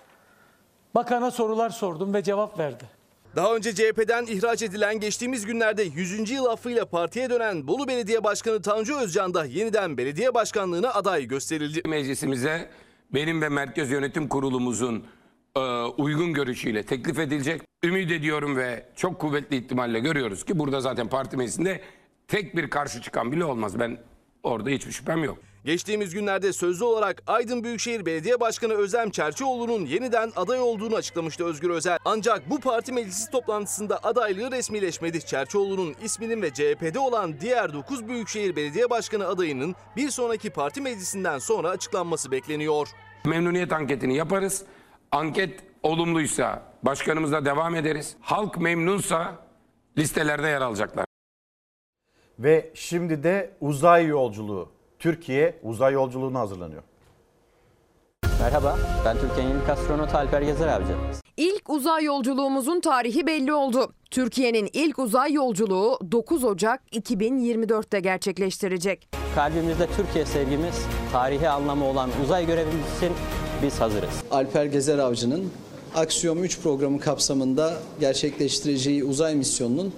bakana sorular sordum ve cevap verdi. Daha önce CHP'den ihraç edilen geçtiğimiz günlerde 100. yıl affıyla partiye dönen Bolu Belediye Başkanı Tanju Özcan da yeniden belediye başkanlığına aday gösterildi. Meclisimize benim ve Merkez Yönetim Kurulumuzun e, uygun görüşüyle teklif edilecek. Ümit ediyorum ve çok kuvvetli ihtimalle görüyoruz ki burada zaten parti meclisinde tek bir karşı çıkan bile olmaz. Ben orada hiçbir şüphem yok. Geçtiğimiz günlerde sözlü olarak Aydın Büyükşehir Belediye Başkanı Özlem Çerçioğlu'nun yeniden aday olduğunu açıklamıştı Özgür Özel. Ancak bu parti meclisi toplantısında adaylığı resmileşmedi. Çerçioğlu'nun isminin ve CHP'de olan diğer 9 Büyükşehir Belediye Başkanı adayının bir sonraki parti meclisinden sonra açıklanması bekleniyor. Memnuniyet anketini yaparız. Anket olumluysa başkanımızla devam ederiz. Halk memnunsa listelerde yer alacaklar. Ve şimdi de uzay yolculuğu. Türkiye uzay yolculuğuna hazırlanıyor. Merhaba, ben Türkiye'nin ilk astronotu Alper Gezer Avcı. İlk uzay yolculuğumuzun tarihi belli oldu. Türkiye'nin ilk uzay yolculuğu 9 Ocak 2024'te gerçekleştirecek. Kalbimizde Türkiye sevgimiz, tarihi anlamı olan uzay görevimiz için biz hazırız. Alper Gezer Avcı'nın Aksiyom 3 programı kapsamında gerçekleştireceği uzay misyonunun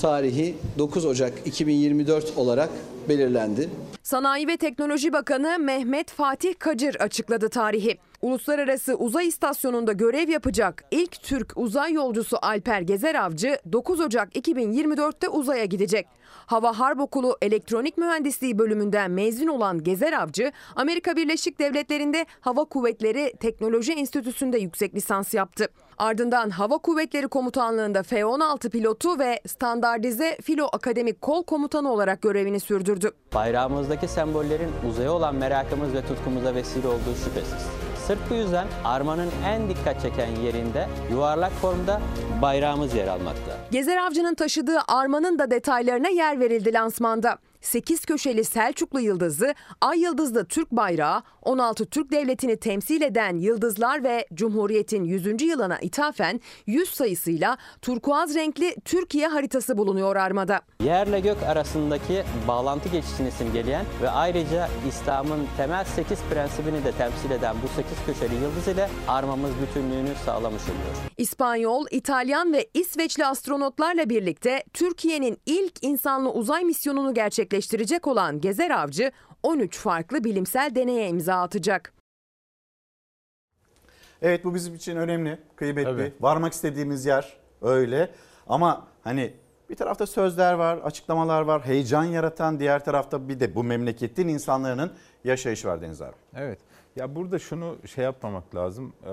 tarihi 9 Ocak 2024 olarak belirlendi. Sanayi ve Teknoloji Bakanı Mehmet Fatih Kacır açıkladı tarihi. Uluslararası Uzay İstasyonu'nda görev yapacak ilk Türk uzay yolcusu Alper Gezer Avcı 9 Ocak 2024'te uzaya gidecek. Hava Harp Okulu Elektronik Mühendisliği bölümünden mezun olan Gezer Avcı, Amerika Birleşik Devletleri'nde Hava Kuvvetleri Teknoloji Enstitüsü'nde yüksek lisans yaptı. Ardından Hava Kuvvetleri Komutanlığı'nda F-16 pilotu ve standartize filo akademik kol komutanı olarak görevini sürdürdü. Bayrağımızdaki sembollerin uzaya olan merakımız ve tutkumuza vesile olduğu şüphesiz. Sırf bu yüzden armanın en dikkat çeken yerinde yuvarlak formda bayrağımız yer almakta. Gezer Avcı'nın taşıdığı armanın da detaylarına yer verildi lansmanda. 8 köşeli Selçuklu yıldızı, ay yıldızlı Türk bayrağı, 16 Türk devletini temsil eden yıldızlar ve Cumhuriyet'in 100. yılına ithafen 100 sayısıyla turkuaz renkli Türkiye haritası bulunuyor armada. Yerle gök arasındaki bağlantı geçişini simgeleyen ve ayrıca İslam'ın temel 8 prensibini de temsil eden bu 8 köşeli yıldız ile armamız bütünlüğünü sağlamış oluyor. İspanyol, İtalyan ve İsveçli astronotlarla birlikte Türkiye'nin ilk insanlı uzay misyonunu gerçekleştirecek olan Gezer Avcı 13 farklı bilimsel deneye imza atacak. Evet bu bizim için önemli, kıymetli. Tabii. Varmak istediğimiz yer öyle. Ama hani bir tarafta sözler var, açıklamalar var, heyecan yaratan diğer tarafta bir de bu memleketin insanların yaşayışı var Deniz abi. Evet. Ya burada şunu şey yapmamak lazım. Ee,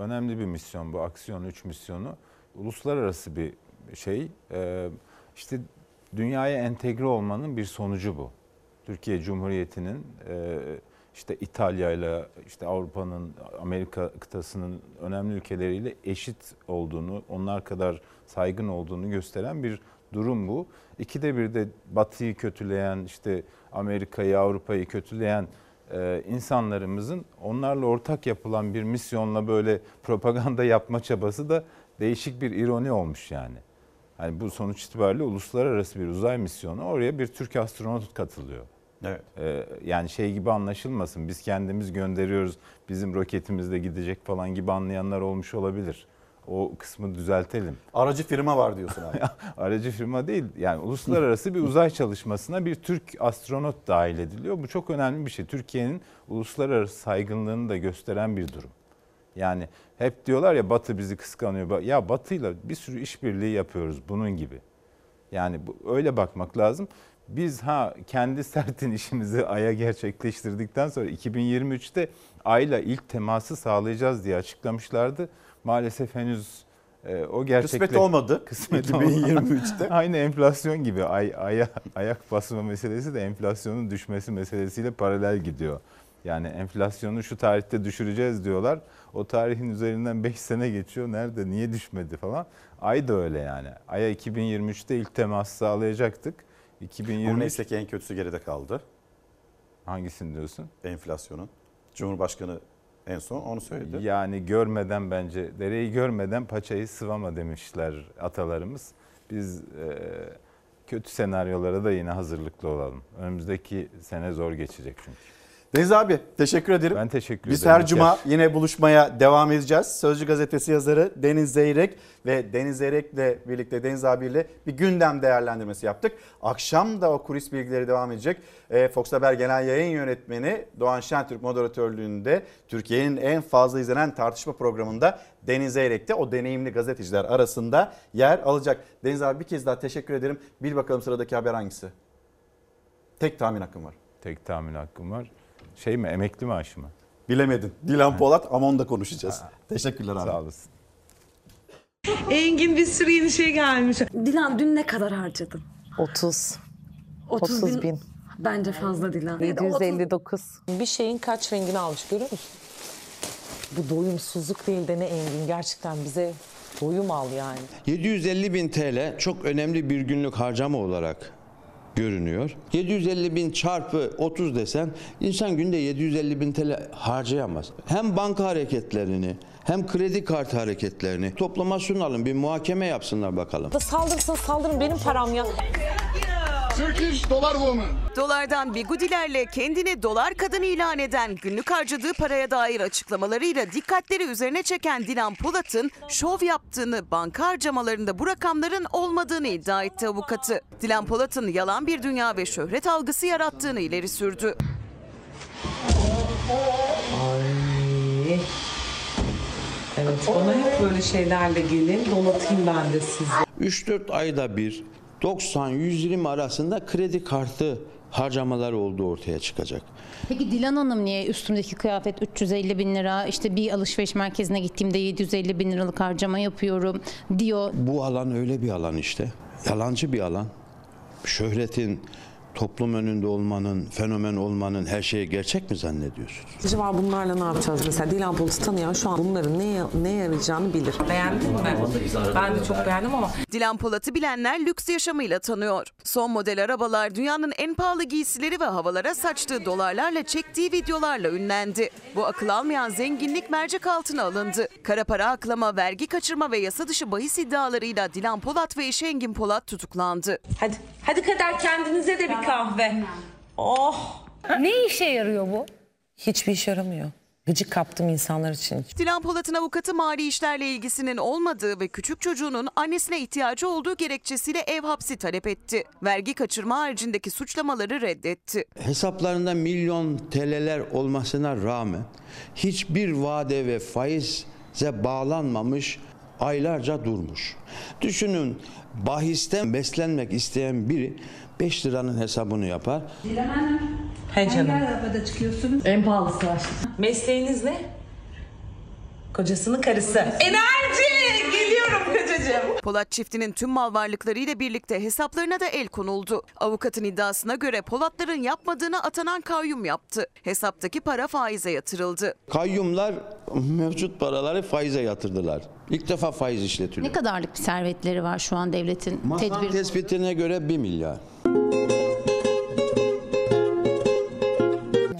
önemli bir misyon bu Aksiyon 3 misyonu. Uluslararası bir şey. Ee, işte dünyaya entegre olmanın bir sonucu bu. Türkiye Cumhuriyeti'nin e, işte İtalya ile işte Avrupa'nın Amerika kıtasının önemli ülkeleriyle eşit olduğunu, onlar kadar saygın olduğunu gösteren bir durum bu. İkide bir de Batı'yı kötüleyen, işte Amerika'yı, Avrupa'yı kötüleyen e, insanlarımızın onlarla ortak yapılan bir misyonla böyle propaganda yapma çabası da değişik bir ironi olmuş yani. Yani bu sonuç itibariyle uluslararası bir uzay misyonu oraya bir Türk astronot katılıyor. Evet. Ee, yani şey gibi anlaşılmasın biz kendimiz gönderiyoruz bizim roketimiz de gidecek falan gibi anlayanlar olmuş olabilir. O kısmı düzeltelim. Aracı firma var diyorsun abi. Aracı firma değil yani uluslararası bir uzay çalışmasına bir Türk astronot dahil ediliyor. Bu çok önemli bir şey. Türkiye'nin uluslararası saygınlığını da gösteren bir durum. Yani hep diyorlar ya Batı bizi kıskanıyor. Ya Batı'yla bir sürü işbirliği yapıyoruz bunun gibi. Yani bu, öyle bakmak lazım. Biz ha kendi sertin işimizi Ay'a gerçekleştirdikten sonra 2023'te Ay'la ilk teması sağlayacağız diye açıklamışlardı. Maalesef henüz e, o gerçekle... Kısmet olmadı. Kısmet 2023'te. Aynı enflasyon gibi ay, aya, ayak basma meselesi de enflasyonun düşmesi meselesiyle paralel gidiyor. Yani enflasyonu şu tarihte düşüreceğiz diyorlar. O tarihin üzerinden 5 sene geçiyor. Nerede, niye düşmedi falan. Ay da öyle yani. Ay'a 2023'te ilk temas sağlayacaktık. 2023... Ama neyse ki en kötüsü geride kaldı. Hangisini diyorsun? Enflasyonun. Cumhurbaşkanı en son onu söyledi. Yani görmeden bence, dereyi görmeden paçayı sıvama demişler atalarımız. Biz e, kötü senaryolara da yine hazırlıklı olalım. Önümüzdeki sene zor geçecek çünkü. Deniz abi teşekkür ederim. Ben teşekkür Biz ederim. her cuma yine buluşmaya devam edeceğiz. Sözcü gazetesi yazarı Deniz Zeyrek ve Deniz Zeyrek'le birlikte Deniz abiyle bir gündem değerlendirmesi yaptık. Akşam da o kulis bilgileri devam edecek. Ee, Fox Haber Genel Yayın Yönetmeni Doğan Şentürk moderatörlüğünde Türkiye'nin en fazla izlenen tartışma programında Deniz Zeyrek'te o deneyimli gazeteciler arasında yer alacak. Deniz abi bir kez daha teşekkür ederim. Bil bakalım sıradaki haber hangisi? Tek tahmin hakkım var. Tek tahmin hakkım var. Şey mi emekli maaşı mı? Bilemedin. Dilan Polat ama onu da konuşacağız. Teşekkürler abi. Sağ olasın. Engin bir sürü yeni şey gelmiş. Dilan dün ne kadar harcadın? 30. 30 30 bin. Bence fazla Dilan. 759. Bir şeyin kaç rengini almış görüyor musun? Bu doyumsuzluk değil de ne Engin. Gerçekten bize doyum al yani. 750 bin TL çok önemli bir günlük harcama olarak görünüyor. 750 bin çarpı 30 desen insan günde 750 bin TL harcayamaz. Hem banka hareketlerini hem kredi kartı hareketlerini toplama sunalım bir muhakeme yapsınlar bakalım. Saldırsın saldırın benim param ya. Turkish Dollar Woman. Dolardan bigudilerle kendini dolar kadın ilan eden günlük harcadığı paraya dair açıklamalarıyla dikkatleri üzerine çeken Dilan Polat'ın şov yaptığını, banka harcamalarında bu rakamların olmadığını iddia etti avukatı. Dilan Polat'ın yalan bir dünya ve şöhret algısı yarattığını ileri sürdü. Ay. Evet bana hep böyle şeylerle gelin donatayım ben de sizi. 3-4 ayda bir 90-120 arasında kredi kartı harcamaları olduğu ortaya çıkacak. Peki Dilan Hanım niye üstümdeki kıyafet 350 bin lira işte bir alışveriş merkezine gittiğimde 750 bin liralık harcama yapıyorum diyor. Bu alan öyle bir alan işte. Yalancı bir alan. Şöhretin, toplum önünde olmanın, fenomen olmanın her şeyi gerçek mi zannediyorsunuz? Acaba bunlarla ne yapacağız? Mesela Dilan Polat'ı tanıyan şu an bunların ne, ne yarayacağını bilir. Beğendin mi? Ben de çok beğendim ama Dilan Polat'ı bilenler lüks yaşamıyla tanıyor. Son model arabalar dünyanın en pahalı giysileri ve havalara saçtığı dolarlarla çektiği videolarla ünlendi. Bu akıl almayan zenginlik mercek altına alındı. Kara para aklama, vergi kaçırma ve yasa dışı bahis iddialarıyla Dilan Polat ve eşi Engin Polat tutuklandı. Hadi, hadi kadar kendinize de bir kahve. Oh. Ne işe yarıyor bu? Hiçbir işe yaramıyor. Gıcık kaptım insanlar için. Dilan Polat'ın avukatı mali işlerle ilgisinin olmadığı ve küçük çocuğunun annesine ihtiyacı olduğu gerekçesiyle ev hapsi talep etti. Vergi kaçırma haricindeki suçlamaları reddetti. Hesaplarında milyon TL'ler olmasına rağmen hiçbir vade ve faize bağlanmamış aylarca durmuş. Düşünün bahisten beslenmek isteyen biri 5 liranın hesabını yapar. Dilan Hanım. He canım. Hangi arabada çıkıyorsunuz? En pahalısı var. Mesleğiniz ne? Kocasının karısı. Enerji! Geliyorum kocacığım. Polat çiftinin tüm mal varlıklarıyla birlikte hesaplarına da el konuldu. Avukatın iddiasına göre Polatların yapmadığını atanan kayyum yaptı. Hesaptaki para faize yatırıldı. Kayyumlar mevcut paraları faize yatırdılar. İlk defa faiz işletiliyor. Ne kadarlık bir servetleri var şu an devletin Masanın tedbir? tespitine göre 1 milyar.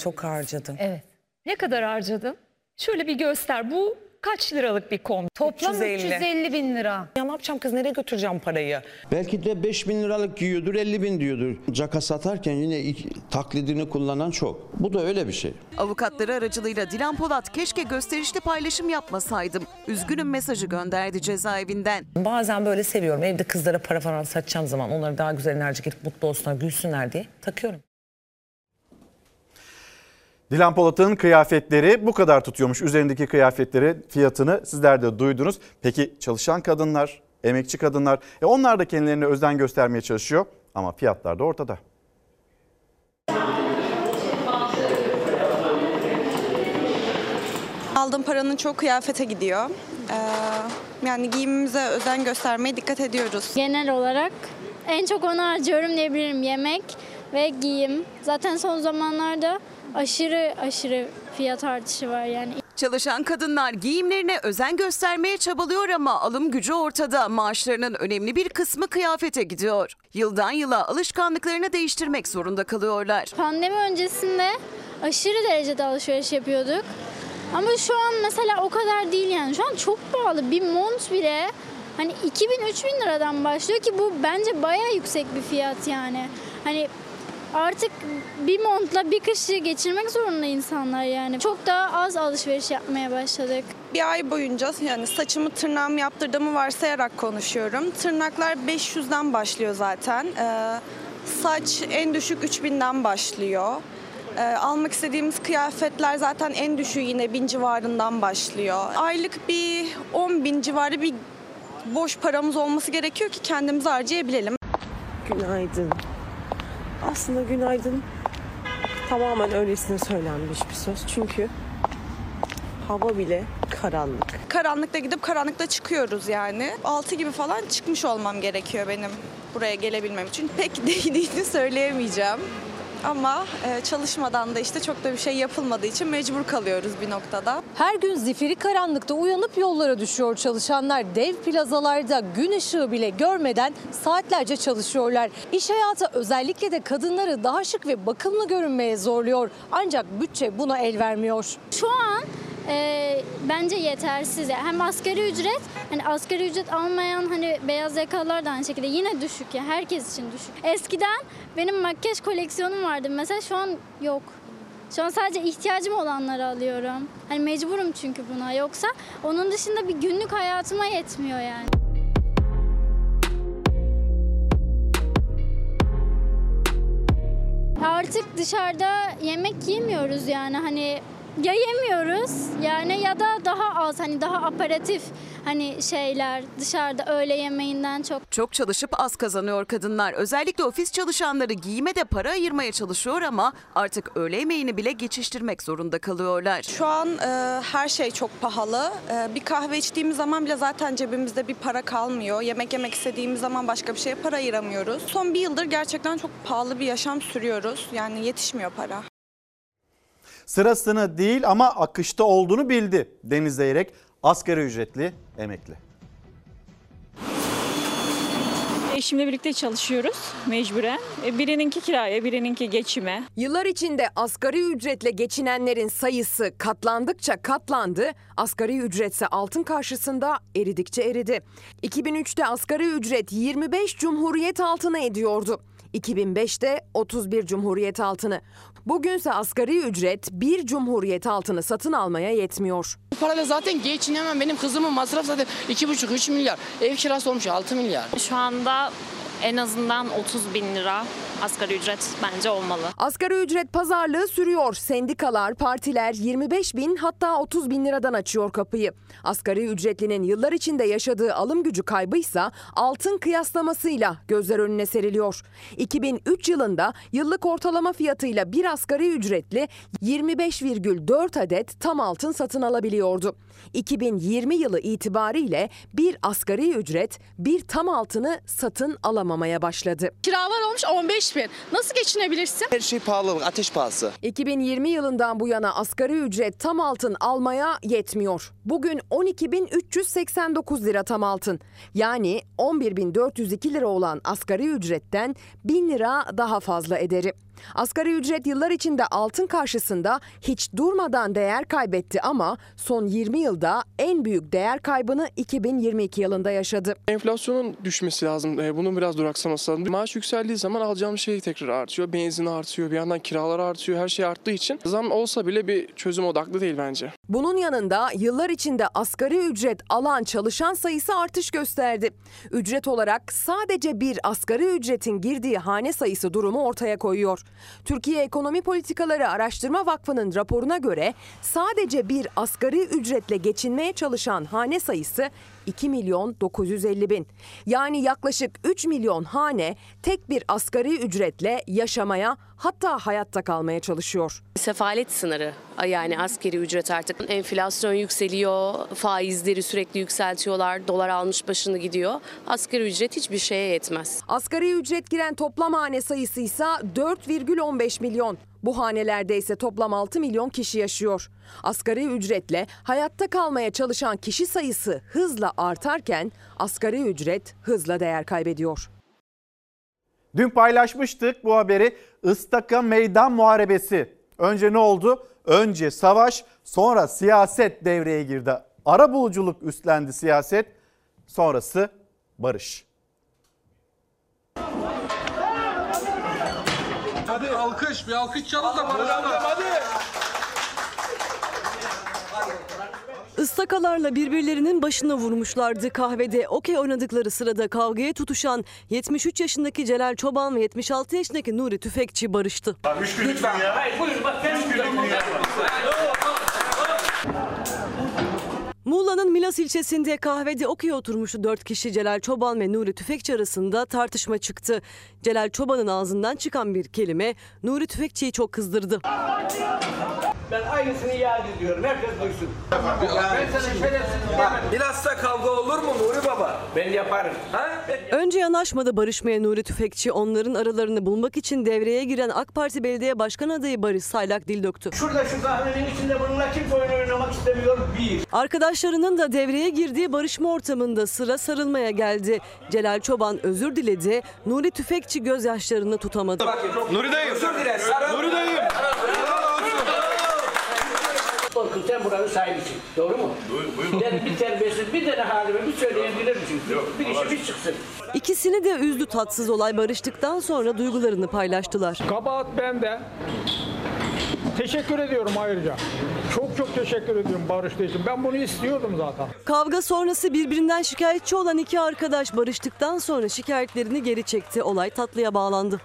Çok harcadım. Evet. Ne kadar harcadın? Şöyle bir göster. Bu kaç liralık bir kombi? Toplam 350. 350 bin lira. Ya ne yapacağım kız nereye götüreceğim parayı? Belki de 5 bin liralık giyiyordur 50 bin diyordur. Caka satarken yine ilk taklidini kullanan çok. Bu da öyle bir şey. Avukatları aracılığıyla Dilan Polat keşke gösterişli paylaşım yapmasaydım. Üzgünüm mesajı gönderdi cezaevinden. Bazen böyle seviyorum. Evde kızlara para falan satacağım zaman onları daha güzel enerji gelip mutlu olsunlar, gülsünler diye takıyorum. Dilan Polat'ın kıyafetleri bu kadar tutuyormuş. Üzerindeki kıyafetleri fiyatını sizler de duydunuz. Peki çalışan kadınlar, emekçi kadınlar e onlar da kendilerine özen göstermeye çalışıyor ama fiyatlar da ortada. Aldığım paranın çok kıyafete gidiyor. Ee, yani giyimimize özen göstermeye dikkat ediyoruz. Genel olarak en çok onu harcıyorum ne bileyim yemek ve giyim. Zaten son zamanlarda aşırı aşırı fiyat artışı var yani. Çalışan kadınlar giyimlerine özen göstermeye çabalıyor ama alım gücü ortada. Maaşlarının önemli bir kısmı kıyafete gidiyor. Yıldan yıla alışkanlıklarını değiştirmek zorunda kalıyorlar. Pandemi öncesinde aşırı derecede alışveriş yapıyorduk. Ama şu an mesela o kadar değil yani. Şu an çok pahalı. Bir mont bile hani 2000-3000 liradan başlıyor ki bu bence baya yüksek bir fiyat yani. Hani artık bir montla bir kışı geçirmek zorunda insanlar yani. Çok daha az alışveriş yapmaya başladık. Bir ay boyunca yani saçımı tırnağımı yaptırdığımı varsayarak konuşuyorum. Tırnaklar 500'den başlıyor zaten. Ee, saç en düşük 3000'den başlıyor. Ee, almak istediğimiz kıyafetler zaten en düşüğü yine 1000 civarından başlıyor. Aylık bir 10 bin civarı bir boş paramız olması gerekiyor ki kendimizi harcayabilelim. Günaydın. Aslında günaydın tamamen öylesine söylenmiş bir söz. Çünkü hava bile karanlık. Karanlıkta gidip karanlıkta çıkıyoruz yani. 6 gibi falan çıkmış olmam gerekiyor benim buraya gelebilmem için. Pek değdiğini söyleyemeyeceğim. Ama e, çalışmadan da işte çok da bir şey yapılmadığı için mecbur kalıyoruz bir noktada. Her gün zifiri karanlıkta uyanıp yollara düşüyor çalışanlar. Dev plazalarda gün ışığı bile görmeden saatlerce çalışıyorlar. İş hayatı özellikle de kadınları daha şık ve bakımlı görünmeye zorluyor. Ancak bütçe buna el vermiyor. Şu an e, bence yetersiz. Yani Hem asgari ücret, hani asgari ücret almayan hani beyaz yakalılar da aynı şekilde yine düşük ya herkes için düşük. Eskiden benim makyaj koleksiyonum vardı mesela şu an yok. Şu an sadece ihtiyacım olanları alıyorum. Hani mecburum çünkü buna. Yoksa onun dışında bir günlük hayatıma yetmiyor yani. Artık dışarıda yemek yemiyoruz yani hani ya yemiyoruz yani ya da daha az hani daha aparatif hani şeyler dışarıda öğle yemeğinden çok. Çok çalışıp az kazanıyor kadınlar. Özellikle ofis çalışanları giyime de para ayırmaya çalışıyor ama artık öğle yemeğini bile geçiştirmek zorunda kalıyorlar. Şu an e, her şey çok pahalı. E, bir kahve içtiğimiz zaman bile zaten cebimizde bir para kalmıyor. Yemek yemek istediğimiz zaman başka bir şeye para ayıramıyoruz. Son bir yıldır gerçekten çok pahalı bir yaşam sürüyoruz. Yani yetişmiyor para. Sırasını değil ama akışta olduğunu bildi Deniz Zeyrek asgari ücretli emekli. Eşimle birlikte çalışıyoruz mecburen. E, Birininki kiraya, birininki geçime. Yıllar içinde asgari ücretle geçinenlerin sayısı katlandıkça katlandı, asgari ücretse altın karşısında eridikçe eridi. 2003'te asgari ücret 25 cumhuriyet altını ediyordu. 2005'te 31 cumhuriyet altını. Bugünse asgari ücret bir cumhuriyet altını satın almaya yetmiyor. Bu parayla zaten geçinemem. Benim kızımın masraf zaten 2,5-3 milyar. Ev kirası olmuş 6 milyar. Şu anda en azından 30 bin lira asgari ücret bence olmalı. Asgari ücret pazarlığı sürüyor. Sendikalar, partiler 25 bin hatta 30 bin liradan açıyor kapıyı. Asgari ücretlinin yıllar içinde yaşadığı alım gücü kaybıysa altın kıyaslamasıyla gözler önüne seriliyor. 2003 yılında yıllık ortalama fiyatıyla bir asgari ücretli 25,4 adet tam altın satın alabiliyordu. 2020 yılı itibariyle bir asgari ücret bir tam altını satın alamamaya başladı. Kiralar olmuş 15 bin. Nasıl geçinebilirsin? Her şey pahalı, ateş pahası. 2020 yılından bu yana asgari ücret tam altın almaya yetmiyor. Bugün 12.389 lira tam altın. Yani 11.402 lira olan asgari ücretten 1000 lira daha fazla ederi. Asgari ücret yıllar içinde altın karşısında hiç durmadan değer kaybetti ama son 20 yılda en büyük değer kaybını 2022 yılında yaşadı. Enflasyonun düşmesi lazım. E, Bunun biraz duraksaması lazım. Maaş yükseldiği zaman alacağım şey tekrar artıyor. Benzin artıyor. Bir yandan kiralar artıyor. Her şey arttığı için zam olsa bile bir çözüm odaklı değil bence. Bunun yanında yıllar içinde asgari ücret alan çalışan sayısı artış gösterdi. Ücret olarak sadece bir asgari ücretin girdiği hane sayısı durumu ortaya koyuyor. Türkiye Ekonomi Politikaları Araştırma Vakfı'nın raporuna göre sadece bir asgari ücretle geçinmeye çalışan hane sayısı 2 milyon 950 bin. Yani yaklaşık 3 milyon hane tek bir asgari ücretle yaşamaya hatta hayatta kalmaya çalışıyor. Sefalet sınırı yani askeri ücret artık enflasyon yükseliyor, faizleri sürekli yükseltiyorlar, dolar almış başını gidiyor. Asgari ücret hiçbir şeye yetmez. Asgari ücret giren toplam hane sayısı ise 4,15 milyon. Bu hanelerde ise toplam 6 milyon kişi yaşıyor. Asgari ücretle hayatta kalmaya çalışan kişi sayısı hızla artarken asgari ücret hızla değer kaybediyor. Dün paylaşmıştık bu haberi. Istaka Meydan Muharebesi. Önce ne oldu? Önce savaş, sonra siyaset devreye girdi. Ara buluculuk üstlendi siyaset, sonrası barış. Bir alkış çalın da barışsınlar. Hadi. Istakalarla birbirlerinin başına vurmuşlardı. Kahvede okey oynadıkları sırada kavgaya tutuşan 73 yaşındaki Celal Çoban ve 76 yaşındaki Nuri Tüfekçi barıştı. Üç günlük ya. Hayır buyurun bak ben Üç günlük ya. Muğla'nın Milas ilçesinde kahvede okey oturmuştu 4 kişi Celal Çoban ve Nuri Tüfekçi arasında tartışma çıktı. Celal Çoban'ın ağzından çıkan bir kelime Nuri Tüfekçi'yi çok kızdırdı. Ben aynısını iade ediyorum. Herkes duysun. ben sana şerefsiz demedim. Bilhassa kavga olur mu Nuri Baba? Ben yaparım. Ha? Önce yanaşmadı barışmaya Nuri Tüfekçi onların aralarını bulmak için devreye giren AK Parti Belediye Başkan adayı Barış Saylak dil döktü. Şurada şu kahvenin içinde bununla kimse oyun oynamak istemiyor. Bir. Arkadaşlarının da devreye girdiği barışma ortamında sıra sarılmaya geldi. Celal Çoban özür diledi. Nuri Tüfekçi gözyaşlarını tutamadı. Nuri dayım. Özür dile. Sarıl. Nuri dayım. Orkun sen buranın sahibisin. Doğru mu? Buyurun. Bir terbiyesiz bir tane halime bir söyleyebilir misin? Bir işi bir çıksın. İkisini de üzdü tatsız olay barıştıktan sonra duygularını paylaştılar. Kabahat bende. Teşekkür ediyorum ayrıca. Çok çok teşekkür ediyorum barıştığı için. Ben bunu istiyordum zaten. Kavga sonrası birbirinden şikayetçi olan iki arkadaş barıştıktan sonra şikayetlerini geri çekti. Olay tatlıya bağlandı.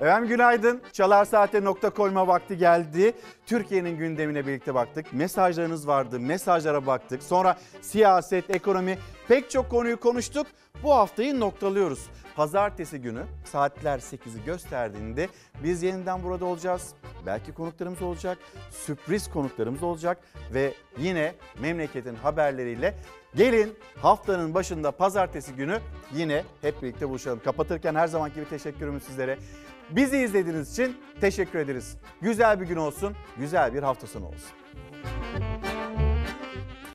Efendim günaydın. Çalar Saat'e nokta koyma vakti geldi. Türkiye'nin gündemine birlikte baktık. Mesajlarınız vardı. Mesajlara baktık. Sonra siyaset, ekonomi pek çok konuyu konuştuk. Bu haftayı noktalıyoruz. Pazartesi günü saatler 8'i gösterdiğinde biz yeniden burada olacağız. Belki konuklarımız olacak, sürpriz konuklarımız olacak ve yine memleketin haberleriyle gelin haftanın başında pazartesi günü yine hep birlikte buluşalım. Kapatırken her zamanki gibi teşekkürümüz sizlere. Bizi izlediğiniz için teşekkür ederiz. Güzel bir gün olsun, güzel bir hafta sonu olsun.